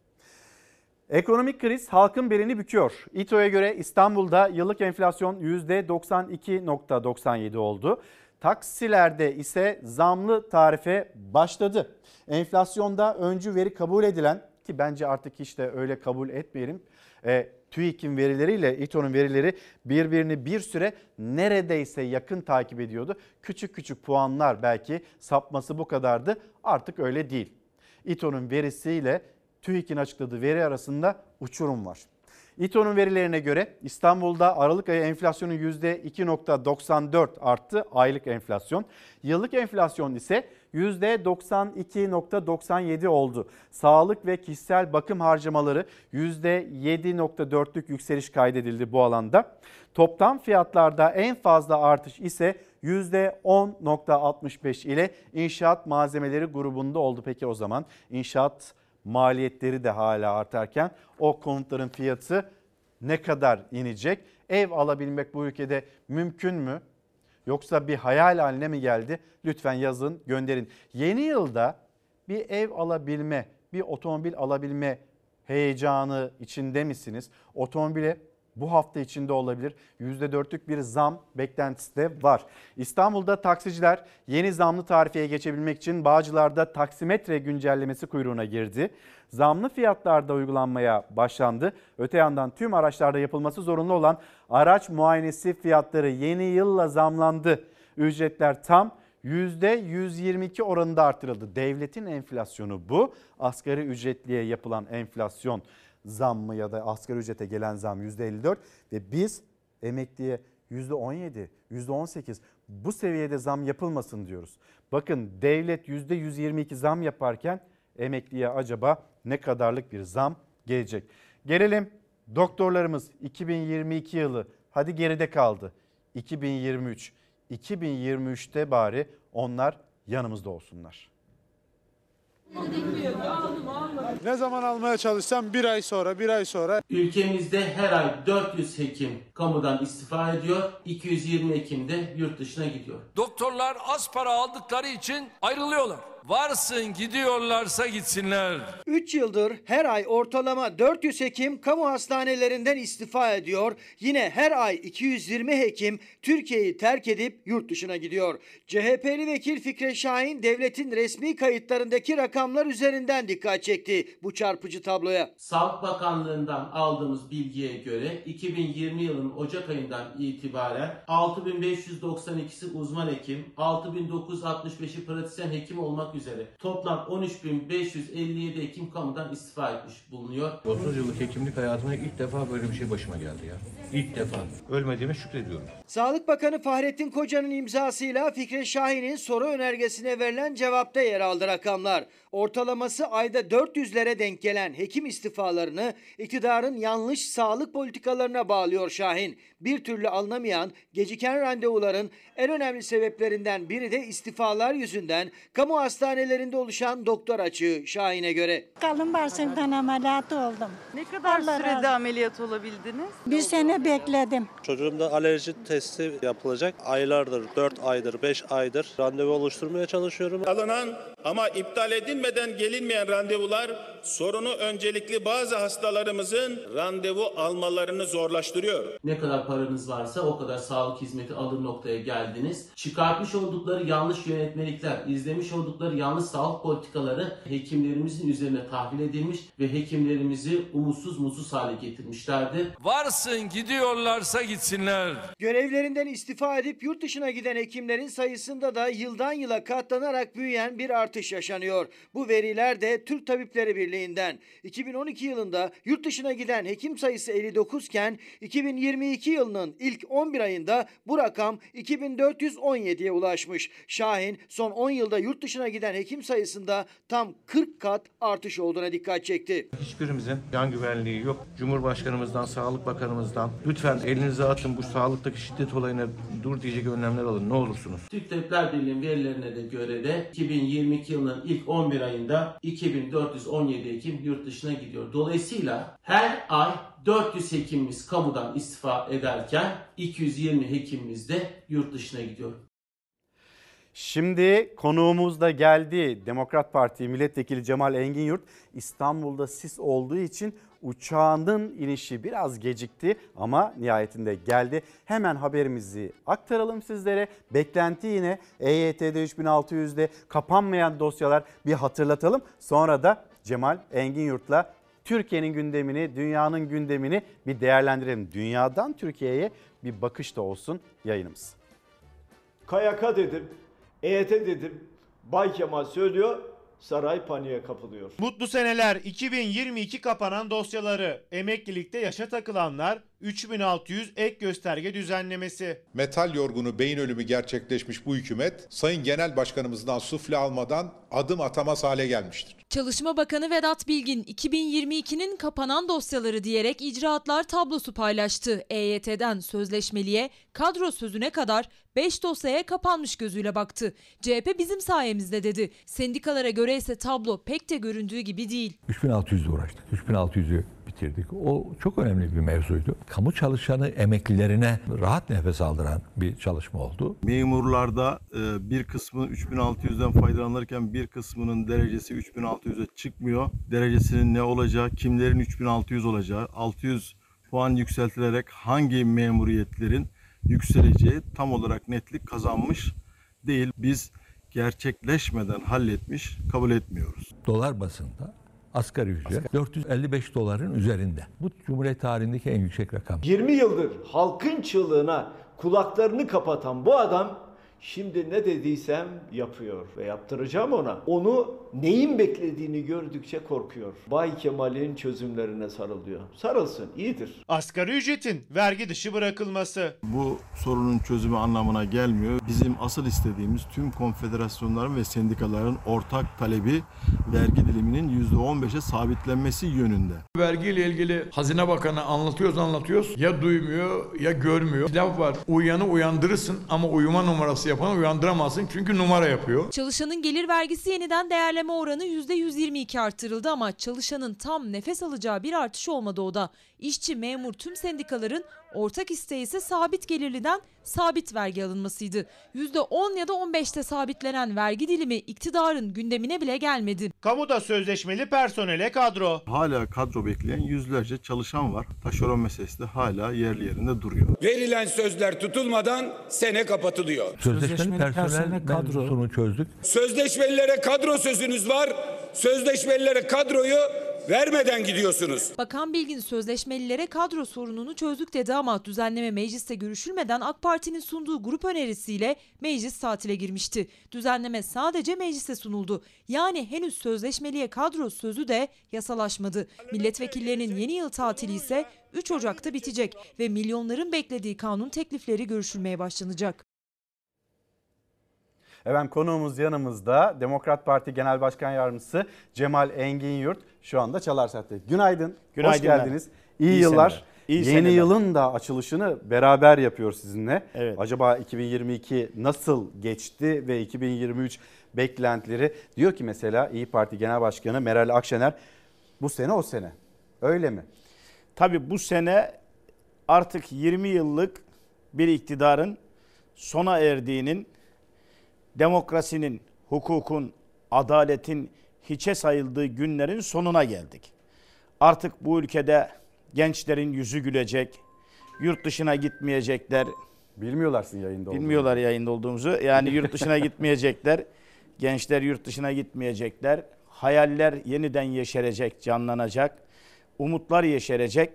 Ekonomik kriz halkın belini büküyor. İTO'ya göre İstanbul'da yıllık enflasyon %92.97 oldu. Taksilerde ise zamlı tarife başladı. Enflasyonda öncü veri kabul edilen ki bence artık hiç de öyle kabul etmeyelim. E, TÜİK'in verileriyle İTO'nun verileri birbirini bir süre neredeyse yakın takip ediyordu. Küçük küçük puanlar belki sapması bu kadardı. Artık öyle değil. İTO'nun verisiyle TÜİK'in açıkladığı veri arasında uçurum var. İTO'nun verilerine göre İstanbul'da Aralık ayı enflasyonu %2.94 arttı aylık enflasyon. Yıllık enflasyon ise %92.97 oldu. Sağlık ve kişisel bakım harcamaları %7.4'lük yükseliş kaydedildi bu alanda. Toplam fiyatlarda en fazla artış ise %10.65 ile inşaat malzemeleri grubunda oldu. Peki o zaman inşaat maliyetleri de hala artarken o konutların fiyatı ne kadar inecek? Ev alabilmek bu ülkede mümkün mü? Yoksa bir hayal haline mi geldi? Lütfen yazın, gönderin. Yeni yılda bir ev alabilme, bir otomobil alabilme heyecanı içinde misiniz? Otomobile bu hafta içinde olabilir. %4'lük bir zam beklentisi de var. İstanbul'da taksiciler yeni zamlı tarifeye geçebilmek için Bağcılar'da taksimetre güncellemesi kuyruğuna girdi. Zamlı fiyatlarda uygulanmaya başlandı. Öte yandan tüm araçlarda yapılması zorunlu olan araç muayenesi fiyatları yeni yılla zamlandı. Ücretler tam %122 oranında artırıldı. Devletin enflasyonu bu. Asgari ücretliye yapılan enflasyon zammı ya da asgari ücrete gelen zam %54 ve biz emekliye %17, %18 bu seviyede zam yapılmasın diyoruz. Bakın devlet %122 zam yaparken emekliye acaba ne kadarlık bir zam gelecek? Gelelim doktorlarımız 2022 yılı hadi geride kaldı. 2023, 2023'te bari onlar yanımızda olsunlar. Ne zaman almaya çalışsam bir ay sonra, bir ay sonra. Ülkemizde her ay 400 hekim kamudan istifa ediyor. 220 hekim de yurt dışına gidiyor. Doktorlar az para aldıkları için ayrılıyorlar. Varsın gidiyorlarsa gitsinler. 3 yıldır her ay ortalama 400 hekim kamu hastanelerinden istifa ediyor. Yine her ay 220 hekim Türkiye'yi terk edip yurt dışına gidiyor. CHP'li vekil Fikret Şahin devletin resmi kayıtlarındaki rakamlar üzerinden dikkat çekti bu çarpıcı tabloya. Sağlık Bakanlığı'ndan aldığımız bilgiye göre 2020 yılının Ocak ayından itibaren 6592'si uzman hekim, 6965'i pratisyen hekim olmak üzere toplam 13.557 hekim kamudan istifa etmiş bulunuyor. 30 yıllık hekimlik hayatımda ilk defa böyle bir şey başıma geldi ya. İlk defa. Ölmediğime şükrediyorum. Sağlık Bakanı Fahrettin Koca'nın imzasıyla Fikret Şahin'in soru önergesine verilen cevapta yer aldı rakamlar. Ortalaması ayda 400'lere denk gelen hekim istifalarını iktidarın yanlış sağlık politikalarına bağlıyor Şahin. Bir türlü alınamayan geciken randevuların en önemli sebeplerinden biri de istifalar yüzünden kamu hastanelerinde oluşan doktor açığı Şahin'e göre. Kalın bağırsaktan ameliyatı oldum. Ne kadar Allah sürede razı- ameliyat olabildiniz? Bir sene bekledim. Çocuğumda alerji testi yapılacak. Aylardır, 4 aydır, 5 aydır randevu oluşturmaya çalışıyorum. Alınan ama iptal edilmeden gelinmeyen randevular sorunu öncelikli bazı hastalarımızın randevu almalarını zorlaştırıyor. Ne kadar paranız varsa o kadar sağlık hizmeti alır noktaya geldiniz. Çıkartmış oldukları yanlış yönetmelikler, izlemiş oldukları yanlış sağlık politikaları hekimlerimizin üzerine tahvil edilmiş ve hekimlerimizi umutsuz mutsuz hale getirmişlerdir. Varsın gidiyorlarsa gitsinler. Görevlerinden istifa edip yurt dışına giden hekimlerin sayısında da yıldan yıla katlanarak büyüyen bir artış yaşanıyor. Bu veriler de Türk Tabipleri Birliği'nden. 2012 yılında yurt dışına giden hekim sayısı 59 iken 2022 yılının ilk 11 ayında bu rakam 2417'ye ulaşmış. Şahin son 10 yılda yurt dışına giden hekim sayısında tam 40 kat artış olduğuna dikkat çekti. Hiçbirimizin can güvenliği yok. Cumhurbaşkanımızdan, Sağlık Bakanımızdan lütfen elinizi atın bu sağlıktaki şiddet olayına dur diyecek önlemler alın ne olursunuz. Türk Tabipler Birliği'nin verilerine de göre de 2022 yılının ilk 11 ayında 2417 hekim yurt dışına gidiyor. Dolayısıyla her ay 400 hekimimiz kamudan istifa ederken 220 hekimimiz de yurt dışına gidiyor. Şimdi konuğumuz da geldi. Demokrat Parti Milletvekili Cemal Engin İstanbul'da sis olduğu için uçağının inişi biraz gecikti ama nihayetinde geldi. Hemen haberimizi aktaralım sizlere. Beklenti yine EYT'de 3600'de kapanmayan dosyalar bir hatırlatalım. Sonra da Cemal Engin Yurt'la Türkiye'nin gündemini, dünyanın gündemini bir değerlendirelim. Dünyadan Türkiye'ye bir bakış da olsun yayınımız. KYK dedim, EYT dedim. Bay Kemal söylüyor, saray paniğe kapılıyor. Mutlu seneler 2022 kapanan dosyaları emeklilikte yaşa takılanlar 3600 ek gösterge düzenlemesi. Metal yorgunu beyin ölümü gerçekleşmiş bu hükümet Sayın Genel Başkanımızdan sufle almadan adım atamaz hale gelmiştir. Çalışma Bakanı Vedat Bilgin 2022'nin kapanan dosyaları diyerek icraatlar tablosu paylaştı. EYT'den sözleşmeliye, kadro sözüne kadar 5 dosyaya kapanmış gözüyle baktı. CHP bizim sayemizde dedi. Sendikalara göre ise tablo pek de göründüğü gibi değil. 3600'le uğraştık. 3600'ü bitirdik. O çok önemli bir mevzuydu. Kamu çalışanı emeklilerine rahat nefes aldıran bir çalışma oldu. Memurlarda e, bir kısmı 3600'den faydalanırken bir kısmının derecesi 3600'e çıkmıyor. Derecesinin ne olacağı, kimlerin 3600 olacağı, 600 puan yükseltilerek hangi memuriyetlerin yükseleceği tam olarak netlik kazanmış değil. Biz gerçekleşmeden halletmiş, kabul etmiyoruz. Dolar basında asgari ücret 455 doların üzerinde. Bu Cumhuriyet tarihindeki en yüksek rakam. 20 yıldır halkın çığlığına kulaklarını kapatan bu adam şimdi ne dediysem yapıyor ve yaptıracağım ona. Onu neyin beklediğini gördükçe korkuyor. Bay Kemal'in çözümlerine sarılıyor. Sarılsın, iyidir. Asgari ücretin vergi dışı bırakılması. Bu sorunun çözümü anlamına gelmiyor. Bizim asıl istediğimiz tüm konfederasyonların ve sendikaların ortak talebi vergi diliminin %15'e sabitlenmesi yönünde. Vergiyle ilgili Hazine Bakanı anlatıyoruz anlatıyoruz. Ya duymuyor ya görmüyor. Bir laf var. Uyanı uyandırırsın ama uyuma numarası yapanı uyandıramazsın çünkü numara yapıyor. Çalışanın gelir vergisi yeniden değerleme oranı %122 artırıldı ama çalışanın tam nefes alacağı bir artış olmadı o da. İşçi, memur tüm sendikaların ortak isteği ise sabit gelirliden sabit vergi alınmasıydı. %10 ya da 15'te sabitlenen vergi dilimi iktidarın gündemine bile gelmedi. Kamuda sözleşmeli personele kadro. Hala kadro bekleyen yüzlerce çalışan var. Taşeron meselesi de hala yerli yerinde duruyor. Verilen sözler tutulmadan sene kapatılıyor. Sözleşmeli personel mevzusunu çözdük. Sözleşmelilere kadro sözünüz var. Sözleşmelilere kadroyu vermeden gidiyorsunuz. Bakan Bilgin sözleşmelilere kadro sorununu çözdük dedi ama düzenleme mecliste görüşülmeden AK Parti'nin sunduğu grup önerisiyle meclis tatile girmişti. Düzenleme sadece meclise sunuldu. Yani henüz sözleşmeliye kadro sözü de yasalaşmadı. Milletvekillerinin yeni yıl tatili ise 3 Ocak'ta bitecek ve milyonların beklediği kanun teklifleri görüşülmeye başlanacak. Efendim konuğumuz yanımızda Demokrat Parti Genel Başkan Yardımcısı Cemal Engin Yurt şu anda Çalar Saat'te. Günaydın, Günaydınlar. hoş geldiniz. İyi, İyi yıllar. seneler. İyi Yeni seneler. yılın da açılışını beraber yapıyor sizinle. Evet. Acaba 2022 nasıl geçti ve 2023 beklentileri? Diyor ki mesela İyi Parti Genel Başkanı Meral Akşener bu sene o sene. Öyle mi? Tabii bu sene artık 20 yıllık bir iktidarın sona erdiğinin, demokrasinin, hukukun, adaletin hiçe sayıldığı günlerin sonuna geldik. Artık bu ülkede gençlerin yüzü gülecek, yurt dışına gitmeyecekler. Bilmiyorlar sizin yayında olduğunuzu. Bilmiyorlar yayında olduğumuzu. Yani yurt dışına gitmeyecekler. Gençler yurt dışına gitmeyecekler. Hayaller yeniden yeşerecek, canlanacak. Umutlar yeşerecek.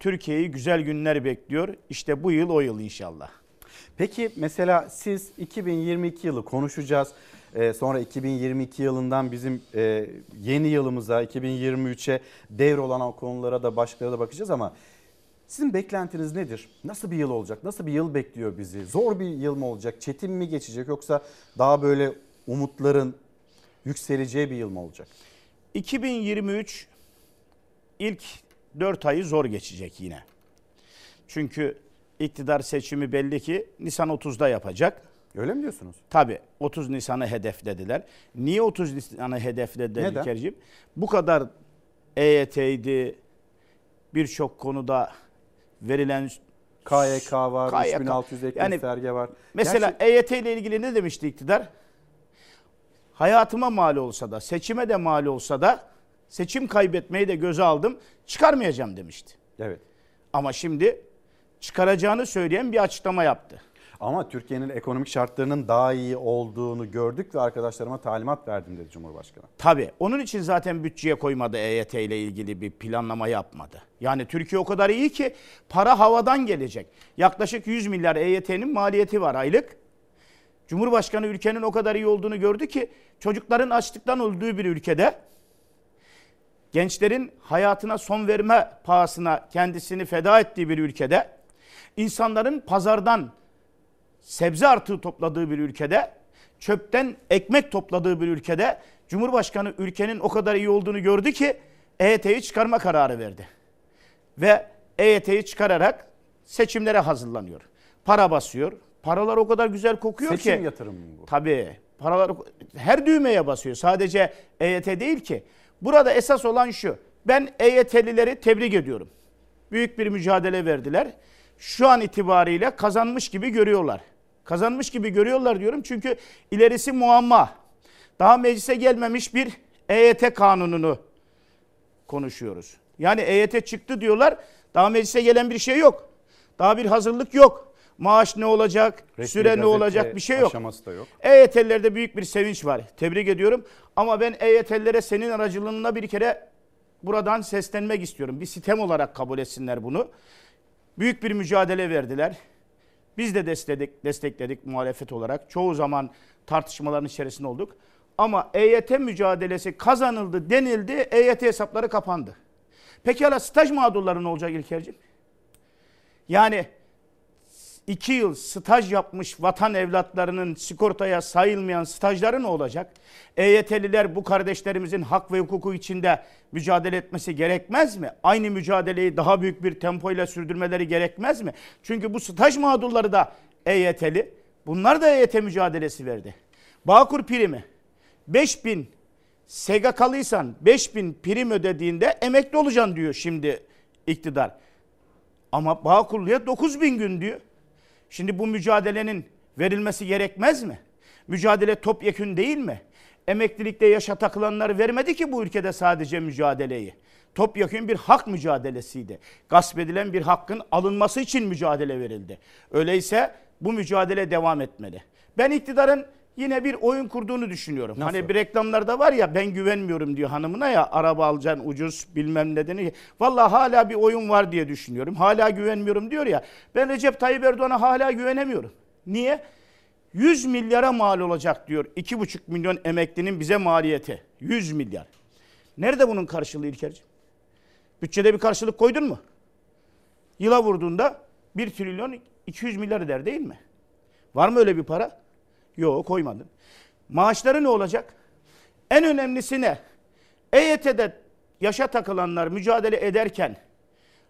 Türkiye'yi güzel günler bekliyor. İşte bu yıl o yıl inşallah. Peki mesela siz 2022 yılı konuşacağız. Ee, sonra 2022 yılından bizim e, yeni yılımıza 2023'e devrolan o konulara da başkalara da bakacağız ama sizin beklentiniz nedir? Nasıl bir yıl olacak? Nasıl bir yıl bekliyor bizi? Zor bir yıl mı olacak? Çetin mi geçecek yoksa daha böyle umutların yükseleceği bir yıl mı olacak? 2023 ilk 4 ayı zor geçecek yine. Çünkü iktidar seçimi belli ki Nisan 30'da yapacak. Öyle mi diyorsunuz? Tabii 30 Nisan'ı hedeflediler. Niye 30 Nisan'ı hedeflediler? İlker'ciğim? Bu kadar EYT'ydi birçok konuda verilen KYK var, KYK. 3600 ek Yani gösterge var. Mesela Gerçi- EYT ile ilgili ne demişti iktidar? Hayatıma mal olsa da, seçime de mal olsa da seçim kaybetmeyi de göze aldım, çıkarmayacağım demişti. Evet. Ama şimdi çıkaracağını söyleyen bir açıklama yaptı. Ama Türkiye'nin ekonomik şartlarının daha iyi olduğunu gördük ve arkadaşlarıma talimat verdim dedi Cumhurbaşkanı. Tabii. Onun için zaten bütçeye koymadı EYT ile ilgili bir planlama yapmadı. Yani Türkiye o kadar iyi ki para havadan gelecek. Yaklaşık 100 milyar EYT'nin maliyeti var aylık. Cumhurbaşkanı ülkenin o kadar iyi olduğunu gördü ki çocukların açlıktan öldüğü bir ülkede gençlerin hayatına son verme pahasına kendisini feda ettiği bir ülkede insanların pazardan sebze artığı topladığı bir ülkede çöpten ekmek topladığı bir ülkede Cumhurbaşkanı ülkenin o kadar iyi olduğunu gördü ki EYT'yi çıkarma kararı verdi. Ve EYT'yi çıkararak seçimlere hazırlanıyor. Para basıyor. Paralar o kadar güzel kokuyor ki. Seçim yatırımı mı bu? Tabii. Paralar her düğmeye basıyor. Sadece EYT değil ki. Burada esas olan şu. Ben EYT'lileri tebrik ediyorum. Büyük bir mücadele verdiler. Şu an itibariyle kazanmış gibi görüyorlar. Kazanmış gibi görüyorlar diyorum çünkü ilerisi muamma. Daha meclise gelmemiş bir EYT kanununu konuşuyoruz. Yani EYT çıktı diyorlar. Daha meclise gelen bir şey yok. Daha bir hazırlık yok. Maaş ne olacak, Resmi süre ne olacak bir şey yok. Aşaması da yok. EYT'lilerde büyük bir sevinç var. Tebrik ediyorum. Ama ben EYT'lilere senin aracılığında bir kere buradan seslenmek istiyorum. Bir sitem olarak kabul etsinler bunu. Büyük bir mücadele verdiler. Biz de destekledik, destekledik muhalefet olarak. Çoğu zaman tartışmaların içerisinde olduk. Ama EYT mücadelesi kazanıldı denildi, EYT hesapları kapandı. Pekala staj mağdurları ne olacak İlker'ciğim? Yani iki yıl staj yapmış vatan evlatlarının sigortaya sayılmayan stajları ne olacak? EYT'liler bu kardeşlerimizin hak ve hukuku içinde mücadele etmesi gerekmez mi? Aynı mücadeleyi daha büyük bir tempoyla sürdürmeleri gerekmez mi? Çünkü bu staj mağdurları da EYT'li. Bunlar da EYT mücadelesi verdi. Bağkur primi 5000 SGK'lıysan 5000 prim ödediğinde emekli olacaksın diyor şimdi iktidar. Ama Bağkurlu'ya 9000 gün diyor. Şimdi bu mücadelenin verilmesi gerekmez mi? Mücadele topyekün değil mi? Emeklilikte yaşa takılanlar vermedi ki bu ülkede sadece mücadeleyi. Topyekün bir hak mücadelesiydi. Gasp edilen bir hakkın alınması için mücadele verildi. Öyleyse bu mücadele devam etmeli. Ben iktidarın yine bir oyun kurduğunu düşünüyorum. Nasıl? Hani bir reklamlarda var ya ben güvenmiyorum diyor hanımına ya araba alacaksın ucuz bilmem nedeni. Vallahi hala bir oyun var diye düşünüyorum. Hala güvenmiyorum diyor ya. Ben Recep Tayyip Erdoğan'a hala güvenemiyorum. Niye? 100 milyara mal olacak diyor. 2,5 milyon emeklinin bize maliyeti. 100 milyar. Nerede bunun karşılığı İlker'ciğim? Bütçede bir karşılık koydun mu? Yıla vurduğunda 1 trilyon 200 milyar eder değil mi? Var mı öyle bir para? Yok koymadın. Maaşları ne olacak? En önemlisi ne? EYT'de yaşa takılanlar mücadele ederken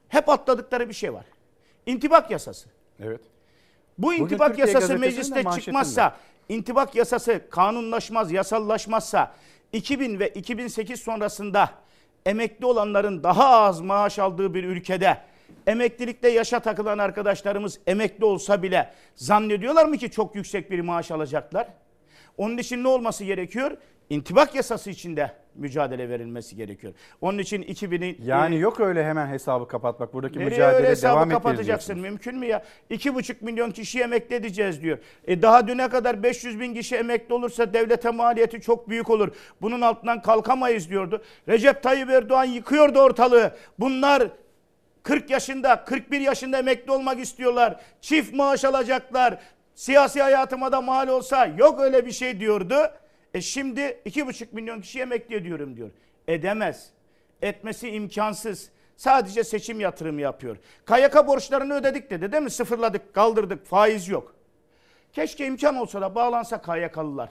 hep atladıkları bir şey var. İntibak yasası. Evet. Bu intibak yasası mecliste çıkmazsa, intibak yasası kanunlaşmaz, yasallaşmazsa 2000 ve 2008 sonrasında emekli olanların daha az maaş aldığı bir ülkede emeklilikte yaşa takılan arkadaşlarımız emekli olsa bile zannediyorlar mı ki çok yüksek bir maaş alacaklar? Onun için ne olması gerekiyor? İntibak yasası içinde mücadele verilmesi gerekiyor. Onun için 2000'i Yani yok öyle hemen hesabı kapatmak. Buradaki mücadele öyle hesabı devam kapatacaksın? Mümkün mü ya? 2,5 milyon kişi emekli edeceğiz diyor. E daha düne kadar 500 bin kişi emekli olursa devlete maliyeti çok büyük olur. Bunun altından kalkamayız diyordu. Recep Tayyip Erdoğan yıkıyordu ortalığı. Bunlar 40 yaşında, 41 yaşında emekli olmak istiyorlar. Çift maaş alacaklar. Siyasi hayatıma da mal olsa yok öyle bir şey diyordu. E şimdi 2,5 milyon kişi emekli ediyorum diyor. Edemez. Etmesi imkansız. Sadece seçim yatırımı yapıyor. KYK borçlarını ödedik dedi değil mi? Sıfırladık, kaldırdık, faiz yok. Keşke imkan olsa da bağlansa KYK'lılar.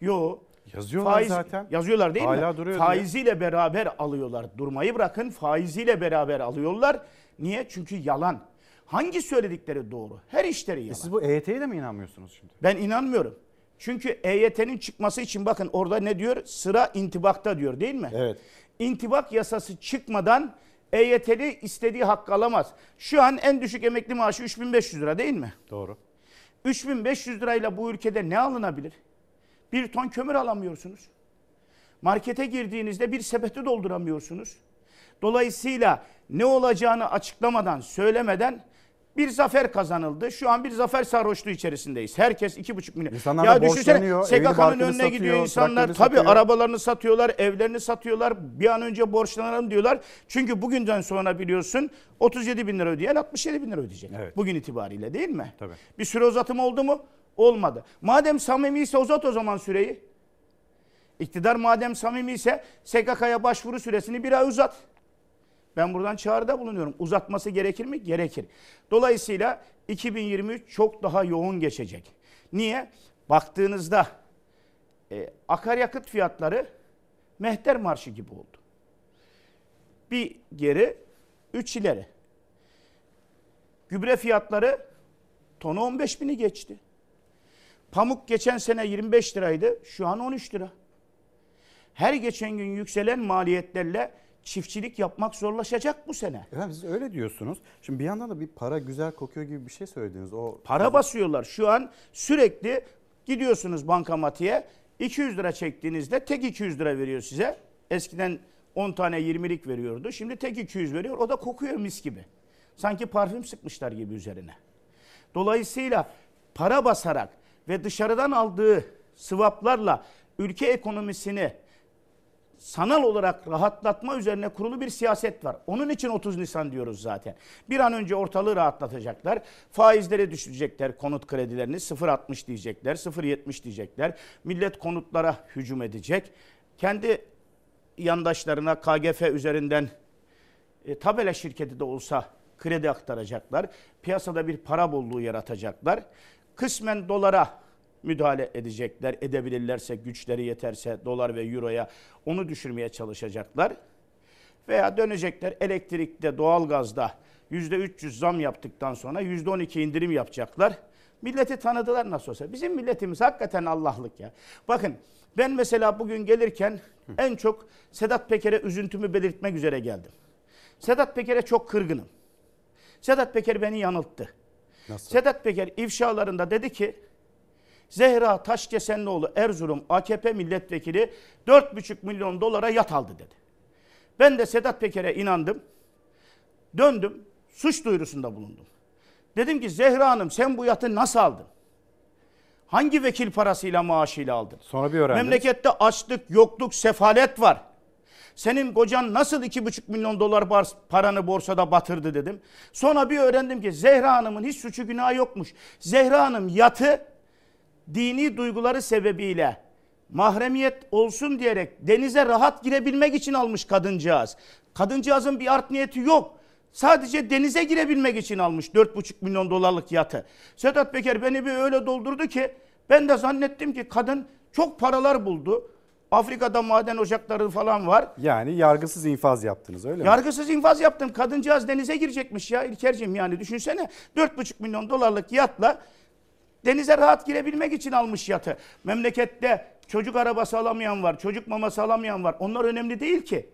Yo. Yazıyorlar zaten. Yazıyorlar değil Hala mi? duruyor Faiziyle beraber alıyorlar. Durmayı bırakın faiziyle beraber alıyorlar. Niye? Çünkü yalan. Hangi söyledikleri doğru? Her işleri yalan. E Siz bu EYT'ye de mi inanmıyorsunuz şimdi? Ben inanmıyorum. Çünkü EYT'nin çıkması için bakın orada ne diyor? Sıra intibakta diyor değil mi? Evet. İntibak yasası çıkmadan EYT'li istediği hakkı alamaz. Şu an en düşük emekli maaşı 3500 lira değil mi? Doğru. 3500 lirayla bu ülkede ne alınabilir? Bir ton kömür alamıyorsunuz. Markete girdiğinizde bir sepeti dolduramıyorsunuz. Dolayısıyla ne olacağını açıklamadan, söylemeden Bir zafer kazanıldı. Şu an bir zafer sarhoşluğu içerisindeyiz. Herkes iki buçuk milyon. İnsanlar borçlanıyor, evini SGK'nın önüne satıyor, gidiyor insanlar. Tabii satıyor. arabalarını satıyorlar, evlerini satıyorlar. Bir an önce borçlanalım diyorlar. Çünkü bugünden sonra biliyorsun 37 bin lira ödeyen 67 bin lira ödeyecek. Bugün itibariyle değil mi? Tabii. Bir süre uzatım oldu mu? Olmadı. Madem samimiyse uzat o zaman süreyi. İktidar madem samimiyse SGK'ya başvuru süresini bir ay uzat. Ben buradan çağrıda bulunuyorum. Uzatması gerekir mi? Gerekir. Dolayısıyla 2023 çok daha yoğun geçecek. Niye? Baktığınızda e, akaryakıt fiyatları mehter marşı gibi oldu. Bir geri, üç ileri. Gübre fiyatları tonu 15 bini geçti. Pamuk geçen sene 25 liraydı, şu an 13 lira. Her geçen gün yükselen maliyetlerle çiftçilik yapmak zorlaşacak bu sene. Efendim siz öyle diyorsunuz. Şimdi bir yandan da bir para güzel kokuyor gibi bir şey söylediniz. O Para basıyorlar. Şu an sürekli gidiyorsunuz bankamatiğe 200 lira çektiğinizde tek 200 lira veriyor size. Eskiden 10 tane 20'lik veriyordu. Şimdi tek 200 veriyor. O da kokuyor mis gibi. Sanki parfüm sıkmışlar gibi üzerine. Dolayısıyla para basarak ve dışarıdan aldığı sıvaplarla ülke ekonomisini sanal olarak rahatlatma üzerine kurulu bir siyaset var. Onun için 30 Nisan diyoruz zaten. Bir an önce ortalığı rahatlatacaklar. Faizleri düşürecekler konut kredilerini 0.60 diyecekler, 0.70 diyecekler. Millet konutlara hücum edecek. Kendi yandaşlarına KGF üzerinden e, tabela şirketi de olsa kredi aktaracaklar. Piyasada bir para bolluğu yaratacaklar. Kısmen dolara müdahale edecekler. Edebilirlerse, güçleri yeterse dolar ve euroya onu düşürmeye çalışacaklar. Veya dönecekler elektrikte, doğalgazda %300 zam yaptıktan sonra %12 indirim yapacaklar. Milleti tanıdılar nasıl olsa. Bizim milletimiz hakikaten Allah'lık ya. Bakın ben mesela bugün gelirken en çok Sedat Peker'e üzüntümü belirtmek üzere geldim. Sedat Peker'e çok kırgınım. Sedat Peker beni yanılttı. Nasıl? Sedat Peker ifşalarında dedi ki Zehra Taşkesenlioğlu Erzurum AKP milletvekili 4,5 milyon dolara yat aldı dedi. Ben de Sedat Peker'e inandım. Döndüm suç duyurusunda bulundum. Dedim ki Zehra Hanım sen bu yatı nasıl aldın? Hangi vekil parasıyla maaşıyla aldın? Sonra bir öğrendiniz. Memlekette açlık, yokluk, sefalet var. Senin kocan nasıl iki buçuk milyon dolar paranı borsada batırdı dedim. Sonra bir öğrendim ki Zehra Hanım'ın hiç suçu günahı yokmuş. Zehra Hanım yatı dini duyguları sebebiyle mahremiyet olsun diyerek denize rahat girebilmek için almış kadıncağız. Kadıncağızın bir art niyeti yok. Sadece denize girebilmek için almış 4,5 milyon dolarlık yatı. Sedat Peker beni bir öyle doldurdu ki ben de zannettim ki kadın çok paralar buldu. Afrika'da maden ocakları falan var. Yani yargısız infaz yaptınız öyle mi? Yargısız infaz yaptım. Kadıncağız denize girecekmiş ya İlker'cim yani düşünsene. 4,5 milyon dolarlık yatla denize rahat girebilmek için almış yatı. Memlekette çocuk arabası alamayan var, çocuk maması alamayan var. Onlar önemli değil ki.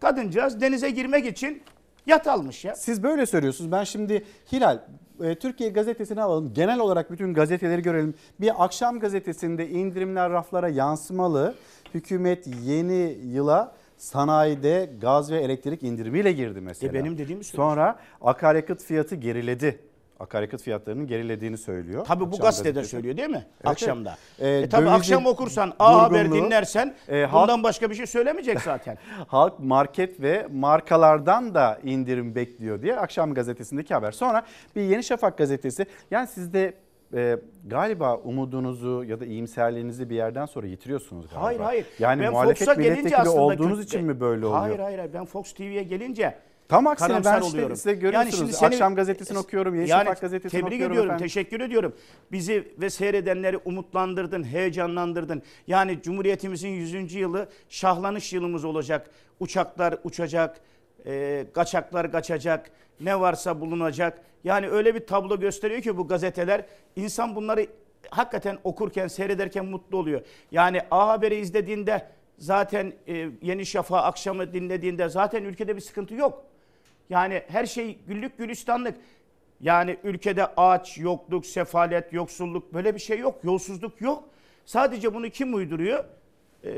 Kadıncağız denize girmek için yat almış ya. Siz böyle söylüyorsunuz. Ben şimdi Hilal e, Türkiye gazetesini alalım. Genel olarak bütün gazeteleri görelim. Bir akşam gazetesinde indirimler raflara yansımalı. Hükümet yeni yıla sanayide gaz ve elektrik indirimiyle girdi mesela. E, benim dediğimi söylüyorsun. Sonra akaryakıt fiyatı geriledi. Akaryakıt fiyatlarının gerilediğini söylüyor. Tabii bu gazetede gazetesi. söylüyor değil mi? Evet, Akşamda. evet. E, tabii akşam okursan A Haber dinlersen e, halk- bundan başka bir şey söylemeyecek zaten. Halk market ve markalardan da indirim bekliyor diye akşam gazetesindeki haber. Sonra bir Yeni Şafak gazetesi yani siz de e, galiba umudunuzu ya da iyimserliğinizi bir yerden sonra yitiriyorsunuz galiba. Hayır hayır. Yani Ben muhalefet Fox'a gelince milletvekili aslında olduğunuz kötü- için mi böyle oluyor? Hayır hayır ben Fox TV'ye gelince Tam aksine ben işte oluyorum. size görüyorsunuz. Akşam gazetesini okuyorum, Yeni Şafak gazetesini tebrik okuyorum ediyorum, efendim. teşekkür ediyorum. Bizi ve seyredenleri umutlandırdın, heyecanlandırdın. Yani Cumhuriyetimizin 100. yılı şahlanış yılımız olacak. Uçaklar uçacak, e, kaçaklar kaçacak, ne varsa bulunacak. Yani öyle bir tablo gösteriyor ki bu gazeteler. İnsan bunları hakikaten okurken, seyrederken mutlu oluyor. Yani A Haber'i izlediğinde zaten e, Yeni Şafak akşamı dinlediğinde zaten ülkede bir sıkıntı yok. Yani her şey güllük gülistanlık. Yani ülkede aç, yokluk, sefalet, yoksulluk böyle bir şey yok. Yolsuzluk yok. Sadece bunu kim uyduruyor? Ee,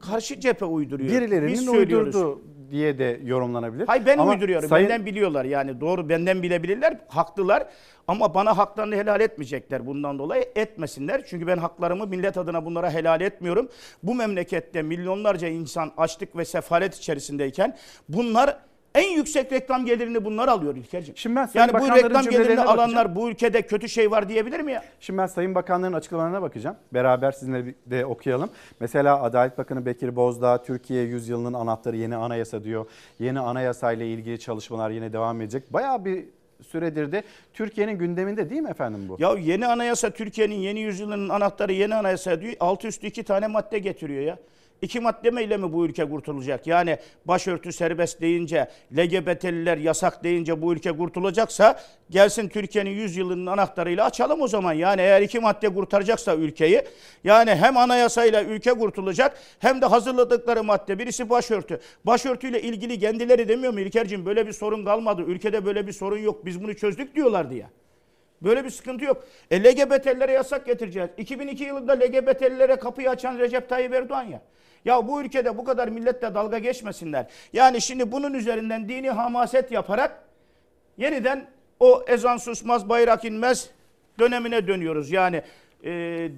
karşı cephe uyduruyor. Birilerinin Biz söylüyoruz. uydurduğu diye de yorumlanabilir. Hayır ben Ama uyduruyorum. Sayın- Benden biliyorlar yani doğru benden bilebilirler. Haklılar ama bana haklarını helal etmeyecekler bundan dolayı. Etmesinler. Çünkü ben haklarımı millet adına bunlara helal etmiyorum. Bu memlekette milyonlarca insan açlık ve sefalet içerisindeyken bunlar en yüksek reklam gelirini bunlar alıyor İlker'ciğim. Şimdi ben Sayın Yani bu reklam gelirini alanlar bakacağım. bu ülkede kötü şey var diyebilir mi ya? Şimdi ben Sayın Bakanların açıklamalarına bakacağım. Beraber sizinle de okuyalım. Mesela Adalet Bakanı Bekir Bozdağ Türkiye yüzyılının anahtarı yeni anayasa diyor. Yeni anayasayla ilgili çalışmalar yine devam edecek. Bayağı bir süredir de Türkiye'nin gündeminde değil mi efendim bu? Ya yeni anayasa Türkiye'nin yeni yüzyılının anahtarı yeni anayasa diyor. Altı üstü iki tane madde getiriyor ya. İki maddemeyle mi bu ülke kurtulacak? Yani başörtü serbest deyince, LGBT'liler yasak deyince bu ülke kurtulacaksa gelsin Türkiye'nin yüzyılının anahtarıyla açalım o zaman. Yani eğer iki madde kurtaracaksa ülkeyi yani hem anayasayla ülke kurtulacak hem de hazırladıkları madde birisi başörtü. Başörtüyle ilgili kendileri demiyor mu İlker'cim böyle bir sorun kalmadı. Ülkede böyle bir sorun yok biz bunu çözdük diyorlardı ya. Böyle bir sıkıntı yok. E LGBT'lilere yasak getireceğiz. 2002 yılında LGBT'lilere kapıyı açan Recep Tayyip Erdoğan ya. Ya bu ülkede bu kadar milletle dalga geçmesinler. Yani şimdi bunun üzerinden dini hamaset yaparak yeniden o ezan susmaz bayrak inmez dönemine dönüyoruz. Yani e,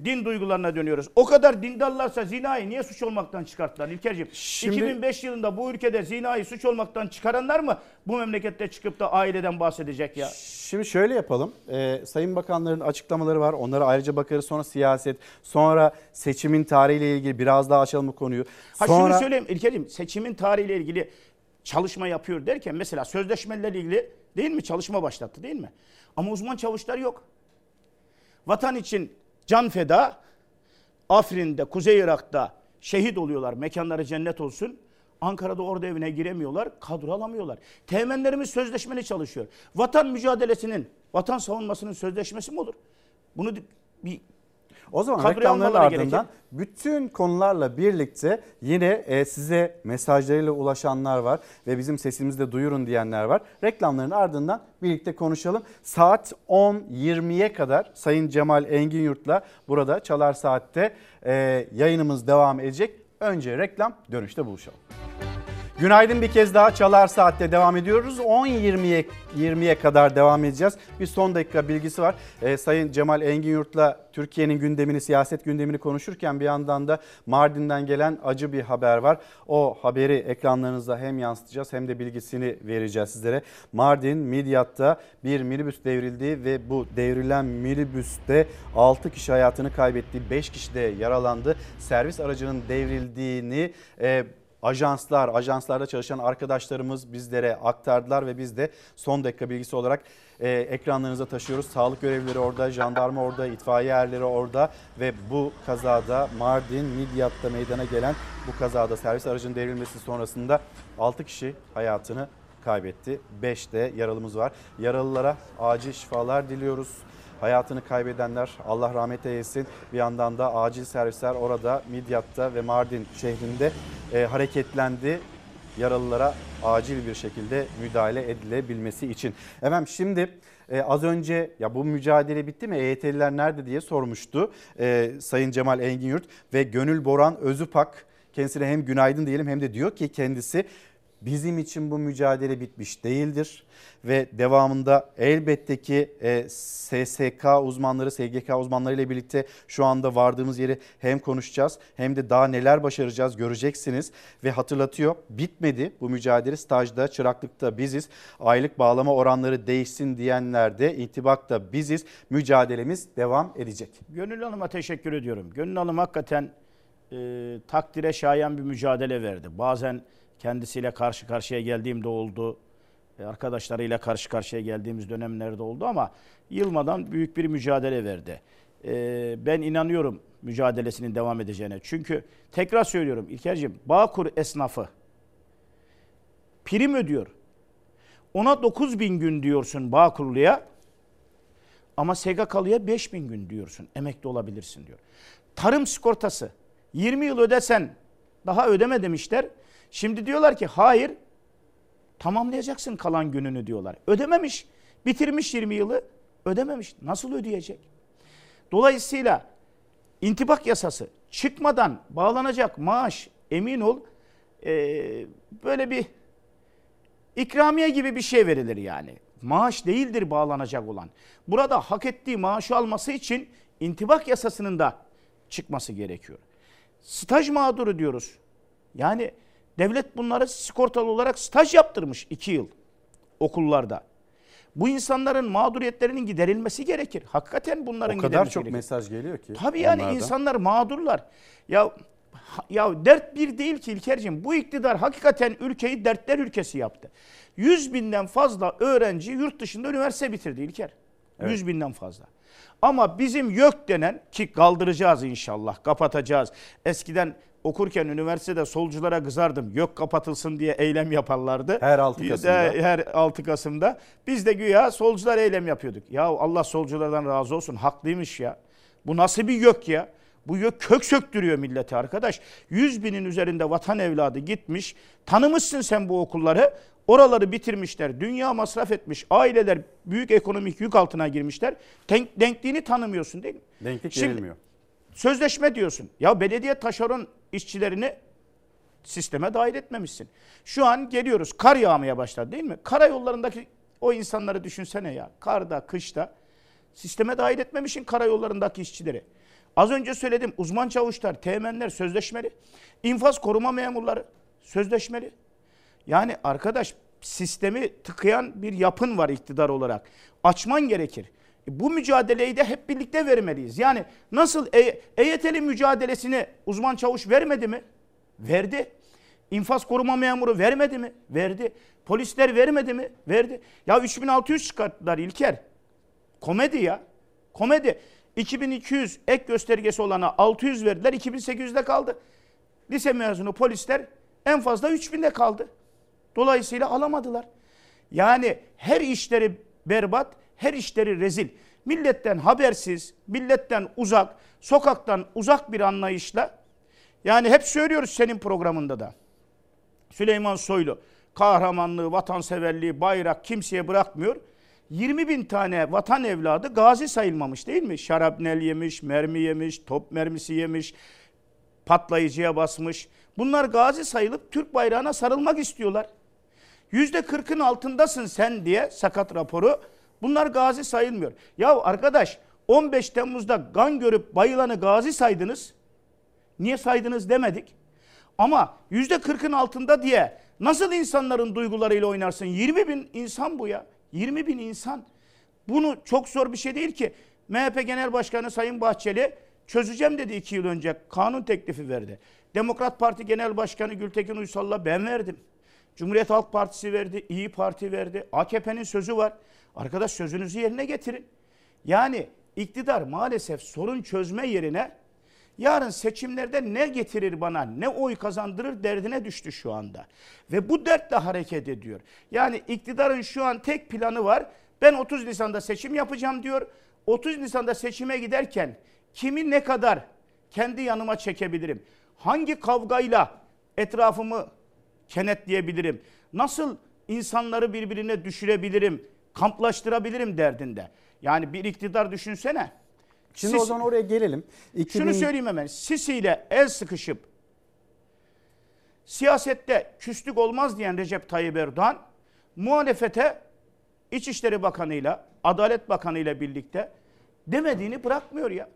din duygularına dönüyoruz. O kadar dindarlarsa zinayı niye suç olmaktan çıkarttılar İlker'ciğim? Şimdi- 2005 yılında bu ülkede zinayı suç olmaktan çıkaranlar mı bu memlekette çıkıp da aileden bahsedecek ya? Şimdi şöyle yapalım. Ee, Sayın Bakanların açıklamaları var. Onlara ayrıca bakarız. Sonra siyaset, sonra seçimin tarihiyle ilgili biraz daha açalım bu konuyu. Ha Sonra şunu söyleyeyim İlker'ciğim seçimin tarihiyle ilgili çalışma yapıyor derken mesela sözleşmelerle ilgili değil mi çalışma başlattı değil mi? Ama uzman çavuşlar yok. Vatan için can feda Afrin'de, Kuzey Irak'ta şehit oluyorlar. Mekanları cennet olsun. Ankara'da orada evine giremiyorlar, kadro alamıyorlar. Teğmenlerimiz sözleşmeli çalışıyor. Vatan mücadelesinin, vatan savunmasının sözleşmesi mi olur? Bunu bir O zaman reklamların ardından gerekir. bütün konularla birlikte yine e, size mesajlarıyla ulaşanlar var ve bizim sesimizi de duyurun diyenler var. Reklamların ardından birlikte konuşalım. Saat 10.20'ye kadar Sayın Cemal Engin Yurt'la burada Çalar Saat'te e, yayınımız devam edecek. Önce reklam dönüşte buluşalım. Günaydın bir kez daha Çalar Saat'te devam ediyoruz. 10.20'ye 20'ye kadar devam edeceğiz. Bir son dakika bilgisi var. Ee, Sayın Cemal Engin Yurt'la Türkiye'nin gündemini, siyaset gündemini konuşurken bir yandan da Mardin'den gelen acı bir haber var. O haberi ekranlarınızda hem yansıtacağız hem de bilgisini vereceğiz sizlere. Mardin Midyat'ta bir minibüs devrildi ve bu devrilen minibüste 6 kişi hayatını kaybetti, 5 kişi de yaralandı. Servis aracının devrildiğini e, ajanslar, ajanslarda çalışan arkadaşlarımız bizlere aktardılar ve biz de son dakika bilgisi olarak e, ekranlarınıza taşıyoruz. Sağlık görevlileri orada, jandarma orada, itfaiye erleri orada ve bu kazada Mardin Midyat'ta meydana gelen bu kazada servis aracının devrilmesi sonrasında 6 kişi hayatını kaybetti. 5 de yaralımız var. Yaralılara acil şifalar diliyoruz. Hayatını kaybedenler Allah rahmet eylesin. Bir yandan da acil servisler orada Midyat'ta ve Mardin şehrinde e, hareketlendi. Yaralılara acil bir şekilde müdahale edilebilmesi için. Efendim şimdi e, az önce ya bu mücadele bitti mi EYT'liler nerede diye sormuştu e, Sayın Cemal Engin Yurt ve Gönül Boran Özüpak kendisine hem günaydın diyelim hem de diyor ki kendisi Bizim için bu mücadele bitmiş değildir ve devamında elbette ki e, SSK uzmanları, SGK uzmanları ile birlikte şu anda vardığımız yeri hem konuşacağız hem de daha neler başaracağız göreceksiniz ve hatırlatıyor. Bitmedi bu mücadele stajda, çıraklıkta biziz. Aylık bağlama oranları değişsin diyenler de intibakta biziz. Mücadelemiz devam edecek. Gönül Hanım'a teşekkür ediyorum. Gönül Hanım hakikaten e, takdire şayan bir mücadele verdi. Bazen kendisiyle karşı karşıya geldiğimde oldu. e, Arkadaşlarıyla karşı karşıya geldiğimiz dönemlerde oldu ama yılmadan büyük bir mücadele verdi. E, ben inanıyorum mücadelesinin devam edeceğine. Çünkü tekrar söylüyorum İlker'ciğim Bağkur esnafı prim ödüyor. Ona 9 bin gün diyorsun Bağkurlu'ya ama SGK'lıya 5 bin gün diyorsun. Emekli olabilirsin diyor. Tarım sigortası 20 yıl ödesen daha ödeme demişler. Şimdi diyorlar ki hayır tamamlayacaksın kalan gününü diyorlar. Ödememiş. Bitirmiş 20 yılı ödememiş. Nasıl ödeyecek? Dolayısıyla intibak yasası çıkmadan bağlanacak maaş emin ol e, böyle bir İkramiye gibi bir şey verilir yani. Maaş değildir bağlanacak olan. Burada hak ettiği maaşı alması için intibak yasasının da çıkması gerekiyor. Staj mağduru diyoruz. Yani devlet bunları sigortalı olarak staj yaptırmış iki yıl okullarda. Bu insanların mağduriyetlerinin giderilmesi gerekir. Hakikaten bunların O kadar giderilmesi çok gerekir. mesaj geliyor ki. Tabii yani onlardan. insanlar mağdurlar. Ya ya dert bir değil ki İlker'cim. Bu iktidar hakikaten ülkeyi dertler ülkesi yaptı. 100 binden fazla öğrenci yurt dışında üniversite bitirdi İlker. Evet. 100 binden fazla. Ama bizim YÖK denen ki kaldıracağız inşallah kapatacağız. Eskiden okurken üniversitede solculara kızardım. YÖK kapatılsın diye eylem yaparlardı. Her 6 Bir de Kasım'da. her 6 Kasım'da. Biz de güya solcular eylem yapıyorduk. Ya Allah solculardan razı olsun haklıymış ya. Bu nasıl bir YÖK ya? Bu YÖK kök söktürüyor milleti arkadaş. 100 binin üzerinde vatan evladı gitmiş. Tanımışsın sen bu okulları. Oraları bitirmişler. Dünya masraf etmiş. Aileler büyük ekonomik yük altına girmişler. Denk, denkliğini tanımıyorsun değil mi? Denklik Şimdi- verilmiyor. Sözleşme diyorsun. Ya belediye taşeron işçilerini sisteme dahil etmemişsin. Şu an geliyoruz. Kar yağmaya başladı değil mi? Karayollarındaki o insanları düşünsene ya. Karda, kışta sisteme dahil etmemişsin karayollarındaki işçileri. Az önce söyledim uzman çavuşlar, teğmenler sözleşmeli. İnfaz koruma memurları sözleşmeli. Yani arkadaş sistemi tıkayan bir yapın var iktidar olarak. Açman gerekir. E, Bu mücadeleyi de hep birlikte vermeliyiz. Yani nasıl E- EYT'li mücadelesini uzman çavuş vermedi mi? Verdi. İnfaz koruma memuru vermedi mi? Verdi. Polisler vermedi mi? Verdi. Ya 3600 çıkarttılar İlker. Komedi ya. Komedi. 2200 ek göstergesi olana 600 verdiler. 2800'de kaldı. Lise mezunu polisler en fazla 3000'de kaldı. Dolayısıyla alamadılar. Yani her işleri berbat, her işleri rezil. Milletten habersiz, milletten uzak, sokaktan uzak bir anlayışla yani hep söylüyoruz senin programında da. Süleyman Soylu kahramanlığı, vatanseverliği, bayrak kimseye bırakmıyor. 20 bin tane vatan evladı gazi sayılmamış değil mi? Şarapnel yemiş, mermi yemiş, top mermisi yemiş, patlayıcıya basmış. Bunlar gazi sayılıp Türk bayrağına sarılmak istiyorlar. Yüzde kırkın altındasın sen diye sakat raporu. Bunlar gazi sayılmıyor. Ya arkadaş 15 Temmuz'da kan görüp bayılanı gazi saydınız. Niye saydınız demedik. Ama yüzde kırkın altında diye nasıl insanların duygularıyla oynarsın? 20 bin insan bu ya. 20 bin insan. Bunu çok zor bir şey değil ki. MHP Genel Başkanı Sayın Bahçeli çözeceğim dedi iki yıl önce. Kanun teklifi verdi. Demokrat Parti Genel Başkanı Gültekin Uysal'la ben verdim. Cumhuriyet Halk Partisi verdi, İyi Parti verdi. AKP'nin sözü var. Arkadaş sözünüzü yerine getirin. Yani iktidar maalesef sorun çözme yerine yarın seçimlerde ne getirir bana, ne oy kazandırır derdine düştü şu anda. Ve bu dertle hareket ediyor. Yani iktidarın şu an tek planı var. Ben 30 Nisan'da seçim yapacağım diyor. 30 Nisan'da seçime giderken kimi ne kadar kendi yanıma çekebilirim? Hangi kavgayla etrafımı kenetleyebilirim? Nasıl insanları birbirine düşürebilirim, kamplaştırabilirim derdinde. Yani bir iktidar düşünsene. Şimdi Siz- o zaman oraya gelelim. 2000 Şunu söyleyeyim hemen. Sisi ile el sıkışıp siyasette küslük olmaz diyen Recep Tayyip Erdoğan muhalefete İçişleri Bakanı'yla, Adalet Bakanı'yla birlikte demediğini bırakmıyor ya.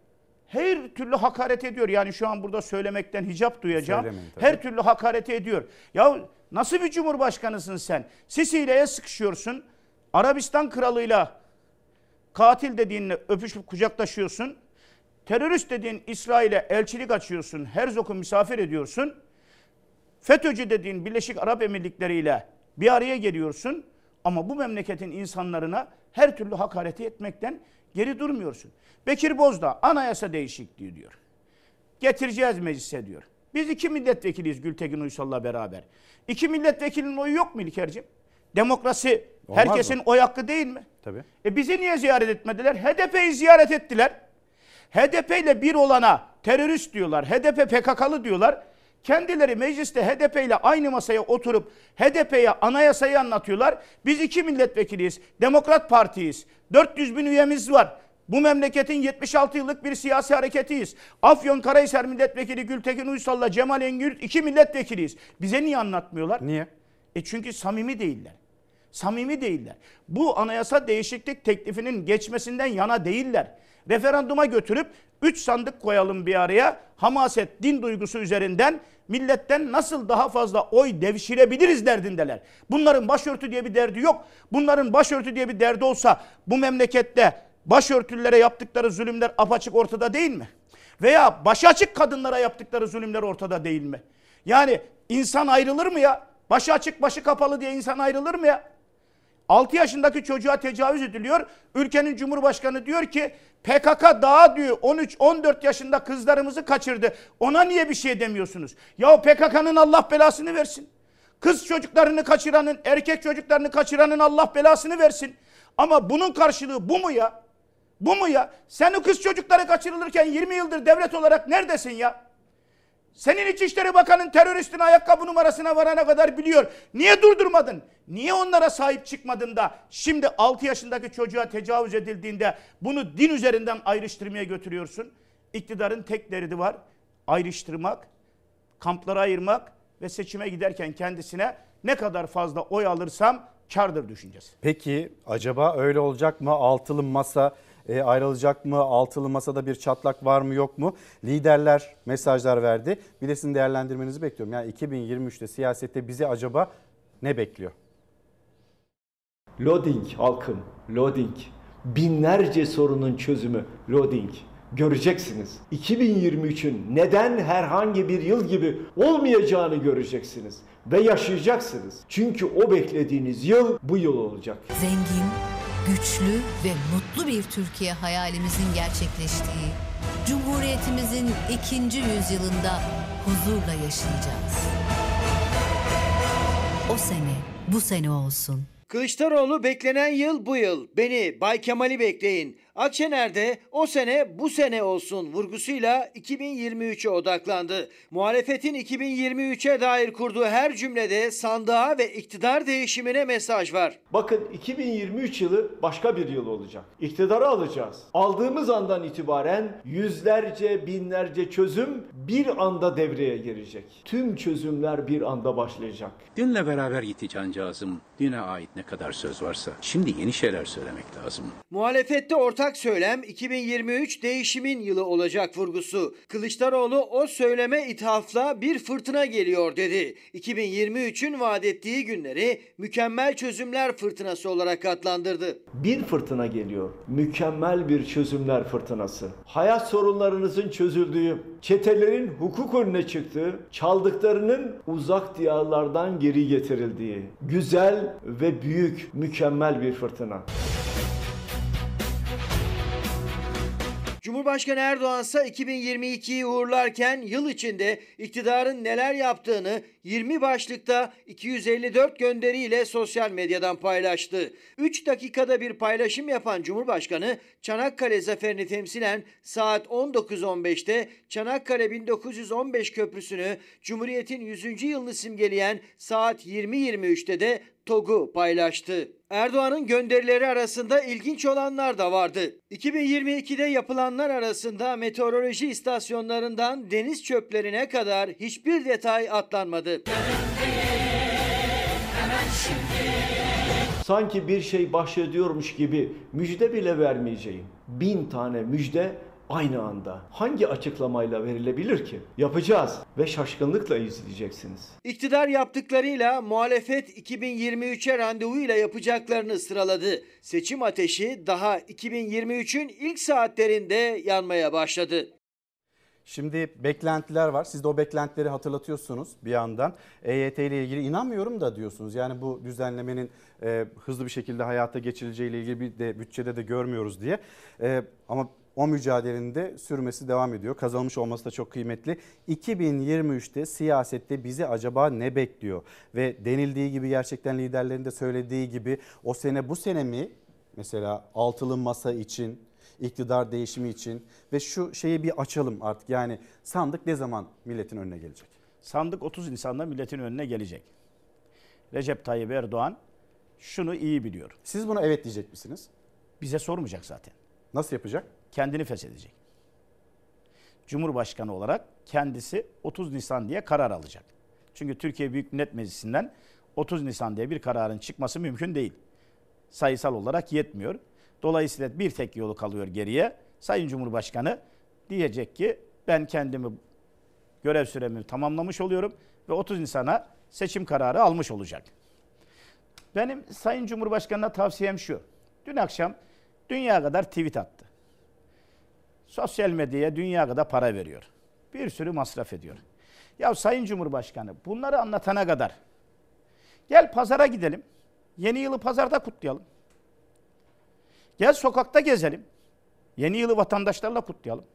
Her türlü hakaret ediyor. Yani şu an burada söylemekten hicap duyacağım. Söylemeyin tabii. Her türlü hakaret ediyor. Ya nasıl bir cumhurbaşkanısın sen? Sisi ile el sıkışıyorsun. Arabistan kralıyla katil dediğinle öpüşüp kucaklaşıyorsun. Terörist dediğin İsrail'e elçilik açıyorsun. Herzog'u misafir ediyorsun. FETÖ'cü dediğin Birleşik Arap Emirlikleri ile bir araya geliyorsun. Ama bu memleketin insanlarına her türlü hakareti etmekten geri durmuyorsun. Bekir Bozdağ anayasa değişikliği diyor. Getireceğiz meclise diyor. Biz iki milletvekiliyiz Gültekin Uysal'la beraber. İki milletvekilinin oyu yok mu İlker'cim? Demokrasi Olmaz herkesin mı? oy hakkı değil mi? Tabii. E bizi niye ziyaret etmediler? HDP'yi ziyaret ettiler. HDP ile bir olana terörist diyorlar. HDP PKK'lı diyorlar. Kendileri mecliste HDP ile aynı masaya oturup HDP'ye anayasayı anlatıyorlar. Biz iki milletvekiliyiz. Demokrat Partiyiz. 400 bin üyemiz var. Bu memleketin 76 yıllık bir siyasi hareketiyiz. Afyonkarahisar Milletvekili Gültekin Uysal'la Cemal Engür iki milletvekiliyiz. Bize niye anlatmıyorlar? Niye? E çünkü samimi değiller. Samimi değiller. Bu anayasa değişiklik teklifinin geçmesinden yana değiller. Referanduma götürüp 3 sandık koyalım bir araya. Hamaset, din duygusu üzerinden milletten nasıl daha fazla oy devşirebiliriz derdindeler. Bunların başörtü diye bir derdi yok. Bunların başörtü diye bir derdi olsa bu memlekette başörtülere yaptıkları zulümler apaçık ortada değil mi? Veya başı açık kadınlara yaptıkları zulümler ortada değil mi? Yani insan ayrılır mı ya? Başı açık başı kapalı diye insan ayrılır mı ya? 6 yaşındaki çocuğa tecavüz ediliyor. Ülkenin Cumhurbaşkanı diyor ki PKK daha diyor 13-14 yaşında kızlarımızı kaçırdı. Ona niye bir şey demiyorsunuz? Ya PKK'nın Allah belasını versin. Kız çocuklarını kaçıranın, erkek çocuklarını kaçıranın Allah belasını versin. Ama bunun karşılığı bu mu ya? Bu mu ya? Sen o kız çocukları kaçırılırken 20 yıldır devlet olarak neredesin ya? Senin İçişleri Bakanın teröristin ayakkabı numarasına varana kadar biliyor. Niye durdurmadın? Niye onlara sahip çıkmadın da şimdi 6 yaşındaki çocuğa tecavüz edildiğinde bunu din üzerinden ayrıştırmaya götürüyorsun? İktidarın tek derdi var. Ayrıştırmak, kamplara ayırmak ve seçime giderken kendisine ne kadar fazla oy alırsam kardır düşüncesi. Peki acaba öyle olacak mı? Altılı masa e, ayrılacak mı? Altılı masada bir çatlak var mı yok mu? Liderler mesajlar verdi. Bir de sizin değerlendirmenizi bekliyorum. Yani 2023'te siyasette bizi acaba ne bekliyor? Loading halkım, loading. Binlerce sorunun çözümü loading. Göreceksiniz. 2023'ün neden herhangi bir yıl gibi olmayacağını göreceksiniz ve yaşayacaksınız. Çünkü o beklediğiniz yıl bu yıl olacak. Zengin, güçlü ve mutlu bir Türkiye hayalimizin gerçekleştiği, Cumhuriyetimizin ikinci yüzyılında huzurla yaşayacağız. O sene, bu sene olsun. Kılıçdaroğlu beklenen yıl bu yıl. Beni Bay Kemal'i bekleyin. Akşener'de o sene bu sene olsun vurgusuyla 2023'e odaklandı. Muhalefetin 2023'e dair kurduğu her cümlede sandığa ve iktidar değişimine mesaj var. Bakın 2023 yılı başka bir yıl olacak. İktidarı alacağız. Aldığımız andan itibaren yüzlerce, binlerce çözüm bir anda devreye girecek. Tüm çözümler bir anda başlayacak. Dünle beraber gitti cancağızım. Düne ait ne kadar söz varsa. Şimdi yeni şeyler söylemek lazım. Muhalefette ortak söylem 2023 değişimin yılı olacak vurgusu. Kılıçdaroğlu o söyleme ithafla bir fırtına geliyor dedi. 2023'ün vaat ettiği günleri mükemmel çözümler fırtınası olarak adlandırdı. Bir fırtına geliyor. Mükemmel bir çözümler fırtınası. Hayat sorunlarınızın çözüldüğü, çetelerin hukuk önüne çıktığı, çaldıklarının uzak diyarlardan geri getirildiği, güzel ve büyük, mükemmel bir fırtına. Cumhurbaşkanı Erdoğan ise 2022'yi uğurlarken yıl içinde iktidarın neler yaptığını 20 başlıkta 254 gönderiyle sosyal medyadan paylaştı. 3 dakikada bir paylaşım yapan Cumhurbaşkanı Çanakkale zaferini temsilen saat 19.15'te Çanakkale 1915 köprüsünü Cumhuriyet'in 100. yılını simgeleyen saat 20.23'te de TOG'u paylaştı. Erdoğan'ın gönderileri arasında ilginç olanlar da vardı. 2022'de yapılanlar arasında meteoroloji istasyonlarından deniz çöplerine kadar hiçbir detay atlanmadı. Sanki bir şey bahşediyormuş gibi müjde bile vermeyeceğim. Bin tane müjde aynı anda hangi açıklamayla verilebilir ki? Yapacağız ve şaşkınlıkla izleyeceksiniz. İktidar yaptıklarıyla muhalefet 2023'e randevuyla yapacaklarını sıraladı. Seçim ateşi daha 2023'ün ilk saatlerinde yanmaya başladı. Şimdi beklentiler var. Siz de o beklentileri hatırlatıyorsunuz bir yandan. EYT ile ilgili inanmıyorum da diyorsunuz. Yani bu düzenlemenin e, hızlı bir şekilde hayata geçirileceği ile ilgili bir de bütçede de görmüyoruz diye. E, ama o mücadelenin de sürmesi devam ediyor. Kazanmış olması da çok kıymetli. 2023'te siyasette bizi acaba ne bekliyor? Ve denildiği gibi gerçekten liderlerin de söylediği gibi o sene bu sene mi mesela altılı masa için iktidar değişimi için ve şu şeyi bir açalım artık. Yani sandık ne zaman milletin önüne gelecek? Sandık 30 Nisan'da milletin önüne gelecek. Recep Tayyip Erdoğan şunu iyi biliyor. Siz buna evet diyecek misiniz? Bize sormayacak zaten. Nasıl yapacak? Kendini feshedecek. Cumhurbaşkanı olarak kendisi 30 Nisan diye karar alacak. Çünkü Türkiye Büyük Millet Meclisi'nden 30 Nisan diye bir kararın çıkması mümkün değil. Sayısal olarak yetmiyor. Dolayısıyla bir tek yolu kalıyor geriye. Sayın Cumhurbaşkanı diyecek ki ben kendimi görev süremi tamamlamış oluyorum ve 30 Nisan'a seçim kararı almış olacak. Benim Sayın Cumhurbaşkanı'na tavsiyem şu. Dün akşam dünya kadar tweet attı. Sosyal medyaya dünya kadar para veriyor. Bir sürü masraf ediyor. Ya Sayın Cumhurbaşkanı bunları anlatana kadar gel pazara gidelim. Yeni yılı pazarda kutlayalım. Gel sokakta gezelim. Yeni yılı vatandaşlarla kutlayalım.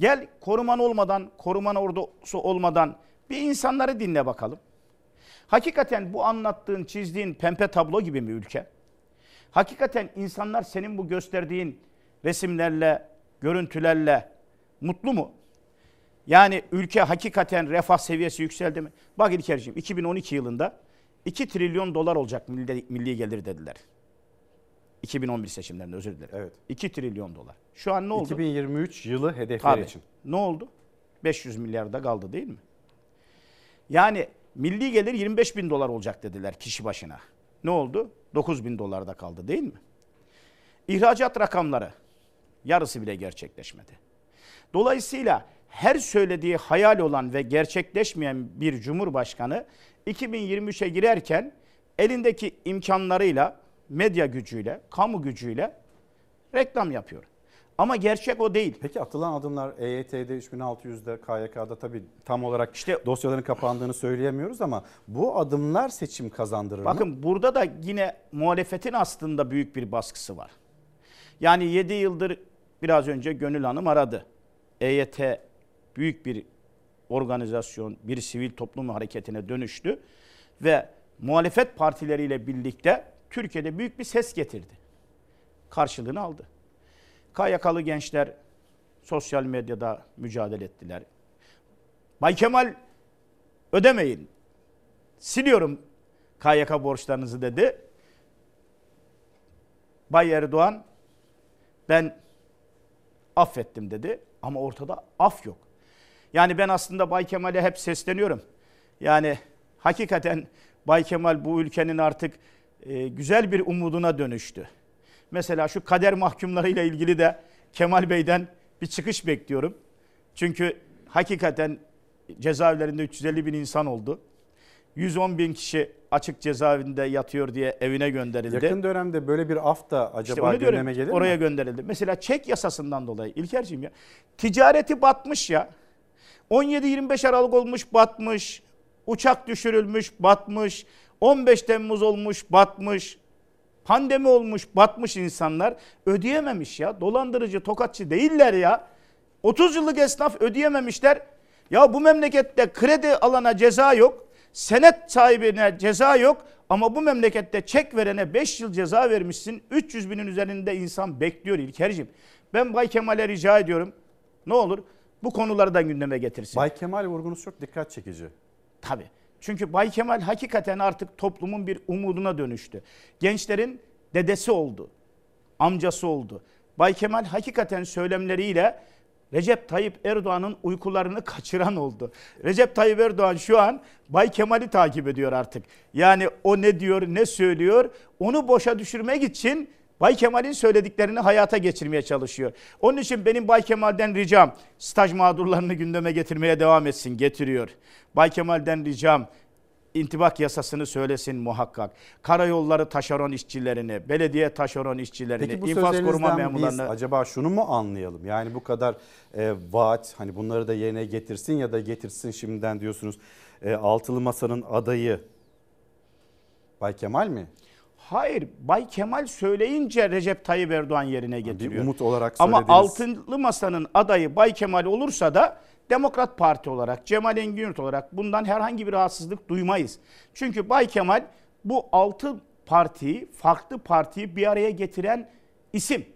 Gel koruman olmadan, koruman ordusu olmadan bir insanları dinle bakalım. Hakikaten bu anlattığın, çizdiğin pembe tablo gibi mi ülke? Hakikaten insanlar senin bu gösterdiğin resimlerle, görüntülerle mutlu mu? Yani ülke hakikaten refah seviyesi yükseldi mi? Bak İlker'ciğim 2012 yılında 2 trilyon dolar olacak milli, milli gelir dediler. 2011 seçimlerinde özür dilerim. Evet. 2 trilyon dolar. Şu an ne oldu? 2023 yılı hedefleri Tabii. için. Ne oldu? 500 milyarda kaldı değil mi? Yani milli gelir 25 bin dolar olacak dediler kişi başına. Ne oldu? 9 bin dolarda kaldı değil mi? İhracat rakamları yarısı bile gerçekleşmedi. Dolayısıyla her söylediği hayal olan ve gerçekleşmeyen bir cumhurbaşkanı 2023'e girerken elindeki imkanlarıyla, medya gücüyle, kamu gücüyle reklam yapıyor. Ama gerçek o değil. Peki atılan adımlar EYT'de, 3600'de, KYK'da tabii tam olarak işte dosyaların kapandığını söyleyemiyoruz ama bu adımlar seçim kazandırır mı? Bakın burada da yine muhalefetin aslında büyük bir baskısı var. Yani 7 yıldır biraz önce Gönül Hanım aradı. EYT büyük bir organizasyon, bir sivil toplum hareketine dönüştü ve muhalefet partileriyle birlikte Türkiye'de büyük bir ses getirdi. Karşılığını aldı. KYK'lı gençler sosyal medyada mücadele ettiler. Bay Kemal ödemeyin. Siliyorum KYK borçlarınızı dedi. Bay Erdoğan ben affettim dedi ama ortada af yok. Yani ben aslında Bay Kemal'e hep sesleniyorum. Yani hakikaten Bay Kemal bu ülkenin artık e, güzel bir umuduna dönüştü. Mesela şu kader mahkumlarıyla ilgili de Kemal Bey'den bir çıkış bekliyorum. Çünkü hakikaten cezaevlerinde 350 bin insan oldu. 110 bin kişi açık cezaevinde yatıyor diye evine gönderildi. Yakın dönemde böyle bir af da acaba İşte gündeme gelir oraya mi? gönderildi. Mesela çek yasasından dolayı İlkerciğim ya ticareti batmış ya. 17-25 Aralık olmuş batmış. Uçak düşürülmüş batmış. 15 Temmuz olmuş batmış. Pandemi olmuş batmış insanlar ödeyememiş ya. Dolandırıcı tokatçı değiller ya. 30 yıllık esnaf ödeyememişler. Ya bu memlekette kredi alana ceza yok. Senet sahibine ceza yok. Ama bu memlekette çek verene 5 yıl ceza vermişsin. 300 binin üzerinde insan bekliyor İlker'cim. Ben Bay Kemal'e rica ediyorum. Ne olur bu konuları da gündeme getirsin. Bay Kemal vurgunuz çok dikkat çekici. Tabii. Çünkü Bay Kemal hakikaten artık toplumun bir umuduna dönüştü. Gençlerin dedesi oldu. Amcası oldu. Bay Kemal hakikaten söylemleriyle Recep Tayyip Erdoğan'ın uykularını kaçıran oldu. Recep Tayyip Erdoğan şu an Bay Kemal'i takip ediyor artık. Yani o ne diyor, ne söylüyor onu boşa düşürmek için Bay Kemal'in söylediklerini hayata geçirmeye çalışıyor. Onun için benim Bay Kemal'den ricam staj mağdurlarını gündeme getirmeye devam etsin, getiriyor. Bay Kemal'den ricam intibak yasasını söylesin muhakkak. Karayolları taşeron işçilerini, belediye taşeron işçilerini, Peki bu infaz koruma sözlerinizden biz memurlarını acaba şunu mu anlayalım? Yani bu kadar e, vaat hani bunları da yerine getirsin ya da getirsin şimdiden diyorsunuz. E, altılı masanın adayı Bay Kemal mi? Hayır, Bay Kemal söyleyince Recep Tayyip Erdoğan yerine getiriyor. umut olarak Ama söylediğiniz- altılı masanın adayı Bay Kemal olursa da Demokrat Parti olarak, Cemal Engin olarak bundan herhangi bir rahatsızlık duymayız. Çünkü Bay Kemal bu altı partiyi, farklı partiyi bir araya getiren isim.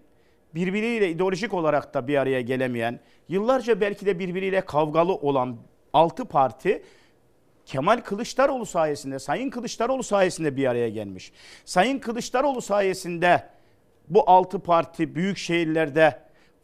Birbiriyle ideolojik olarak da bir araya gelemeyen, yıllarca belki de birbiriyle kavgalı olan altı parti Kemal Kılıçdaroğlu sayesinde, Sayın Kılıçdaroğlu sayesinde bir araya gelmiş. Sayın Kılıçdaroğlu sayesinde bu altı parti büyük şehirlerde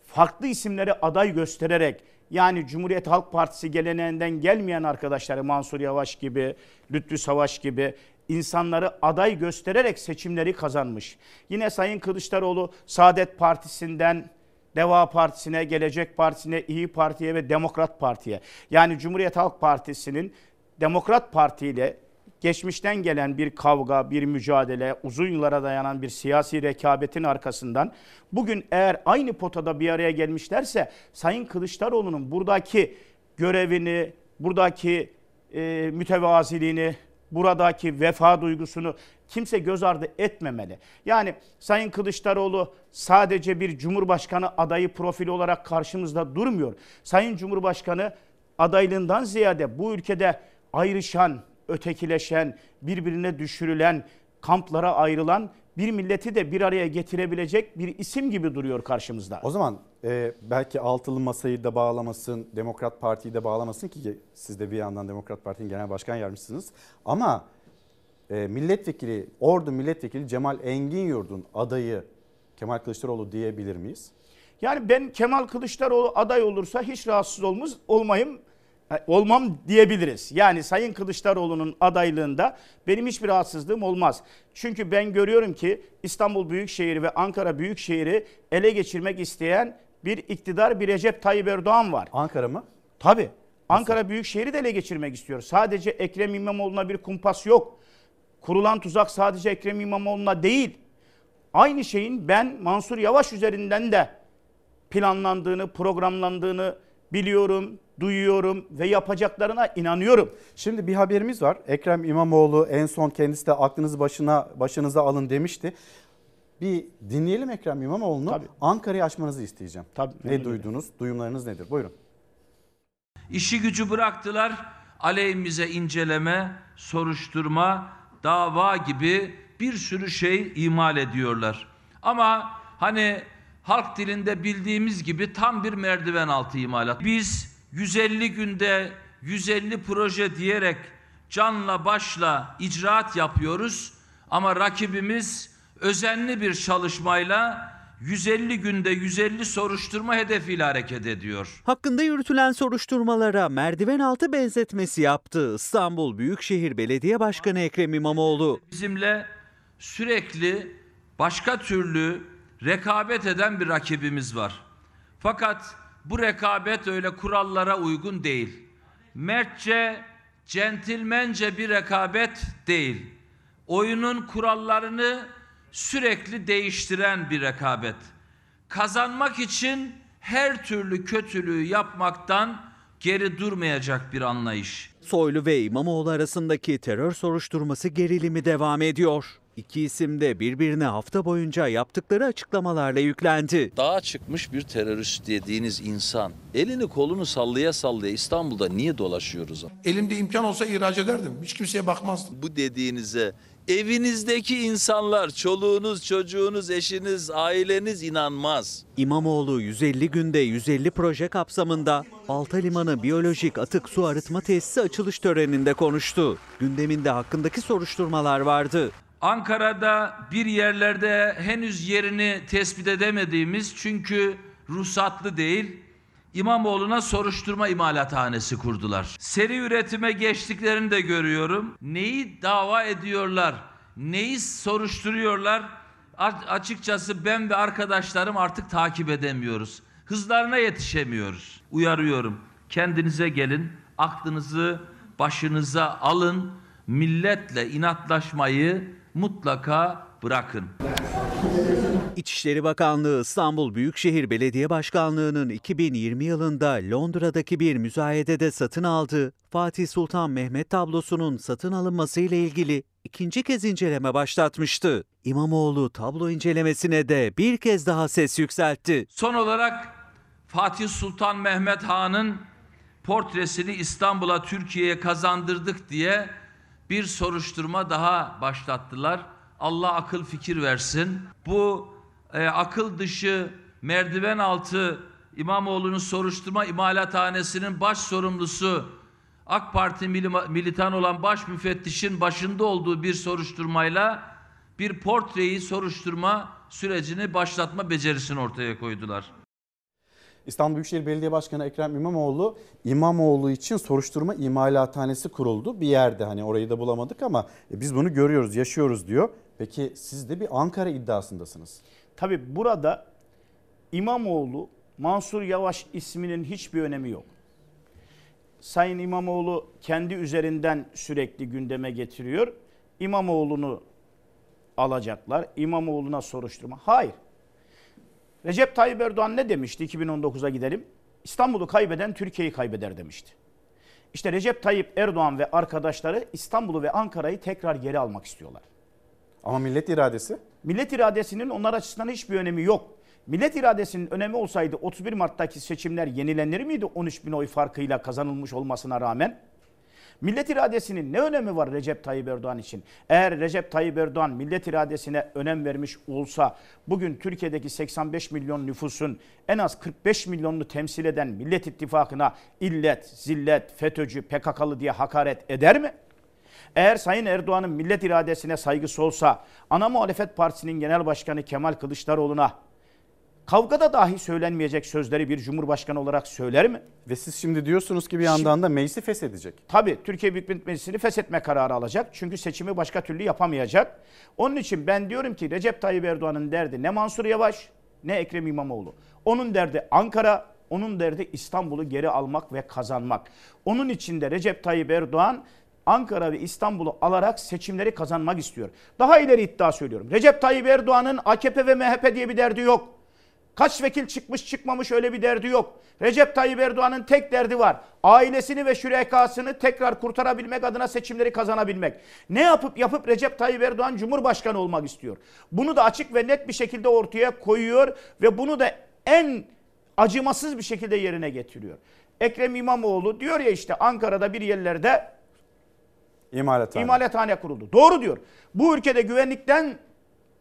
farklı isimleri aday göstererek yani Cumhuriyet Halk Partisi geleneğinden gelmeyen arkadaşları Mansur Yavaş gibi, Lütfü Savaş gibi insanları aday göstererek seçimleri kazanmış. Yine Sayın Kılıçdaroğlu Saadet Partisi'nden Deva Partisi'ne, Gelecek Partisi'ne, İyi Parti'ye ve Demokrat Parti'ye. Yani Cumhuriyet Halk Partisi'nin Demokrat Parti ile geçmişten gelen bir kavga, bir mücadele, uzun yıllara dayanan bir siyasi rekabetin arkasından bugün eğer aynı potada bir araya gelmişlerse Sayın Kılıçdaroğlu'nun buradaki görevini, buradaki e, mütevaziliğini, buradaki vefa duygusunu kimse göz ardı etmemeli. Yani Sayın Kılıçdaroğlu sadece bir Cumhurbaşkanı adayı profili olarak karşımızda durmuyor. Sayın Cumhurbaşkanı adaylığından ziyade bu ülkede ayrışan, ötekileşen, birbirine düşürülen, kamplara ayrılan bir milleti de bir araya getirebilecek bir isim gibi duruyor karşımızda. O zaman e, belki altılı masayı da bağlamasın, Demokrat Parti'yi de bağlamasın ki siz de bir yandan Demokrat Parti'nin genel başkan yardımcısınız. Ama e, milletvekili, Ordu milletvekili Cemal Engin Yurdun adayı Kemal Kılıçdaroğlu diyebilir miyiz? Yani ben Kemal Kılıçdaroğlu aday olursa hiç rahatsız olmaz, olmayım olmam diyebiliriz. Yani Sayın Kılıçdaroğlu'nun adaylığında benim hiçbir rahatsızlığım olmaz. Çünkü ben görüyorum ki İstanbul Büyükşehir ve Ankara Büyükşehir'i ele geçirmek isteyen bir iktidar bir Recep Tayyip Erdoğan var. Ankara mı? Tabii. Ankara Büyükşehir'i de ele geçirmek istiyor. Sadece Ekrem İmamoğlu'na bir kumpas yok. Kurulan tuzak sadece Ekrem İmamoğlu'na değil. Aynı şeyin ben Mansur Yavaş üzerinden de planlandığını, programlandığını biliyorum, duyuyorum ve yapacaklarına inanıyorum. Şimdi bir haberimiz var. Ekrem İmamoğlu en son kendisi de aklınızı başına başınıza alın demişti. Bir dinleyelim Ekrem İmamoğlu'nu. Ankara'yı açmanızı isteyeceğim. Tabii. Ne duydunuz? Duyumlarınız nedir? Buyurun. İşi gücü bıraktılar. Aleyhimize inceleme, soruşturma, dava gibi bir sürü şey imal ediyorlar. Ama hani halk dilinde bildiğimiz gibi tam bir merdiven altı imalat. Biz 150 günde 150 proje diyerek canla başla icraat yapıyoruz ama rakibimiz özenli bir çalışmayla 150 günde 150 soruşturma hedefiyle hareket ediyor. Hakkında yürütülen soruşturmalara merdiven altı benzetmesi yaptı İstanbul Büyükşehir Belediye Başkanı Ekrem İmamoğlu. Bizimle sürekli başka türlü rekabet eden bir rakibimiz var. Fakat bu rekabet öyle kurallara uygun değil. Mertçe, centilmence bir rekabet değil. Oyunun kurallarını sürekli değiştiren bir rekabet. Kazanmak için her türlü kötülüğü yapmaktan geri durmayacak bir anlayış. Soylu ve İmamoğlu arasındaki terör soruşturması gerilimi devam ediyor. İki isim de birbirine hafta boyunca yaptıkları açıklamalarla yüklendi. Dağa çıkmış bir terörist dediğiniz insan elini kolunu sallaya sallaya İstanbul'da niye dolaşıyoruz? Elimde imkan olsa ihraç ederdim. Hiç kimseye bakmazdım. Bu dediğinize evinizdeki insanlar, çoluğunuz, çocuğunuz, eşiniz, aileniz inanmaz. İmamoğlu 150 günde 150 proje kapsamında Balta Limanı Biyolojik Atık Su Arıtma Tesisi açılış töreninde konuştu. Gündeminde hakkındaki soruşturmalar vardı. Ankara'da bir yerlerde henüz yerini tespit edemediğimiz çünkü ruhsatlı değil İmamoğlu'na soruşturma imalathanesi kurdular. Seri üretime geçtiklerini de görüyorum. Neyi dava ediyorlar, neyi soruşturuyorlar açıkçası ben ve arkadaşlarım artık takip edemiyoruz. Hızlarına yetişemiyoruz. Uyarıyorum. Kendinize gelin, aklınızı başınıza alın. Milletle inatlaşmayı mutlaka bırakın. İçişleri Bakanlığı İstanbul Büyükşehir Belediye Başkanlığı'nın 2020 yılında Londra'daki bir müzayedede satın aldığı Fatih Sultan Mehmet tablosunun satın alınması ile ilgili ikinci kez inceleme başlatmıştı. İmamoğlu tablo incelemesine de bir kez daha ses yükseltti. Son olarak Fatih Sultan Mehmet Han'ın portresini İstanbul'a Türkiye'ye kazandırdık diye bir soruşturma daha başlattılar. Allah akıl fikir versin. Bu e, akıl dışı merdiven altı İmamoğlu'nun soruşturma imalathanesinin baş sorumlusu AK Parti mili- militan olan baş müfettişin başında olduğu bir soruşturmayla bir portreyi soruşturma sürecini başlatma becerisini ortaya koydular. İstanbul Büyükşehir Belediye Başkanı Ekrem İmamoğlu İmamoğlu için soruşturma imalathanesi kuruldu bir yerde hani orayı da bulamadık ama e, biz bunu görüyoruz yaşıyoruz diyor. Peki siz de bir Ankara iddiasındasınız. Tabi burada İmamoğlu Mansur Yavaş isminin hiçbir önemi yok. Sayın İmamoğlu kendi üzerinden sürekli gündeme getiriyor. İmamoğlu'nu alacaklar. İmamoğlu'na soruşturma. Hayır. Recep Tayyip Erdoğan ne demişti 2019'a gidelim? İstanbul'u kaybeden Türkiye'yi kaybeder demişti. İşte Recep Tayyip Erdoğan ve arkadaşları İstanbul'u ve Ankara'yı tekrar geri almak istiyorlar. Ama millet iradesi? Millet iradesinin onlar açısından hiçbir önemi yok. Millet iradesinin önemi olsaydı 31 Mart'taki seçimler yenilenir miydi 13 bin oy farkıyla kazanılmış olmasına rağmen? Millet iradesinin ne önemi var Recep Tayyip Erdoğan için? Eğer Recep Tayyip Erdoğan millet iradesine önem vermiş olsa bugün Türkiye'deki 85 milyon nüfusun en az 45 milyonunu temsil eden Millet İttifakı'na illet, zillet, FETÖ'cü, PKK'lı diye hakaret eder mi? Eğer Sayın Erdoğan'ın millet iradesine saygısı olsa ana muhalefet partisinin genel başkanı Kemal Kılıçdaroğlu'na kavgada dahi söylenmeyecek sözleri bir cumhurbaşkanı olarak söyler mi? Ve siz şimdi diyorsunuz ki bir yandan da meclisi feshedecek. Tabii Türkiye Büyük Millet Meclisi'ni feshetme kararı alacak. Çünkü seçimi başka türlü yapamayacak. Onun için ben diyorum ki Recep Tayyip Erdoğan'ın derdi ne Mansur Yavaş ne Ekrem İmamoğlu. Onun derdi Ankara, onun derdi İstanbul'u geri almak ve kazanmak. Onun için de Recep Tayyip Erdoğan Ankara ve İstanbul'u alarak seçimleri kazanmak istiyor. Daha ileri iddia söylüyorum. Recep Tayyip Erdoğan'ın AKP ve MHP diye bir derdi yok. Kaç vekil çıkmış çıkmamış öyle bir derdi yok. Recep Tayyip Erdoğan'ın tek derdi var. Ailesini ve şürekasını tekrar kurtarabilmek adına seçimleri kazanabilmek. Ne yapıp yapıp Recep Tayyip Erdoğan Cumhurbaşkanı olmak istiyor. Bunu da açık ve net bir şekilde ortaya koyuyor ve bunu da en acımasız bir şekilde yerine getiriyor. Ekrem İmamoğlu diyor ya işte Ankara'da bir yerlerde İmalathane. İmalathane kuruldu. Doğru diyor. Bu ülkede güvenlikten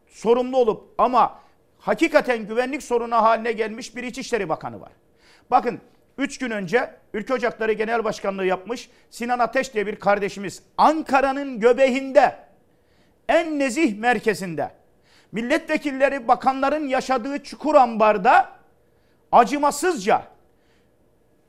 sorumlu olup ama hakikaten güvenlik sorunu haline gelmiş bir İçişleri Bakanı var. Bakın 3 gün önce Ülke Ocakları Genel Başkanlığı yapmış Sinan Ateş diye bir kardeşimiz Ankara'nın göbeğinde en nezih merkezinde milletvekilleri bakanların yaşadığı çukur ambarda acımasızca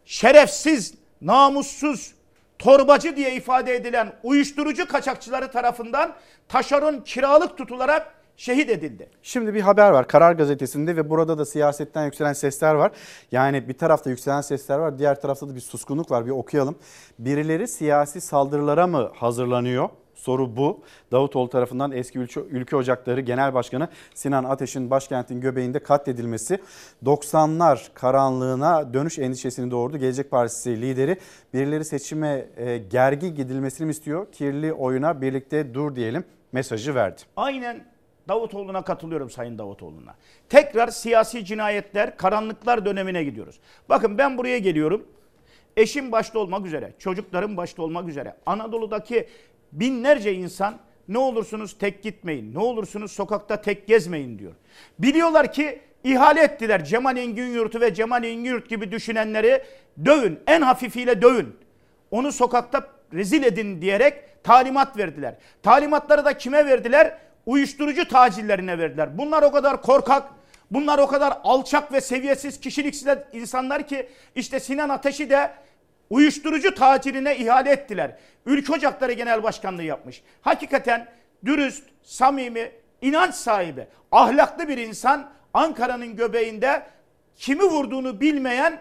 şerefsiz, namussuz, torbacı diye ifade edilen uyuşturucu kaçakçıları tarafından taşeron kiralık tutularak şehit edildi. Şimdi bir haber var Karar Gazetesi'nde ve burada da siyasetten yükselen sesler var. Yani bir tarafta yükselen sesler var, diğer tarafta da bir suskunluk var. Bir okuyalım. Birileri siyasi saldırılara mı hazırlanıyor? Soru bu. Davutoğlu tarafından eski ülke, ülke Ocakları Genel Başkanı Sinan Ateş'in başkentin göbeğinde katledilmesi 90'lar karanlığına dönüş endişesini doğurdu. Gelecek Partisi lideri birileri seçime e, gergin gidilmesini istiyor? Kirli oyuna birlikte dur diyelim mesajı verdi. Aynen Davutoğlu'na katılıyorum Sayın Davutoğlu'na. Tekrar siyasi cinayetler, karanlıklar dönemine gidiyoruz. Bakın ben buraya geliyorum. Eşim başta olmak üzere, çocuklarım başta olmak üzere. Anadolu'daki binlerce insan ne olursunuz tek gitmeyin, ne olursunuz sokakta tek gezmeyin diyor. Biliyorlar ki ihale ettiler Cemal Engin Yurt'u ve Cemal Engin Yurt gibi düşünenleri dövün, en hafifiyle dövün. Onu sokakta rezil edin diyerek talimat verdiler. Talimatları da kime verdiler? Uyuşturucu tacillerine verdiler. Bunlar o kadar korkak, bunlar o kadar alçak ve seviyesiz kişiliksiz insanlar ki işte Sinan Ateş'i de uyuşturucu taciline ihale ettiler. Ülke Ocakları Genel Başkanlığı yapmış. Hakikaten dürüst, samimi, inanç sahibi, ahlaklı bir insan Ankara'nın göbeğinde kimi vurduğunu bilmeyen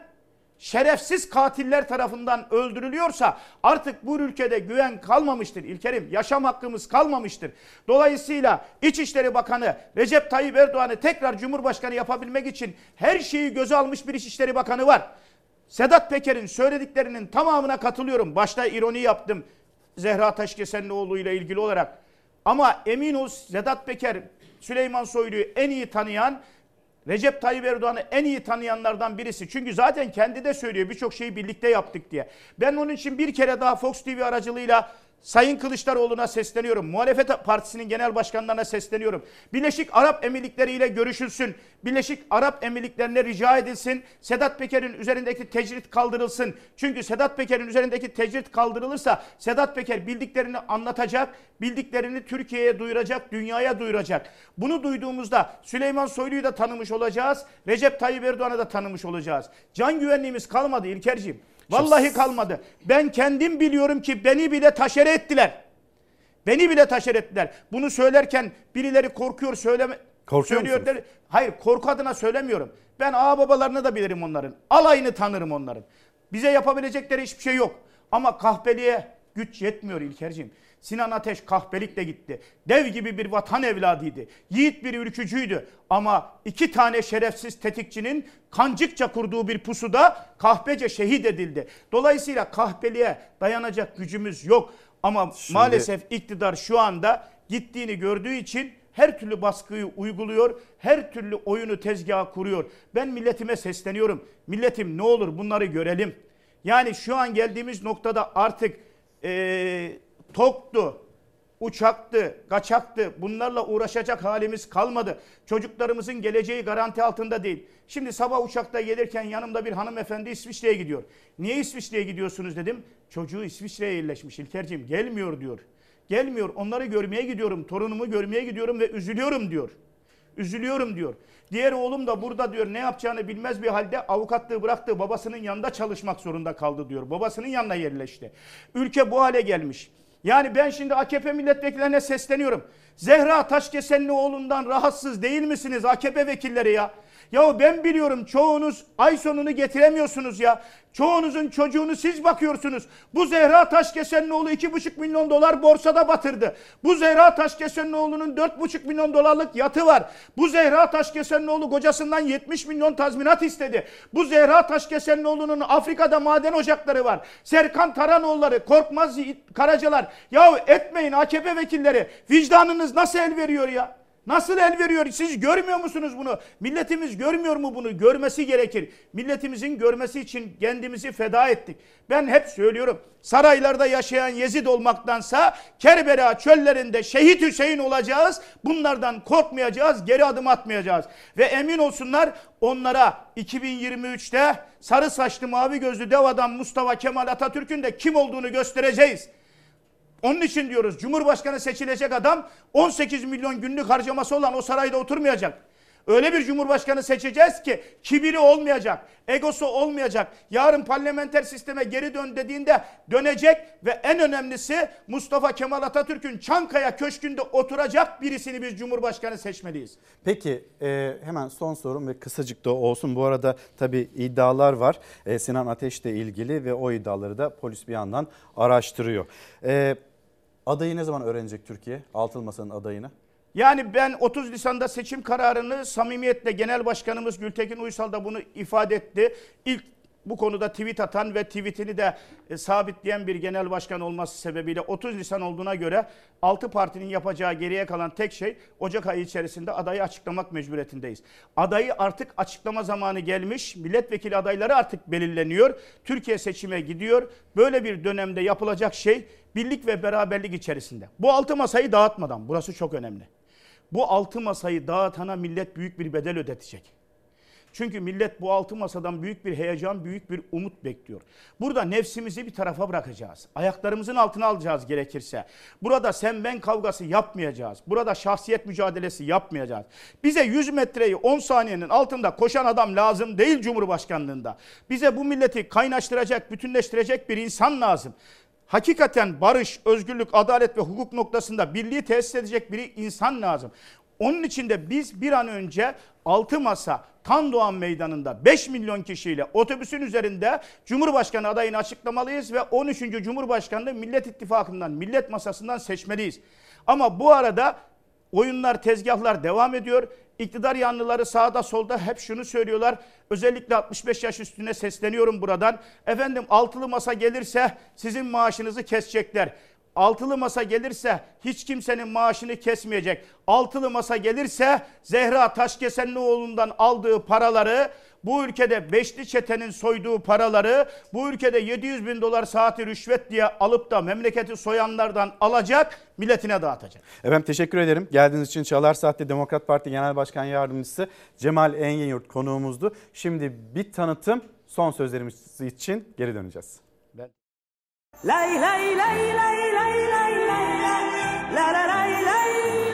şerefsiz katiller tarafından öldürülüyorsa artık bu ülkede güven kalmamıştır İlkerim. Yaşam hakkımız kalmamıştır. Dolayısıyla İçişleri Bakanı Recep Tayyip Erdoğan'ı tekrar Cumhurbaşkanı yapabilmek için her şeyi göze almış bir İçişleri Bakanı var. Sedat Peker'in söylediklerinin tamamına katılıyorum. Başta ironi yaptım Zehra Taşkesenlioğlu ile ilgili olarak. Ama emin ol Sedat Peker Süleyman Soylu'yu en iyi tanıyan Recep Tayyip Erdoğan'ı en iyi tanıyanlardan birisi. Çünkü zaten kendi de söylüyor birçok şeyi birlikte yaptık diye. Ben onun için bir kere daha Fox TV aracılığıyla Sayın Kılıçdaroğlu'na sesleniyorum. Muhalefet Partisi'nin genel başkanlarına sesleniyorum. Birleşik Arap Emirlikleri ile görüşülsün. Birleşik Arap Emirlikleri'ne rica edilsin. Sedat Peker'in üzerindeki tecrit kaldırılsın. Çünkü Sedat Peker'in üzerindeki tecrit kaldırılırsa Sedat Peker bildiklerini anlatacak, bildiklerini Türkiye'ye duyuracak, dünyaya duyuracak. Bunu duyduğumuzda Süleyman Soylu'yu da tanımış olacağız. Recep Tayyip Erdoğan'ı da tanımış olacağız. Can güvenliğimiz kalmadı İlkerciğim. Vallahi kalmadı. Ben kendim biliyorum ki beni bile taşere ettiler. Beni bile taşer ettiler. Bunu söylerken birileri korkuyor söyleme Korkuyor söylüyor der- Hayır korku adına söylemiyorum. Ben ağ babalarını da bilirim onların. Alayını tanırım onların. Bize yapabilecekleri hiçbir şey yok. Ama kahpeliğe güç yetmiyor İlkerciğim. Sinan Ateş kahpelikle gitti. Dev gibi bir vatan evladıydı. Yiğit bir ülkücüydü. Ama iki tane şerefsiz tetikçinin kancıkça kurduğu bir pusuda kahpece şehit edildi. Dolayısıyla kahpeliğe dayanacak gücümüz yok. Ama maalesef iktidar şu anda gittiğini gördüğü için her türlü baskıyı uyguluyor, her türlü oyunu tezgaha kuruyor. Ben milletime sesleniyorum. Milletim ne olur bunları görelim. Yani şu an geldiğimiz noktada artık eee toktu, uçaktı, kaçaktı bunlarla uğraşacak halimiz kalmadı. Çocuklarımızın geleceği garanti altında değil. Şimdi sabah uçakta gelirken yanımda bir hanımefendi İsviçre'ye gidiyor. Niye İsviçre'ye gidiyorsunuz dedim. Çocuğu İsviçre'ye yerleşmiş İlkerciğim gelmiyor diyor. Gelmiyor onları görmeye gidiyorum torunumu görmeye gidiyorum ve üzülüyorum diyor. Üzülüyorum diyor. Diğer oğlum da burada diyor ne yapacağını bilmez bir halde avukatlığı bıraktı. Babasının yanında çalışmak zorunda kaldı diyor. Babasının yanına yerleşti. Ülke bu hale gelmiş. Yani ben şimdi AKP milletvekillerine sesleniyorum. Zehra Taşkesenlioğlu'ndan rahatsız değil misiniz AKP vekilleri ya? Ya ben biliyorum çoğunuz ay sonunu getiremiyorsunuz ya. Çoğunuzun çocuğunu siz bakıyorsunuz. Bu Zehra Taşkesenlioğlu 2,5 milyon dolar borsada batırdı. Bu Zehra Taşkesenlioğlu'nun 4,5 milyon dolarlık yatı var. Bu Zehra Taşkesenlioğlu kocasından 70 milyon tazminat istedi. Bu Zehra Taşkesenlioğlu'nun Afrika'da maden ocakları var. Serkan Taranoğulları, Korkmaz Karacalar. Ya etmeyin AKP vekilleri. Vicdanınız nasıl el veriyor ya? Nasıl el veriyor? Siz görmüyor musunuz bunu? Milletimiz görmüyor mu bunu? Görmesi gerekir. Milletimizin görmesi için kendimizi feda ettik. Ben hep söylüyorum. Saraylarda yaşayan Yezid olmaktansa Kerbela çöllerinde şehit Hüseyin olacağız. Bunlardan korkmayacağız, geri adım atmayacağız. Ve emin olsunlar onlara 2023'te sarı saçlı mavi gözlü dev adam Mustafa Kemal Atatürk'ün de kim olduğunu göstereceğiz. Onun için diyoruz Cumhurbaşkanı seçilecek adam 18 milyon günlük harcaması olan o sarayda oturmayacak. Öyle bir cumhurbaşkanı seçeceğiz ki kibiri olmayacak, egosu olmayacak. Yarın parlamenter sisteme geri dön dediğinde dönecek ve en önemlisi Mustafa Kemal Atatürk'ün Çankaya Köşkü'nde oturacak birisini biz cumhurbaşkanı seçmeliyiz. Peki e, hemen son sorum ve kısacık da olsun. Bu arada tabii iddialar var e, Sinan Ateş'le ilgili ve o iddiaları da polis bir yandan araştırıyor. E, adayı ne zaman öğrenecek Türkiye? Altılı Masa'nın adayını? Yani ben 30 Nisan'da seçim kararını samimiyetle Genel Başkanımız Gültekin Uysal da bunu ifade etti. İlk bu konuda tweet atan ve tweetini de e, sabitleyen bir genel başkan olması sebebiyle 30 Nisan olduğuna göre 6 partinin yapacağı geriye kalan tek şey Ocak ayı içerisinde adayı açıklamak mecburiyetindeyiz. Adayı artık açıklama zamanı gelmiş. Milletvekili adayları artık belirleniyor. Türkiye seçime gidiyor. Böyle bir dönemde yapılacak şey birlik ve beraberlik içerisinde. Bu altı masayı dağıtmadan burası çok önemli. Bu altı masayı dağıtana millet büyük bir bedel ödetecek. Çünkü millet bu altı masadan büyük bir heyecan, büyük bir umut bekliyor. Burada nefsimizi bir tarafa bırakacağız. Ayaklarımızın altına alacağız gerekirse. Burada sen ben kavgası yapmayacağız. Burada şahsiyet mücadelesi yapmayacağız. Bize 100 metreyi 10 saniyenin altında koşan adam lazım değil Cumhurbaşkanlığında. Bize bu milleti kaynaştıracak, bütünleştirecek bir insan lazım hakikaten barış, özgürlük, adalet ve hukuk noktasında birliği tesis edecek bir insan lazım. Onun için de biz bir an önce 6 masa Tan Doğan Meydanı'nda 5 milyon kişiyle otobüsün üzerinde Cumhurbaşkanı adayını açıklamalıyız ve 13. Cumhurbaşkanlığı Millet İttifakı'ndan, millet masasından seçmeliyiz. Ama bu arada oyunlar, tezgahlar devam ediyor. İktidar yanlıları sağda solda hep şunu söylüyorlar. Özellikle 65 yaş üstüne sesleniyorum buradan. Efendim altılı masa gelirse sizin maaşınızı kesecekler. Altılı masa gelirse hiç kimsenin maaşını kesmeyecek. Altılı masa gelirse Zehra Taşkesenlioğlu'ndan aldığı paraları bu ülkede beşli çetenin soyduğu paraları bu ülkede 700 bin dolar saati rüşvet diye alıp da memleketi soyanlardan alacak milletine dağıtacak. Efendim teşekkür ederim. Geldiğiniz için Çalar Saat'te Demokrat Parti Genel Başkan Yardımcısı Cemal Engin konuğumuzdu. Şimdi bir tanıtım son sözlerimiz için geri döneceğiz. Lay lay lay lay lay lay lay la la lay lay la la lay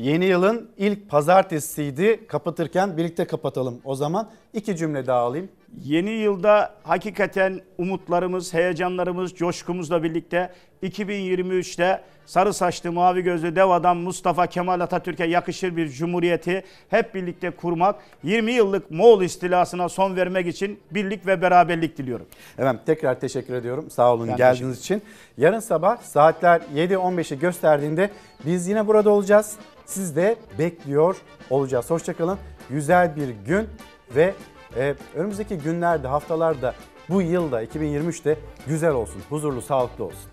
Yeni yılın ilk pazartesiydi. Kapatırken birlikte kapatalım. O zaman iki cümle daha alayım. Yeni yılda hakikaten umutlarımız, heyecanlarımız, coşkumuzla birlikte 2023'te sarı saçlı mavi gözlü dev adam Mustafa Kemal Atatürk'e yakışır bir cumhuriyeti hep birlikte kurmak, 20 yıllık Moğol istilasına son vermek için birlik ve beraberlik diliyorum. Efendim tekrar teşekkür ediyorum. Sağ olun Ben geldiğiniz için. Yarın sabah saatler 7.15'i gösterdiğinde biz yine burada olacağız. Siz de bekliyor olacağız. Hoşçakalın. Güzel bir gün ve e, önümüzdeki günlerde, haftalarda bu yılda 2023'te güzel olsun, huzurlu, sağlıklı olsun.